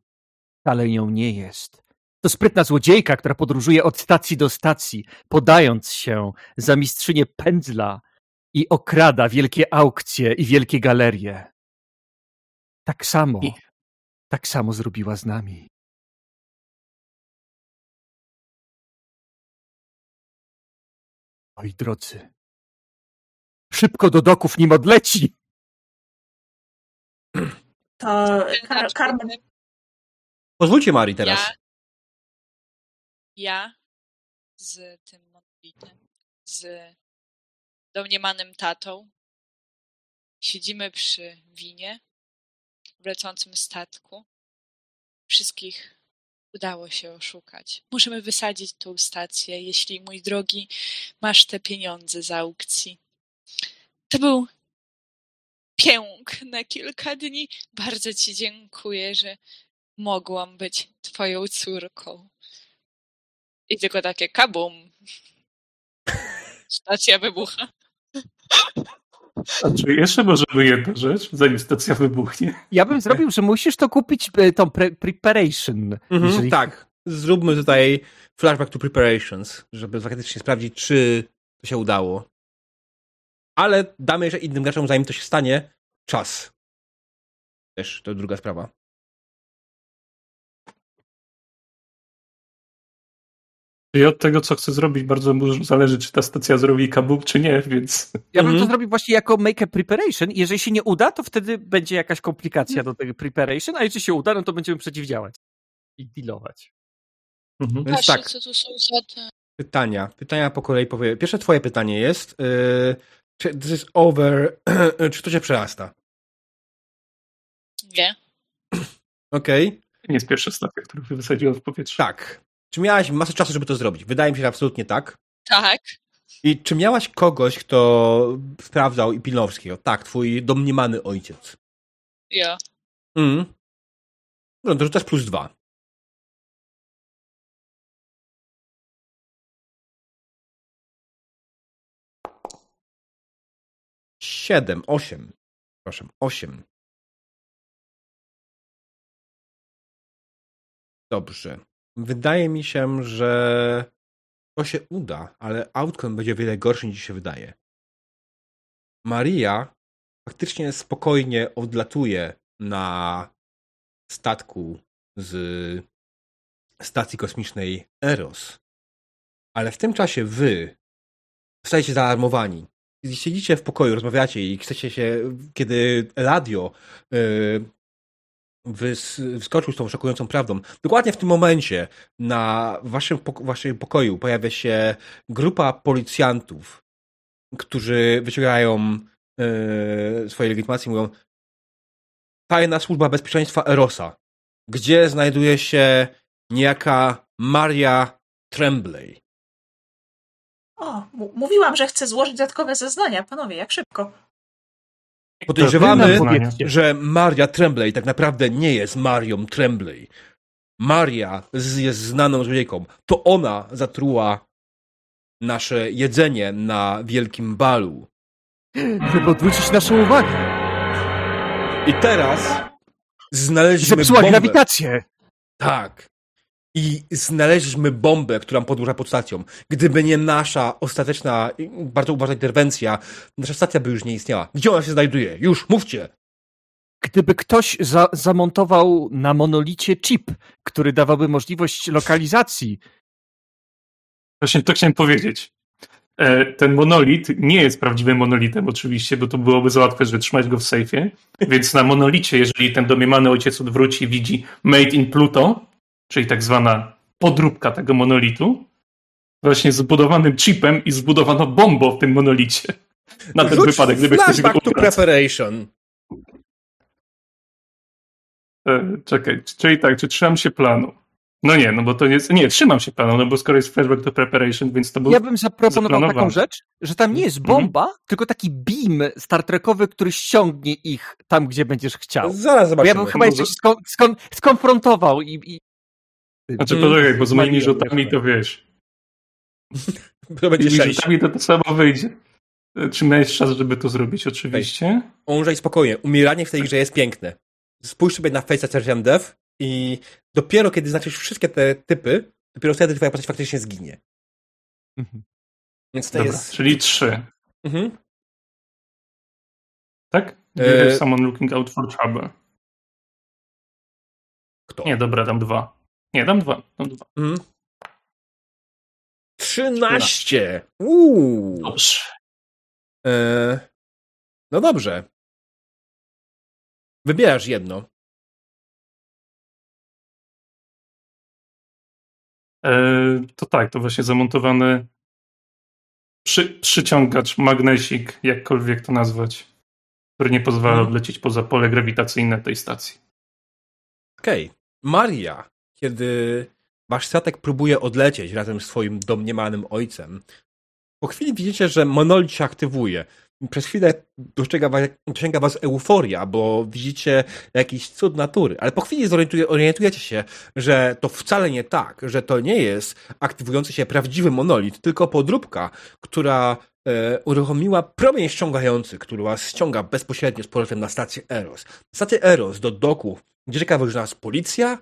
ale nią nie jest. To sprytna złodziejka, która podróżuje od stacji do stacji, podając się za mistrzynię pędzla i okrada wielkie aukcje i wielkie galerie. Tak samo, I... tak samo zrobiła z nami. Oj, drodzy, szybko do doków, nim odleci! To kar Carmen. Pozwólcie Mari teraz. Ja, ja z tym monolitem, z domniemanym tatą siedzimy przy winie w lecącym statku. Wszystkich udało się oszukać. Możemy wysadzić tą stację, jeśli, mój drogi, masz te pieniądze z aukcji. To był piękne kilka dni. Bardzo Ci dziękuję, że mogłam być Twoją córką. I tylko takie kabum. Stacja wybucha. A czy jeszcze możemy jedna rzecz, zanim stacja wybuchnie? Ja bym zrobił, że musisz to kupić, e, tą pre preparation. Mhm, jeżeli... Tak. Zróbmy tutaj flashback to preparations, żeby faktycznie sprawdzić, czy to się udało ale damy jeszcze innym graczom, zanim to się stanie, czas. Też to druga sprawa. I od tego, co chcę zrobić, bardzo zależy, czy ta stacja zrobi kabum, czy nie, więc... Ja bym to mhm. zrobił właśnie jako make a preparation jeżeli się nie uda, to wtedy będzie jakaś komplikacja do tego preparation, a jeżeli się uda, no to będziemy przeciwdziałać i dealować. Mhm. Więc tak. co tu są za te... Pytania. Pytania po kolei powiem. Pierwsze twoje pytanie jest, yy, czy this is over, czy to się przerasta? Nie. Okej. Okay. nie jest pierwsza stacja, którą wysadziła w powietrze. Tak. Czy miałaś masę czasu, żeby to zrobić? Wydaje mi się, że absolutnie tak. Tak. I czy miałaś kogoś, kto sprawdzał i pilnował wszystkiego? Tak, twój domniemany ojciec. Ja. Mm. No, to rzucasz plus dwa. Siedem, osiem. Proszę, osiem. Dobrze. Wydaje mi się, że to się uda, ale outcome będzie wiele gorszy niż się wydaje. Maria faktycznie spokojnie odlatuje na statku z stacji kosmicznej Eros. Ale w tym czasie wy zostajecie zaalarmowani. Siedzicie w pokoju, rozmawiacie i chcecie się, kiedy Eladio yy, wyskoczył z tą szokującą prawdą. Dokładnie w tym momencie na waszym, waszym pokoju pojawia się grupa policjantów, którzy wyciągają yy, swoje legitymacje i mówią Tajna Służba Bezpieczeństwa Erosa, gdzie znajduje się niejaka Maria Tremblay. O, mówiłam, że chcę złożyć dodatkowe zeznania. Panowie, jak szybko. Podejrzewamy, że Maria Tremblay tak naprawdę nie jest Marią Tremblay. Maria jest znaną złodziejką. To ona zatruła nasze jedzenie na wielkim balu. Żeby odwrócić naszą uwagę. I teraz znaleźliśmy Zepsuła bombę. grawitację. Tak. I znaleźliśmy bombę, która podróża pod stacją. Gdyby nie nasza ostateczna, bardzo uważna interwencja, nasza stacja by już nie istniała. Gdzie ona się znajduje? Już, mówcie! Gdyby ktoś za zamontował na monolicie chip, który dawałby możliwość lokalizacji. Właśnie to chciałem powiedzieć. E, ten monolit nie jest prawdziwym monolitem oczywiście, bo to byłoby za łatwe, żeby trzymać go w sejfie. Więc na monolicie, jeżeli ten domniemany ojciec odwróci i widzi Made in Pluto, czyli tak zwana podróbka tego monolitu, właśnie zbudowanym chipem i zbudowano bombą w tym monolicie. Na ten Rzuć wypadek, gdyby ktoś go to preparation. E, czekaj, czyli tak, czy trzymam się planu? No nie, no bo to jest. Nie, trzymam się planu, no bo skoro jest flashback to preparation, więc to był. Ja bym zaproponował taką rzecz, że tam nie jest mhm. bomba, mm -hmm. tylko taki beam Star Trekowy, który ściągnie ich tam, gdzie będziesz chciał. Zaraz zobaczymy. Bo ja bym chyba jeszcze skon, skon, skonfrontował i, i znaczy, poczekaj, bo z moimi rzutami to wiesz. To będzie sześć. rzutami to to samo wyjdzie. Czy miałeś czas, żeby to zrobić, oczywiście? Umrzej spokojnie. Umieranie w tej grze jest piękne. Spójrz sobie na Face'a Sergeant Dev i dopiero kiedy znaczysz wszystkie te typy, dopiero wtedy twoja postać faktycznie zginie. Mhm. Więc to Dobra, jest... Czyli trzy. Mhm. Tak? E... Someone looking out for trouble. Kto? Nie, dobra, dam dwa. Nie, dam dwa. Dam dwa. Mm. 13! Uuu. Dobrze. E... No dobrze. Wybierasz jedno. E, to tak, to właśnie zamontowany przy, przyciągacz, magnesik, jakkolwiek to nazwać, który nie pozwala hmm. odlecieć poza pole grawitacyjne tej stacji. Okej. Okay. Maria kiedy wasz statek próbuje odlecieć razem z swoim domniemanym ojcem, po chwili widzicie, że monolit się aktywuje. Przez chwilę dosięga was, was euforia, bo widzicie jakiś cud natury, ale po chwili zorientujecie się, że to wcale nie tak, że to nie jest aktywujący się prawdziwy monolit, tylko podróbka, która e, uruchomiła promień ściągający, który was ściąga bezpośrednio z powrotem na stację Eros. Stację Eros do doku, gdzie czeka już nas policja,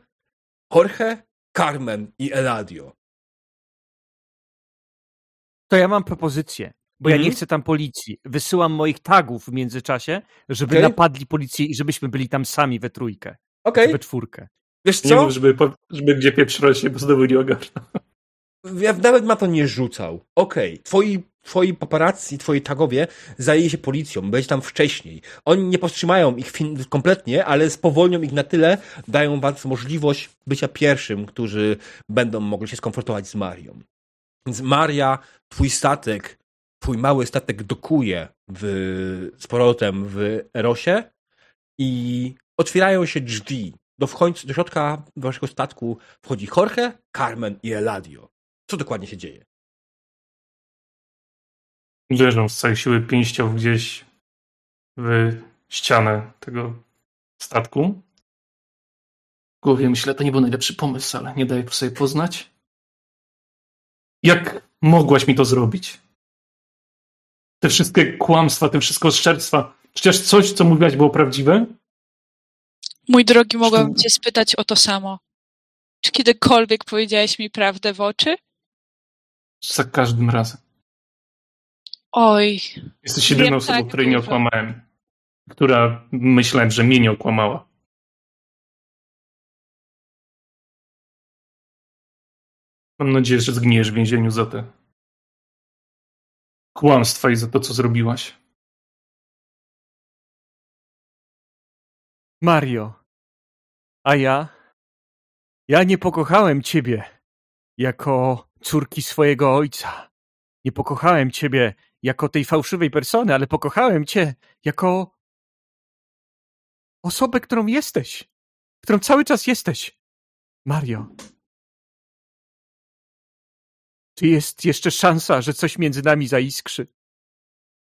Jorge, Carmen i Eladio. To ja mam propozycję, bo mm. ja nie mhm. chcę tam policji. Wysyłam moich tagów w międzyczasie, żeby okay. napadli policję i żebyśmy byli tam sami we trójkę. Okay. We czwórkę. Wiesz co? Nie mów, żeby, żeby gdzie pieprz rośnie, bo znowu nie ogarnął. Ja nawet ma to nie rzucał. Okej, okay. twoi twoi paparazzi, twoi tagowie zajęli się policją, będzie tam wcześniej. Oni nie powstrzymają ich kompletnie, ale spowolnią ich na tyle, dają wam możliwość bycia pierwszym, którzy będą mogli się skonfrontować z Marią. Więc Maria, twój statek, twój mały statek dokuje w, z powrotem w Erosie i otwierają się drzwi do, w do środka waszego statku wchodzi Jorge, Carmen i Eladio. Co dokładnie się dzieje? Uderzą z całej siły pięścią gdzieś w ścianę tego statku. W głowie myślę, to nie był najlepszy pomysł, ale nie daję sobie poznać. Jak mogłaś mi to zrobić? Te wszystkie kłamstwa, te wszystkie oszczerstwa. Przecież coś, co mówiłaś, było prawdziwe? Mój drogi, mogłabym cię spytać o to samo. Czy kiedykolwiek powiedziałeś mi prawdę w oczy? Za każdym razem. Oj. Jesteś jedyną osobą, tak której nie okłamałem. Która myślałem, że mnie nie okłamała. Mam nadzieję, że zgniesz w więzieniu za te kłamstwa i za to, co zrobiłaś. Mario, a ja? Ja nie pokochałem ciebie jako córki swojego ojca. Nie pokochałem ciebie jako tej fałszywej persony, ale pokochałem cię jako osobę, którą jesteś, którą cały czas jesteś. Mario. Czy jest jeszcze szansa, że coś między nami zaiskrzy?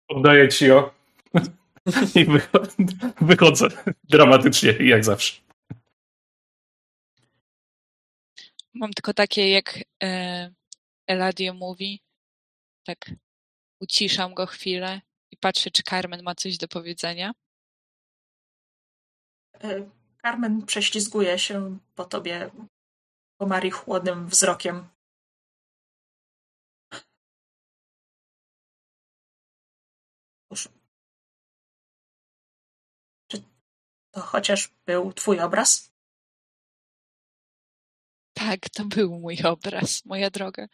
Oddaję ci ją. I wychodzę dramatycznie, jak zawsze. Mam tylko takie, jak e, Eladio mówi, tak uciszam go chwilę i patrzę, czy Carmen ma coś do powiedzenia. E, Carmen prześlizguje się po tobie, po Marii chłodnym wzrokiem. Cóż, czy to chociaż był twój obraz? Tak, to był mój obraz, moja droga.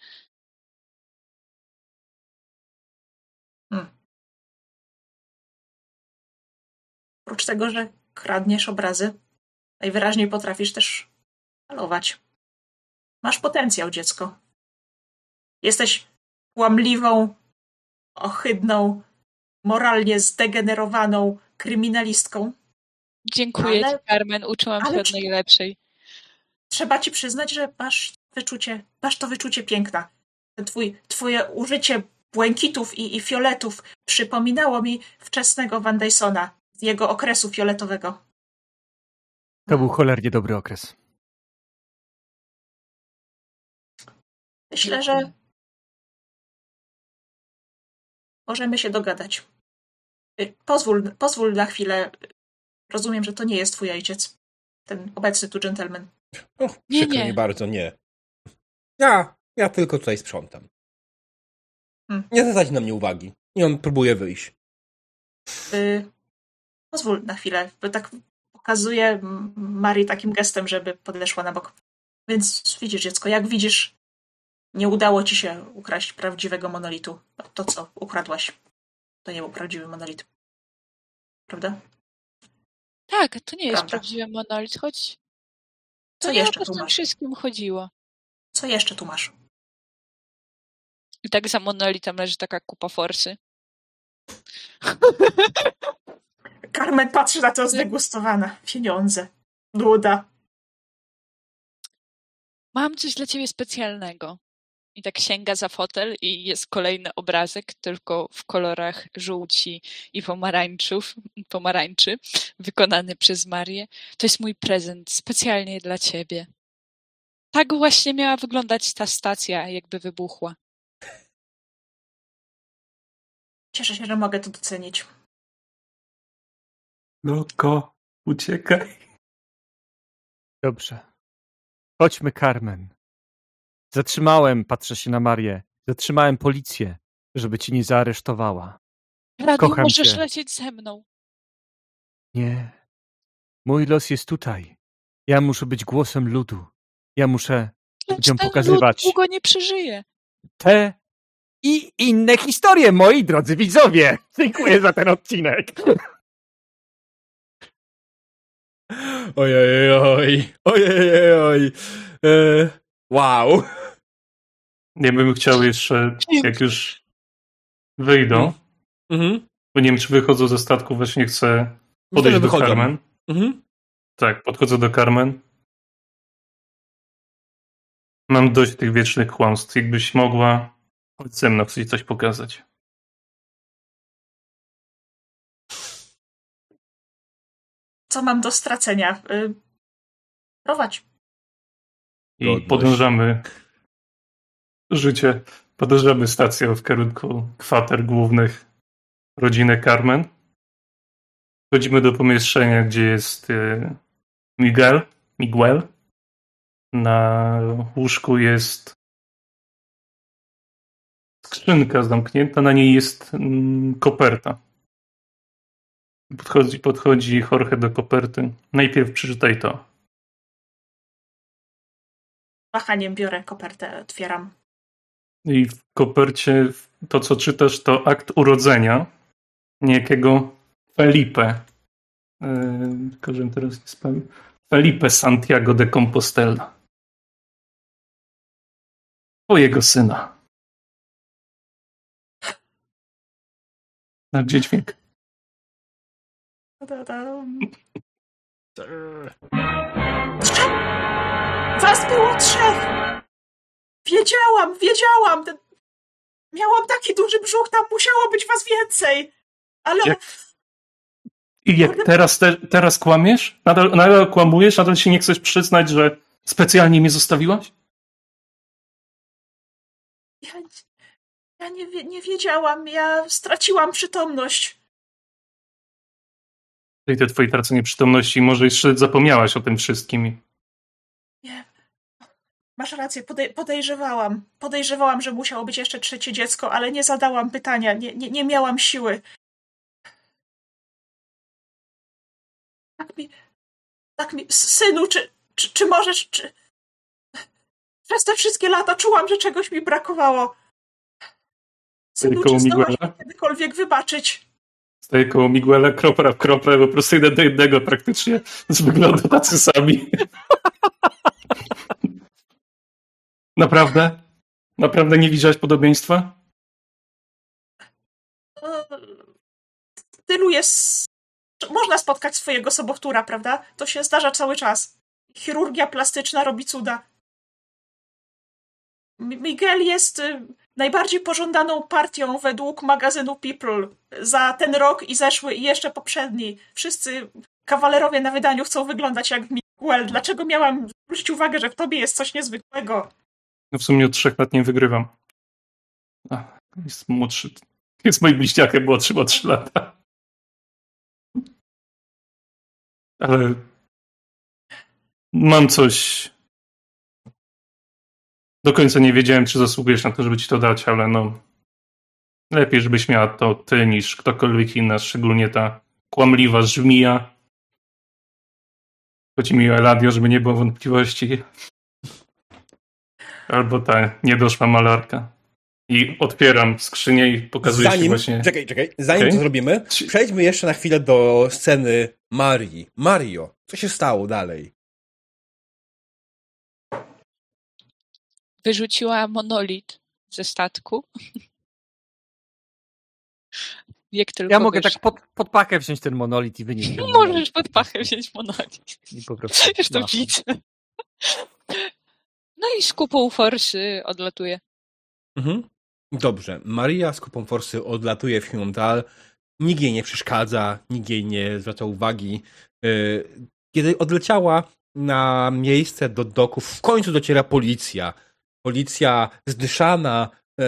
Oprócz tego, że kradniesz obrazy, najwyraźniej potrafisz też malować. Masz potencjał, dziecko. Jesteś łamliwą, ohydną, moralnie zdegenerowaną kryminalistką. Dziękuję ale, ci, Carmen. Uczyłam się od najlepszej. Trzeba ci przyznać, że masz wyczucie, masz to wyczucie piękna. Twój, twoje użycie błękitów i, i fioletów przypominało mi wczesnego Van Dysona jego okresu fioletowego. To był cholernie dobry okres. Myślę, że możemy się dogadać. Y, pozwól, pozwól na chwilę. Rozumiem, że to nie jest twój ojciec. Ten obecny tu gentleman. Och, nie, nie. mi bardzo, nie. Ja, ja tylko tutaj sprzątam. Hmm. Nie zwracać na mnie uwagi. I on próbuje wyjść. Y pozwól na chwilę, bo tak pokazuje Marii takim gestem, żeby podeszła na bok. Więc widzisz, dziecko, jak widzisz, nie udało ci się ukraść prawdziwego monolitu. To, co ukradłaś, to nie był prawdziwy monolit. Prawda? Tak, to nie jest Prawda. prawdziwy monolit, choć co jeszcze tu masz? wszystkim chodziło. Co jeszcze tu masz? I tak za monolitem leży taka kupa forsy. Carmen patrzy na to zdegustowana. Pieniądze. Nuda. Mam coś dla ciebie specjalnego. I tak sięga za fotel i jest kolejny obrazek, tylko w kolorach żółci i pomarańczów, pomarańczy, wykonany przez Marię. To jest mój prezent specjalnie dla ciebie. Tak właśnie miała wyglądać ta stacja, jakby wybuchła. Cieszę się, że mogę to docenić. Loko, uciekaj. Dobrze. Chodźmy, Carmen. Zatrzymałem, patrzę się na Marię, zatrzymałem policję, żeby cię nie zaaresztowała. Radu, Kocham możesz cię. lecieć ze mną. Nie. Mój los jest tutaj. Ja muszę być głosem ludu. Ja muszę Lecz ludziom pokazywać. Lud długo nie przeżyje. Te i inne historie, moi drodzy widzowie. Dziękuję za ten odcinek. Ojej, oj, ojej, oj. E, wow. Ja bym chciał jeszcze, jak już wyjdą, mhm. bo nie wiem, czy wychodzą ze statku, właśnie chcę podejść do Carmen. Mhm. Tak, podchodzę do Carmen. Mam dość tych wiecznych kłamstw. Jakbyś mogła, chodź ze mną, chcę ci coś pokazać. Co mam do stracenia? Y, prowadź. I podążamy życie, podążamy stacją w kierunku kwater głównych rodziny Carmen. Wchodzimy do pomieszczenia, gdzie jest y, Miguel, Miguel. Na łóżku jest skrzynka zamknięta, na niej jest mm, koperta. Podchodzi, podchodzi Jorge do koperty. Najpierw przeczytaj to. Wahaniem biorę kopertę, otwieram. I w kopercie to, co czytasz, to akt urodzenia niejakiego Felipe. Yy, tylko, teraz nie spamił. Felipe Santiago de Compostela. Twojego syna. Na gdzie dźwięk? Was było trzech! Wiedziałam, wiedziałam! Miałam taki duży brzuch, tam musiało być was więcej! Ale... Jak... I jak teraz, te, teraz kłamiesz? Nadal, nadal kłamujesz? Nadal się nie chcesz przyznać, że specjalnie mnie zostawiłaś? Ja, ja nie, nie wiedziałam, ja straciłam przytomność. I te twoje tracenie przytomności, może jeszcze zapomniałaś o tym wszystkim. Nie. Masz rację, podej podejrzewałam. Podejrzewałam, że musiało być jeszcze trzecie dziecko, ale nie zadałam pytania, nie, nie, nie miałam siły. Tak mi. Tak mi. Synu, czy, czy, czy możesz. Czy... Przez te wszystkie lata czułam, że czegoś mi brakowało. Synu, czy zdołasz kiedykolwiek wybaczyć? Staję koło Miguela, kropla w krople, po prostu jeden do jednego praktycznie. Z wyglądu tacy sami. Naprawdę? Naprawdę nie widziałeś podobieństwa? Tylu jest... Można spotkać swojego sobowtóra, prawda? To się zdarza cały czas. Chirurgia plastyczna robi cuda. Miguel jest y, najbardziej pożądaną partią według magazynu People za ten rok i zeszły i jeszcze poprzedni. Wszyscy kawalerowie na wydaniu chcą wyglądać jak Miguel. Dlaczego miałam zwrócić uwagę, że w tobie jest coś niezwykłego? No w sumie od trzech lat nie wygrywam. Ach, jest młodszy. Jest moim bliźniakiem młodszym o trzy lata. Ale mam coś do końca nie wiedziałem, czy zasługujesz na to, żeby ci to dać, ale no. Lepiej, żebyś miała to ty niż ktokolwiek inny, szczególnie ta kłamliwa żmija. Chodzi mi o Eladio, żeby nie było wątpliwości. Albo ta niedoszła malarka. I otwieram skrzynię i pokazuję zanim, ci właśnie... Czekaj, czekaj. Zanim okay. to zrobimy, przejdźmy jeszcze na chwilę do sceny Marii. Mario, co się stało dalej? Wyrzuciła monolit ze statku. Jak tylko ja mogę wiesz... tak pod, pod pakę wziąć ten monolit i wynieść ten Możesz pod pakę wziąć monolit. I po prostu. Już to widzę. No i z kupą forsy odlatuje. Mhm. Dobrze. Maria z kupą forsy odlatuje w Hyundai. Nikt jej nie przeszkadza, nikt jej nie zwraca uwagi. Y, kiedy odleciała na miejsce do doków, w końcu dociera policja policja zdyszana, e,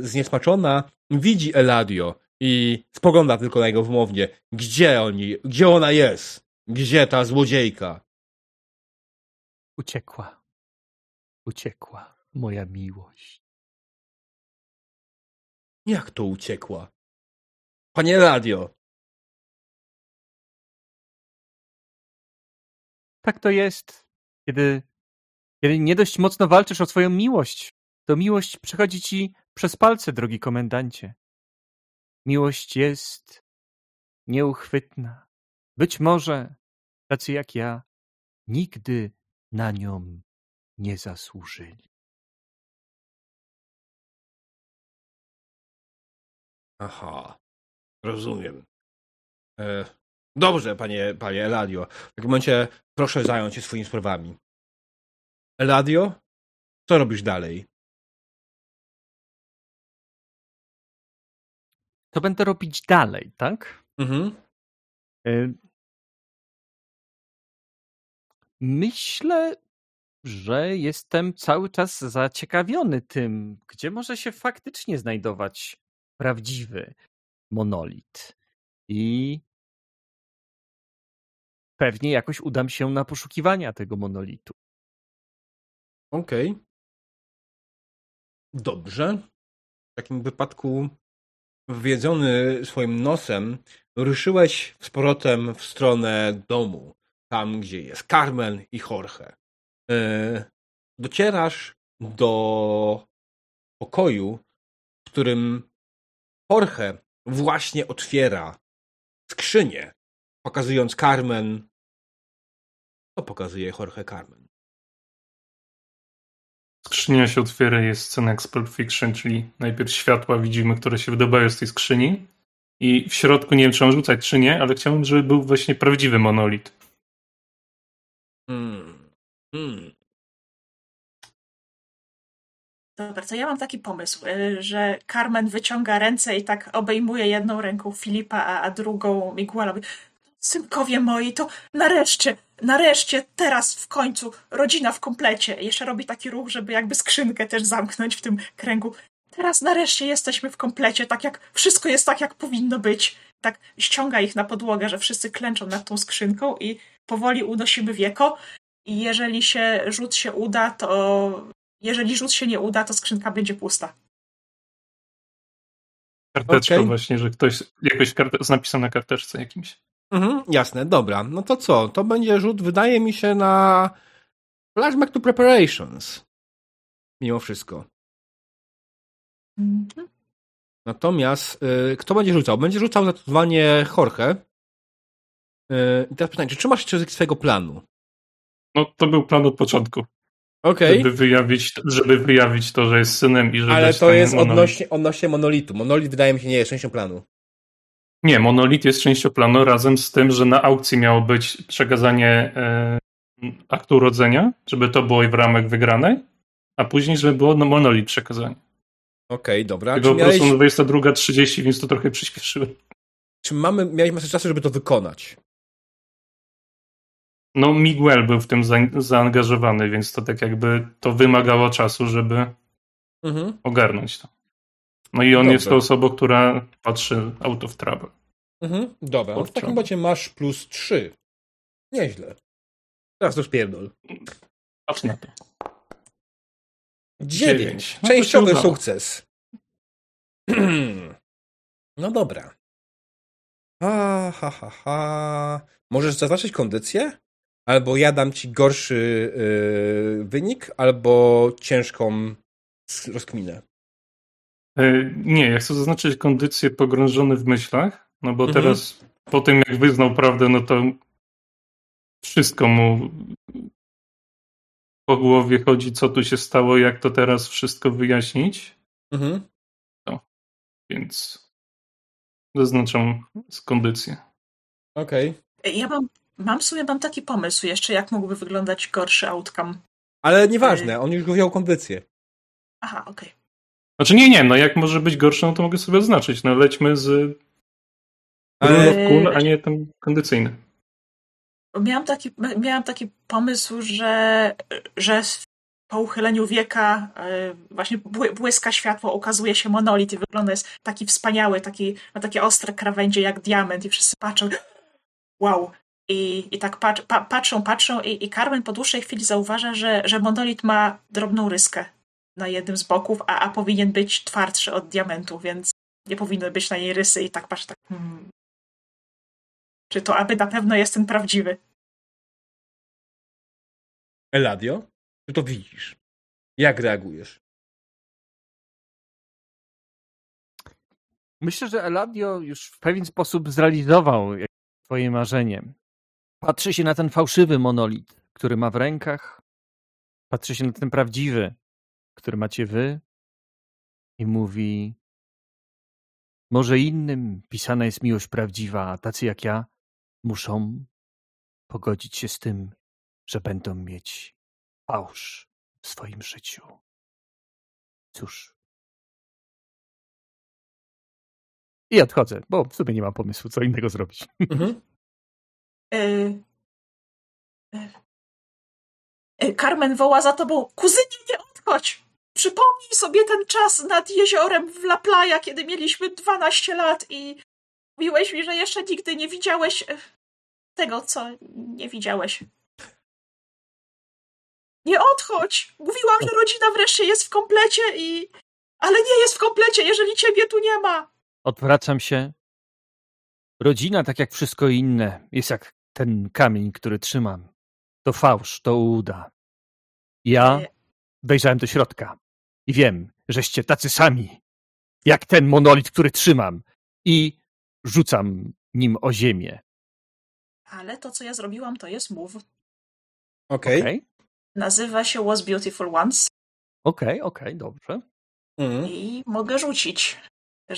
zniesmaczona, widzi Eladio i spogląda tylko na jego wymownie. Gdzie oni, gdzie ona jest? Gdzie ta złodziejka? Uciekła. Uciekła, moja miłość. Jak to uciekła? Panie Radio. Tak to jest, kiedy kiedy nie dość mocno walczysz o swoją miłość, to miłość przechodzi ci przez palce, drogi komendancie. Miłość jest nieuchwytna. Być może tacy jak ja nigdy na nią nie zasłużyli. Aha, rozumiem. E, Dobrze, panie, panie Eladio. W takim momencie proszę zająć się swoimi sprawami. Eladio, co robisz dalej? To będę robić dalej, tak? Mhm. Y, myślę, że jestem cały czas zaciekawiony tym, gdzie może się faktycznie znajdować prawdziwy monolit. I pewnie jakoś udam się na poszukiwania tego monolitu. Okej. Okay. Dobrze. W takim wypadku wwiedzony swoim nosem, ruszyłeś z powrotem w stronę domu, tam gdzie jest Carmen i Jorge. E, docierasz do pokoju, w którym Jorge właśnie otwiera skrzynię, pokazując Carmen. Co pokazuje Jorge Carmen? Skrzynia się otwiera, jest scena jak z Pulp Fiction, czyli najpierw światła widzimy, które się wydobywają z tej skrzyni i w środku nie wiem, czy mam rzucać, czy nie, ale chciałbym, żeby był właśnie prawdziwy monolit. Hmm. Hmm. Dobra, to ja mam taki pomysł, y, że Carmen wyciąga ręce i tak obejmuje jedną ręką Filipa, a, a drugą Miguela. Synkowie moi, to nareszcie, nareszcie, teraz w końcu, rodzina w komplecie. Jeszcze robi taki ruch, żeby jakby skrzynkę też zamknąć w tym kręgu. Teraz nareszcie jesteśmy w komplecie, tak jak wszystko jest tak, jak powinno być. Tak ściąga ich na podłogę, że wszyscy klęczą nad tą skrzynką i powoli unosimy wieko. I jeżeli się rzut się uda, to jeżeli rzut się nie uda, to skrzynka będzie pusta. Karteczka okay. właśnie, że ktoś jakoś karte- z napisem na karteczce jakimś. Mhm, jasne, dobra. No to co? To będzie rzut, wydaje mi się, na Flashback to Preparations. Mimo wszystko. Mhm. Natomiast y, kto będzie rzucał? Będzie rzucał zdecydowanie Jorge. Y, I teraz pytanie, czy trzymasz się swojego planu? No, to był plan od początku. Okay. Żeby, wyjawić, żeby wyjawić to, że jest synem i że. Ale to jest monolit. odnośnie, odnośnie monolitu. Monolit wydaje mi się nie jest częścią planu. Nie, monolit jest częścią planu razem z tym, że na aukcji miało być przekazanie e, aktu urodzenia, żeby to było w ramach wygranej, a później, żeby było no, monolit przekazanie. Okej, okay, dobra. Tylko po prostu miałeś... 22.30, więc to trochę przyspieszyłem. Czy mamy, miałeś masę czasu, żeby to wykonać? No, Miguel był w tym za, zaangażowany, więc to tak jakby to wymagało czasu, żeby mhm. ogarnąć to. No i on jest tą osobą, która patrzy out of trouble. Mhm. Dobra, no w takim razie masz plus 3. Nieźle. Teraz to spierdol. Patrz na to. 9. No Częściowy sukces. no dobra. Ha, ha, ha, ha. Możesz zaznaczyć kondycję? Albo ja dam ci gorszy yy, wynik, albo ciężką rozkminę. Yy, nie, ja chcę zaznaczyć kondycję pogrążony w myślach, no bo mhm. teraz po tym jak wyznał prawdę, no to wszystko mu po głowie chodzi, co tu się stało, jak to teraz wszystko wyjaśnić. Mhm. No, więc zaznaczam z kondycję. Okej. Okay. Ja mam Mam w sumie mam taki pomysł jeszcze, jak mógłby wyglądać gorszy outcome. Ale nieważne, on już go wziął kondycję. Aha, okej. Okay. Znaczy nie, nie, no jak może być gorszy, no to mogę sobie oznaczyć. No lećmy z Ale... Cool, a nie ten kondycyjny. Miałam taki, miałam taki pomysł, że, że po uchyleniu wieka e, właśnie błyska światło, ukazuje się monolit i wygląda jest taki wspaniały, taki, ma takie ostre krawędzie jak diament i wszyscy patrzą wow, i, i tak pat, pa, patrzą, patrzą i, i Carmen po dłuższej chwili zauważa, że, że monolit ma drobną ryskę na jednym z boków, a, a powinien być twardszy od diamentu, więc nie powinno być na niej rysy i tak patrz tak hmm. Czy to aby na pewno jest ten prawdziwy? Eladio, ty to widzisz. Jak reagujesz? Myślę, że Eladio już w pewien sposób zrealizował swoje marzenie. Patrzy się na ten fałszywy monolit, który ma w rękach. Patrzy się na ten prawdziwy, który macie wy. I mówi: Może innym pisana jest miłość prawdziwa, a tacy jak ja muszą pogodzić się z tym, że będą mieć fałsz w swoim życiu. Cóż. I odchodzę, bo w sumie nie mam pomysłu, co innego zrobić. Mhm. E, e, Carmen woła za tobą, kuzynie, nie odchodź! Przypomnij sobie ten czas nad jeziorem w La Playa, kiedy mieliśmy 12 lat i mówiłeś mi, że jeszcze nigdy nie widziałeś e, tego, co nie widziałeś. Nie odchodź! Mówiłam, że rodzina wreszcie jest w komplecie i... Ale nie jest w komplecie, jeżeli ciebie tu nie ma! Odwracam się. Rodzina, tak jak wszystko inne, jest jak ten kamień, który trzymam. To fałsz, to uda. Ja wejrzałem do środka i wiem, żeście tacy sami, jak ten monolit, który trzymam i rzucam nim o ziemię. Ale to, co ja zrobiłam, to jest move. Okej. Okay. Okay. Nazywa się Was Beautiful Ones. Okej, okay, okej, dobrze. Mm. I mogę rzucić.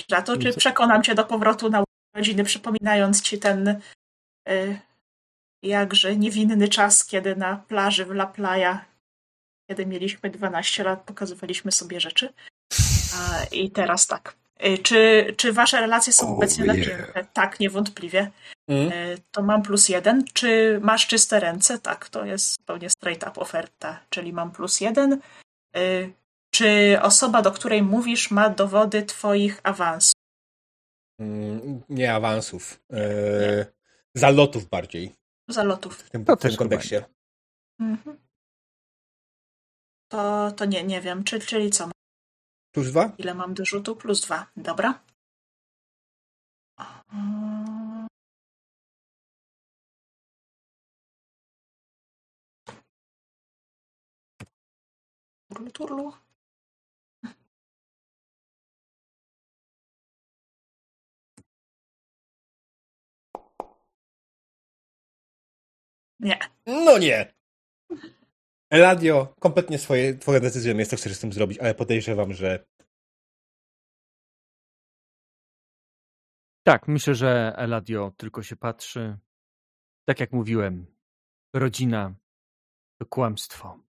Za to, czy przekonam cię do powrotu na rodziny, przypominając ci ten y, jakże niewinny czas, kiedy na plaży w La Playa, kiedy mieliśmy 12 lat, pokazywaliśmy sobie rzeczy. I teraz tak. Y, czy, czy wasze relacje są oh, obecnie yeah. napięte? Tak, niewątpliwie. Mm. To mam plus jeden. Czy masz czyste ręce? Tak, to jest zupełnie straight up oferta, czyli mam plus jeden. Y, czy osoba, do której mówisz, ma dowody twoich awansów? Mm, nie awansów. E, zalotów bardziej. Zalotów. W tym, to w tym kontekście. Mhm. To, to nie, nie wiem. Czy, czyli co? Plus dwa? Ile mam do rzutu? Plus dwa. Dobra. Turlu, turlu. Nie. No nie. Eladio, kompletnie swoje, twoja decyzja jest, co chcesz z tym zrobić, ale podejrzewam, że Tak, myślę, że Eladio tylko się patrzy. Tak jak mówiłem, rodzina to kłamstwo.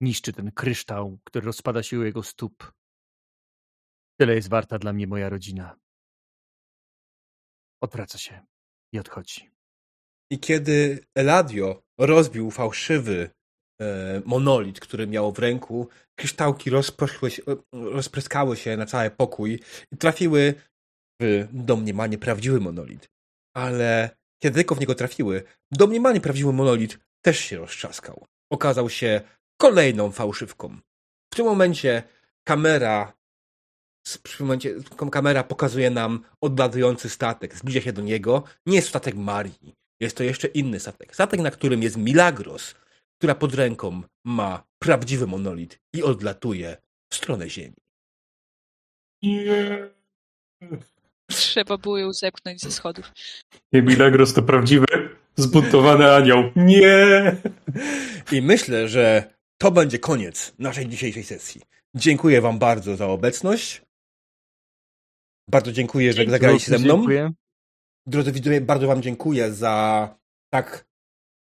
Niszczy ten kryształ, który rozpada się u jego stóp. Tyle jest warta dla mnie moja rodzina. Odwraca się i odchodzi. I kiedy Eladio rozbił fałszywy e, monolit, który miał w ręku, kryształki się, e, rozpryskały się na cały pokój i trafiły w domniemanie prawdziwy monolit. Ale kiedy tylko w niego trafiły, domniemanie prawdziwy monolit też się roztrzaskał. Okazał się kolejną fałszywką. W tym momencie kamera w tym momencie kamera pokazuje nam odlatujący statek. Zbliża się do niego. Nie jest statek Marii. Jest to jeszcze inny statek. Statek, na którym jest Milagros, która pod ręką ma prawdziwy monolit i odlatuje w stronę Ziemi. Nie. Trzeba było ją zepchnąć ze schodów. Nie, Milagros to prawdziwy, zbuntowany anioł. Nie! I myślę, że to będzie koniec naszej dzisiejszej sesji. Dziękuję Wam bardzo za obecność. Bardzo dziękuję, że zagraliście ze mną. Dziękuję. Drodzy widzowie, bardzo Wam dziękuję za tak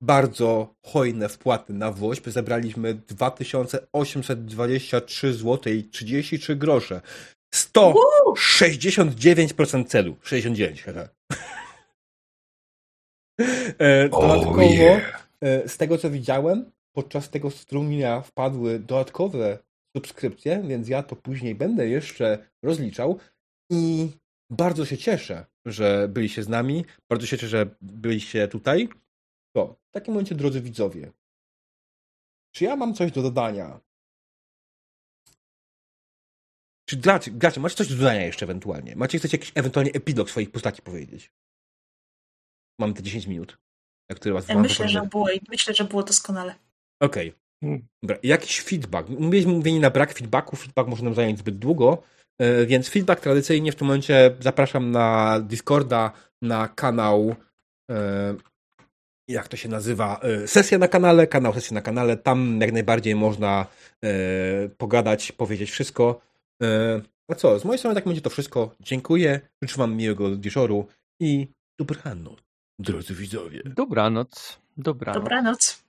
bardzo hojne wpłaty na WOŚP. Zebraliśmy 2823 zł i 33 grosze. 169% celu. 69, haha. E, dodatkowo, oh, yeah. z tego co widziałem, podczas tego strumienia wpadły dodatkowe subskrypcje, więc ja to później będę jeszcze rozliczał i bardzo się cieszę, że byliście z nami. Bardzo się cieszę, że byliście tutaj. To w takim momencie, drodzy widzowie, czy ja mam coś do dodania? Czy gracie, gracie macie coś do dodania jeszcze ewentualnie? Macie chcecie jakiś ewentualnie epilog swoich postaci powiedzieć? Mam te 10 minut, na które was ja myślę, że było, myślę, że było doskonale. Okej. Okay. Dobra, jakiś feedback. Mówiliśmy mówienie na brak feedbacku. Feedback może nam zająć zbyt długo. E, więc feedback tradycyjnie w tym momencie zapraszam na Discorda, na kanał e, jak to się nazywa, e, sesja na kanale, kanał sesja na kanale, tam jak najbardziej można pogadać, powiedzieć wszystko. A co, z mojej strony tak będzie to wszystko. Dziękuję, życzę wam miłego wieczoru i Dobranoc, drodzy widzowie. Dobranoc. Dobranoc. Dobranoc.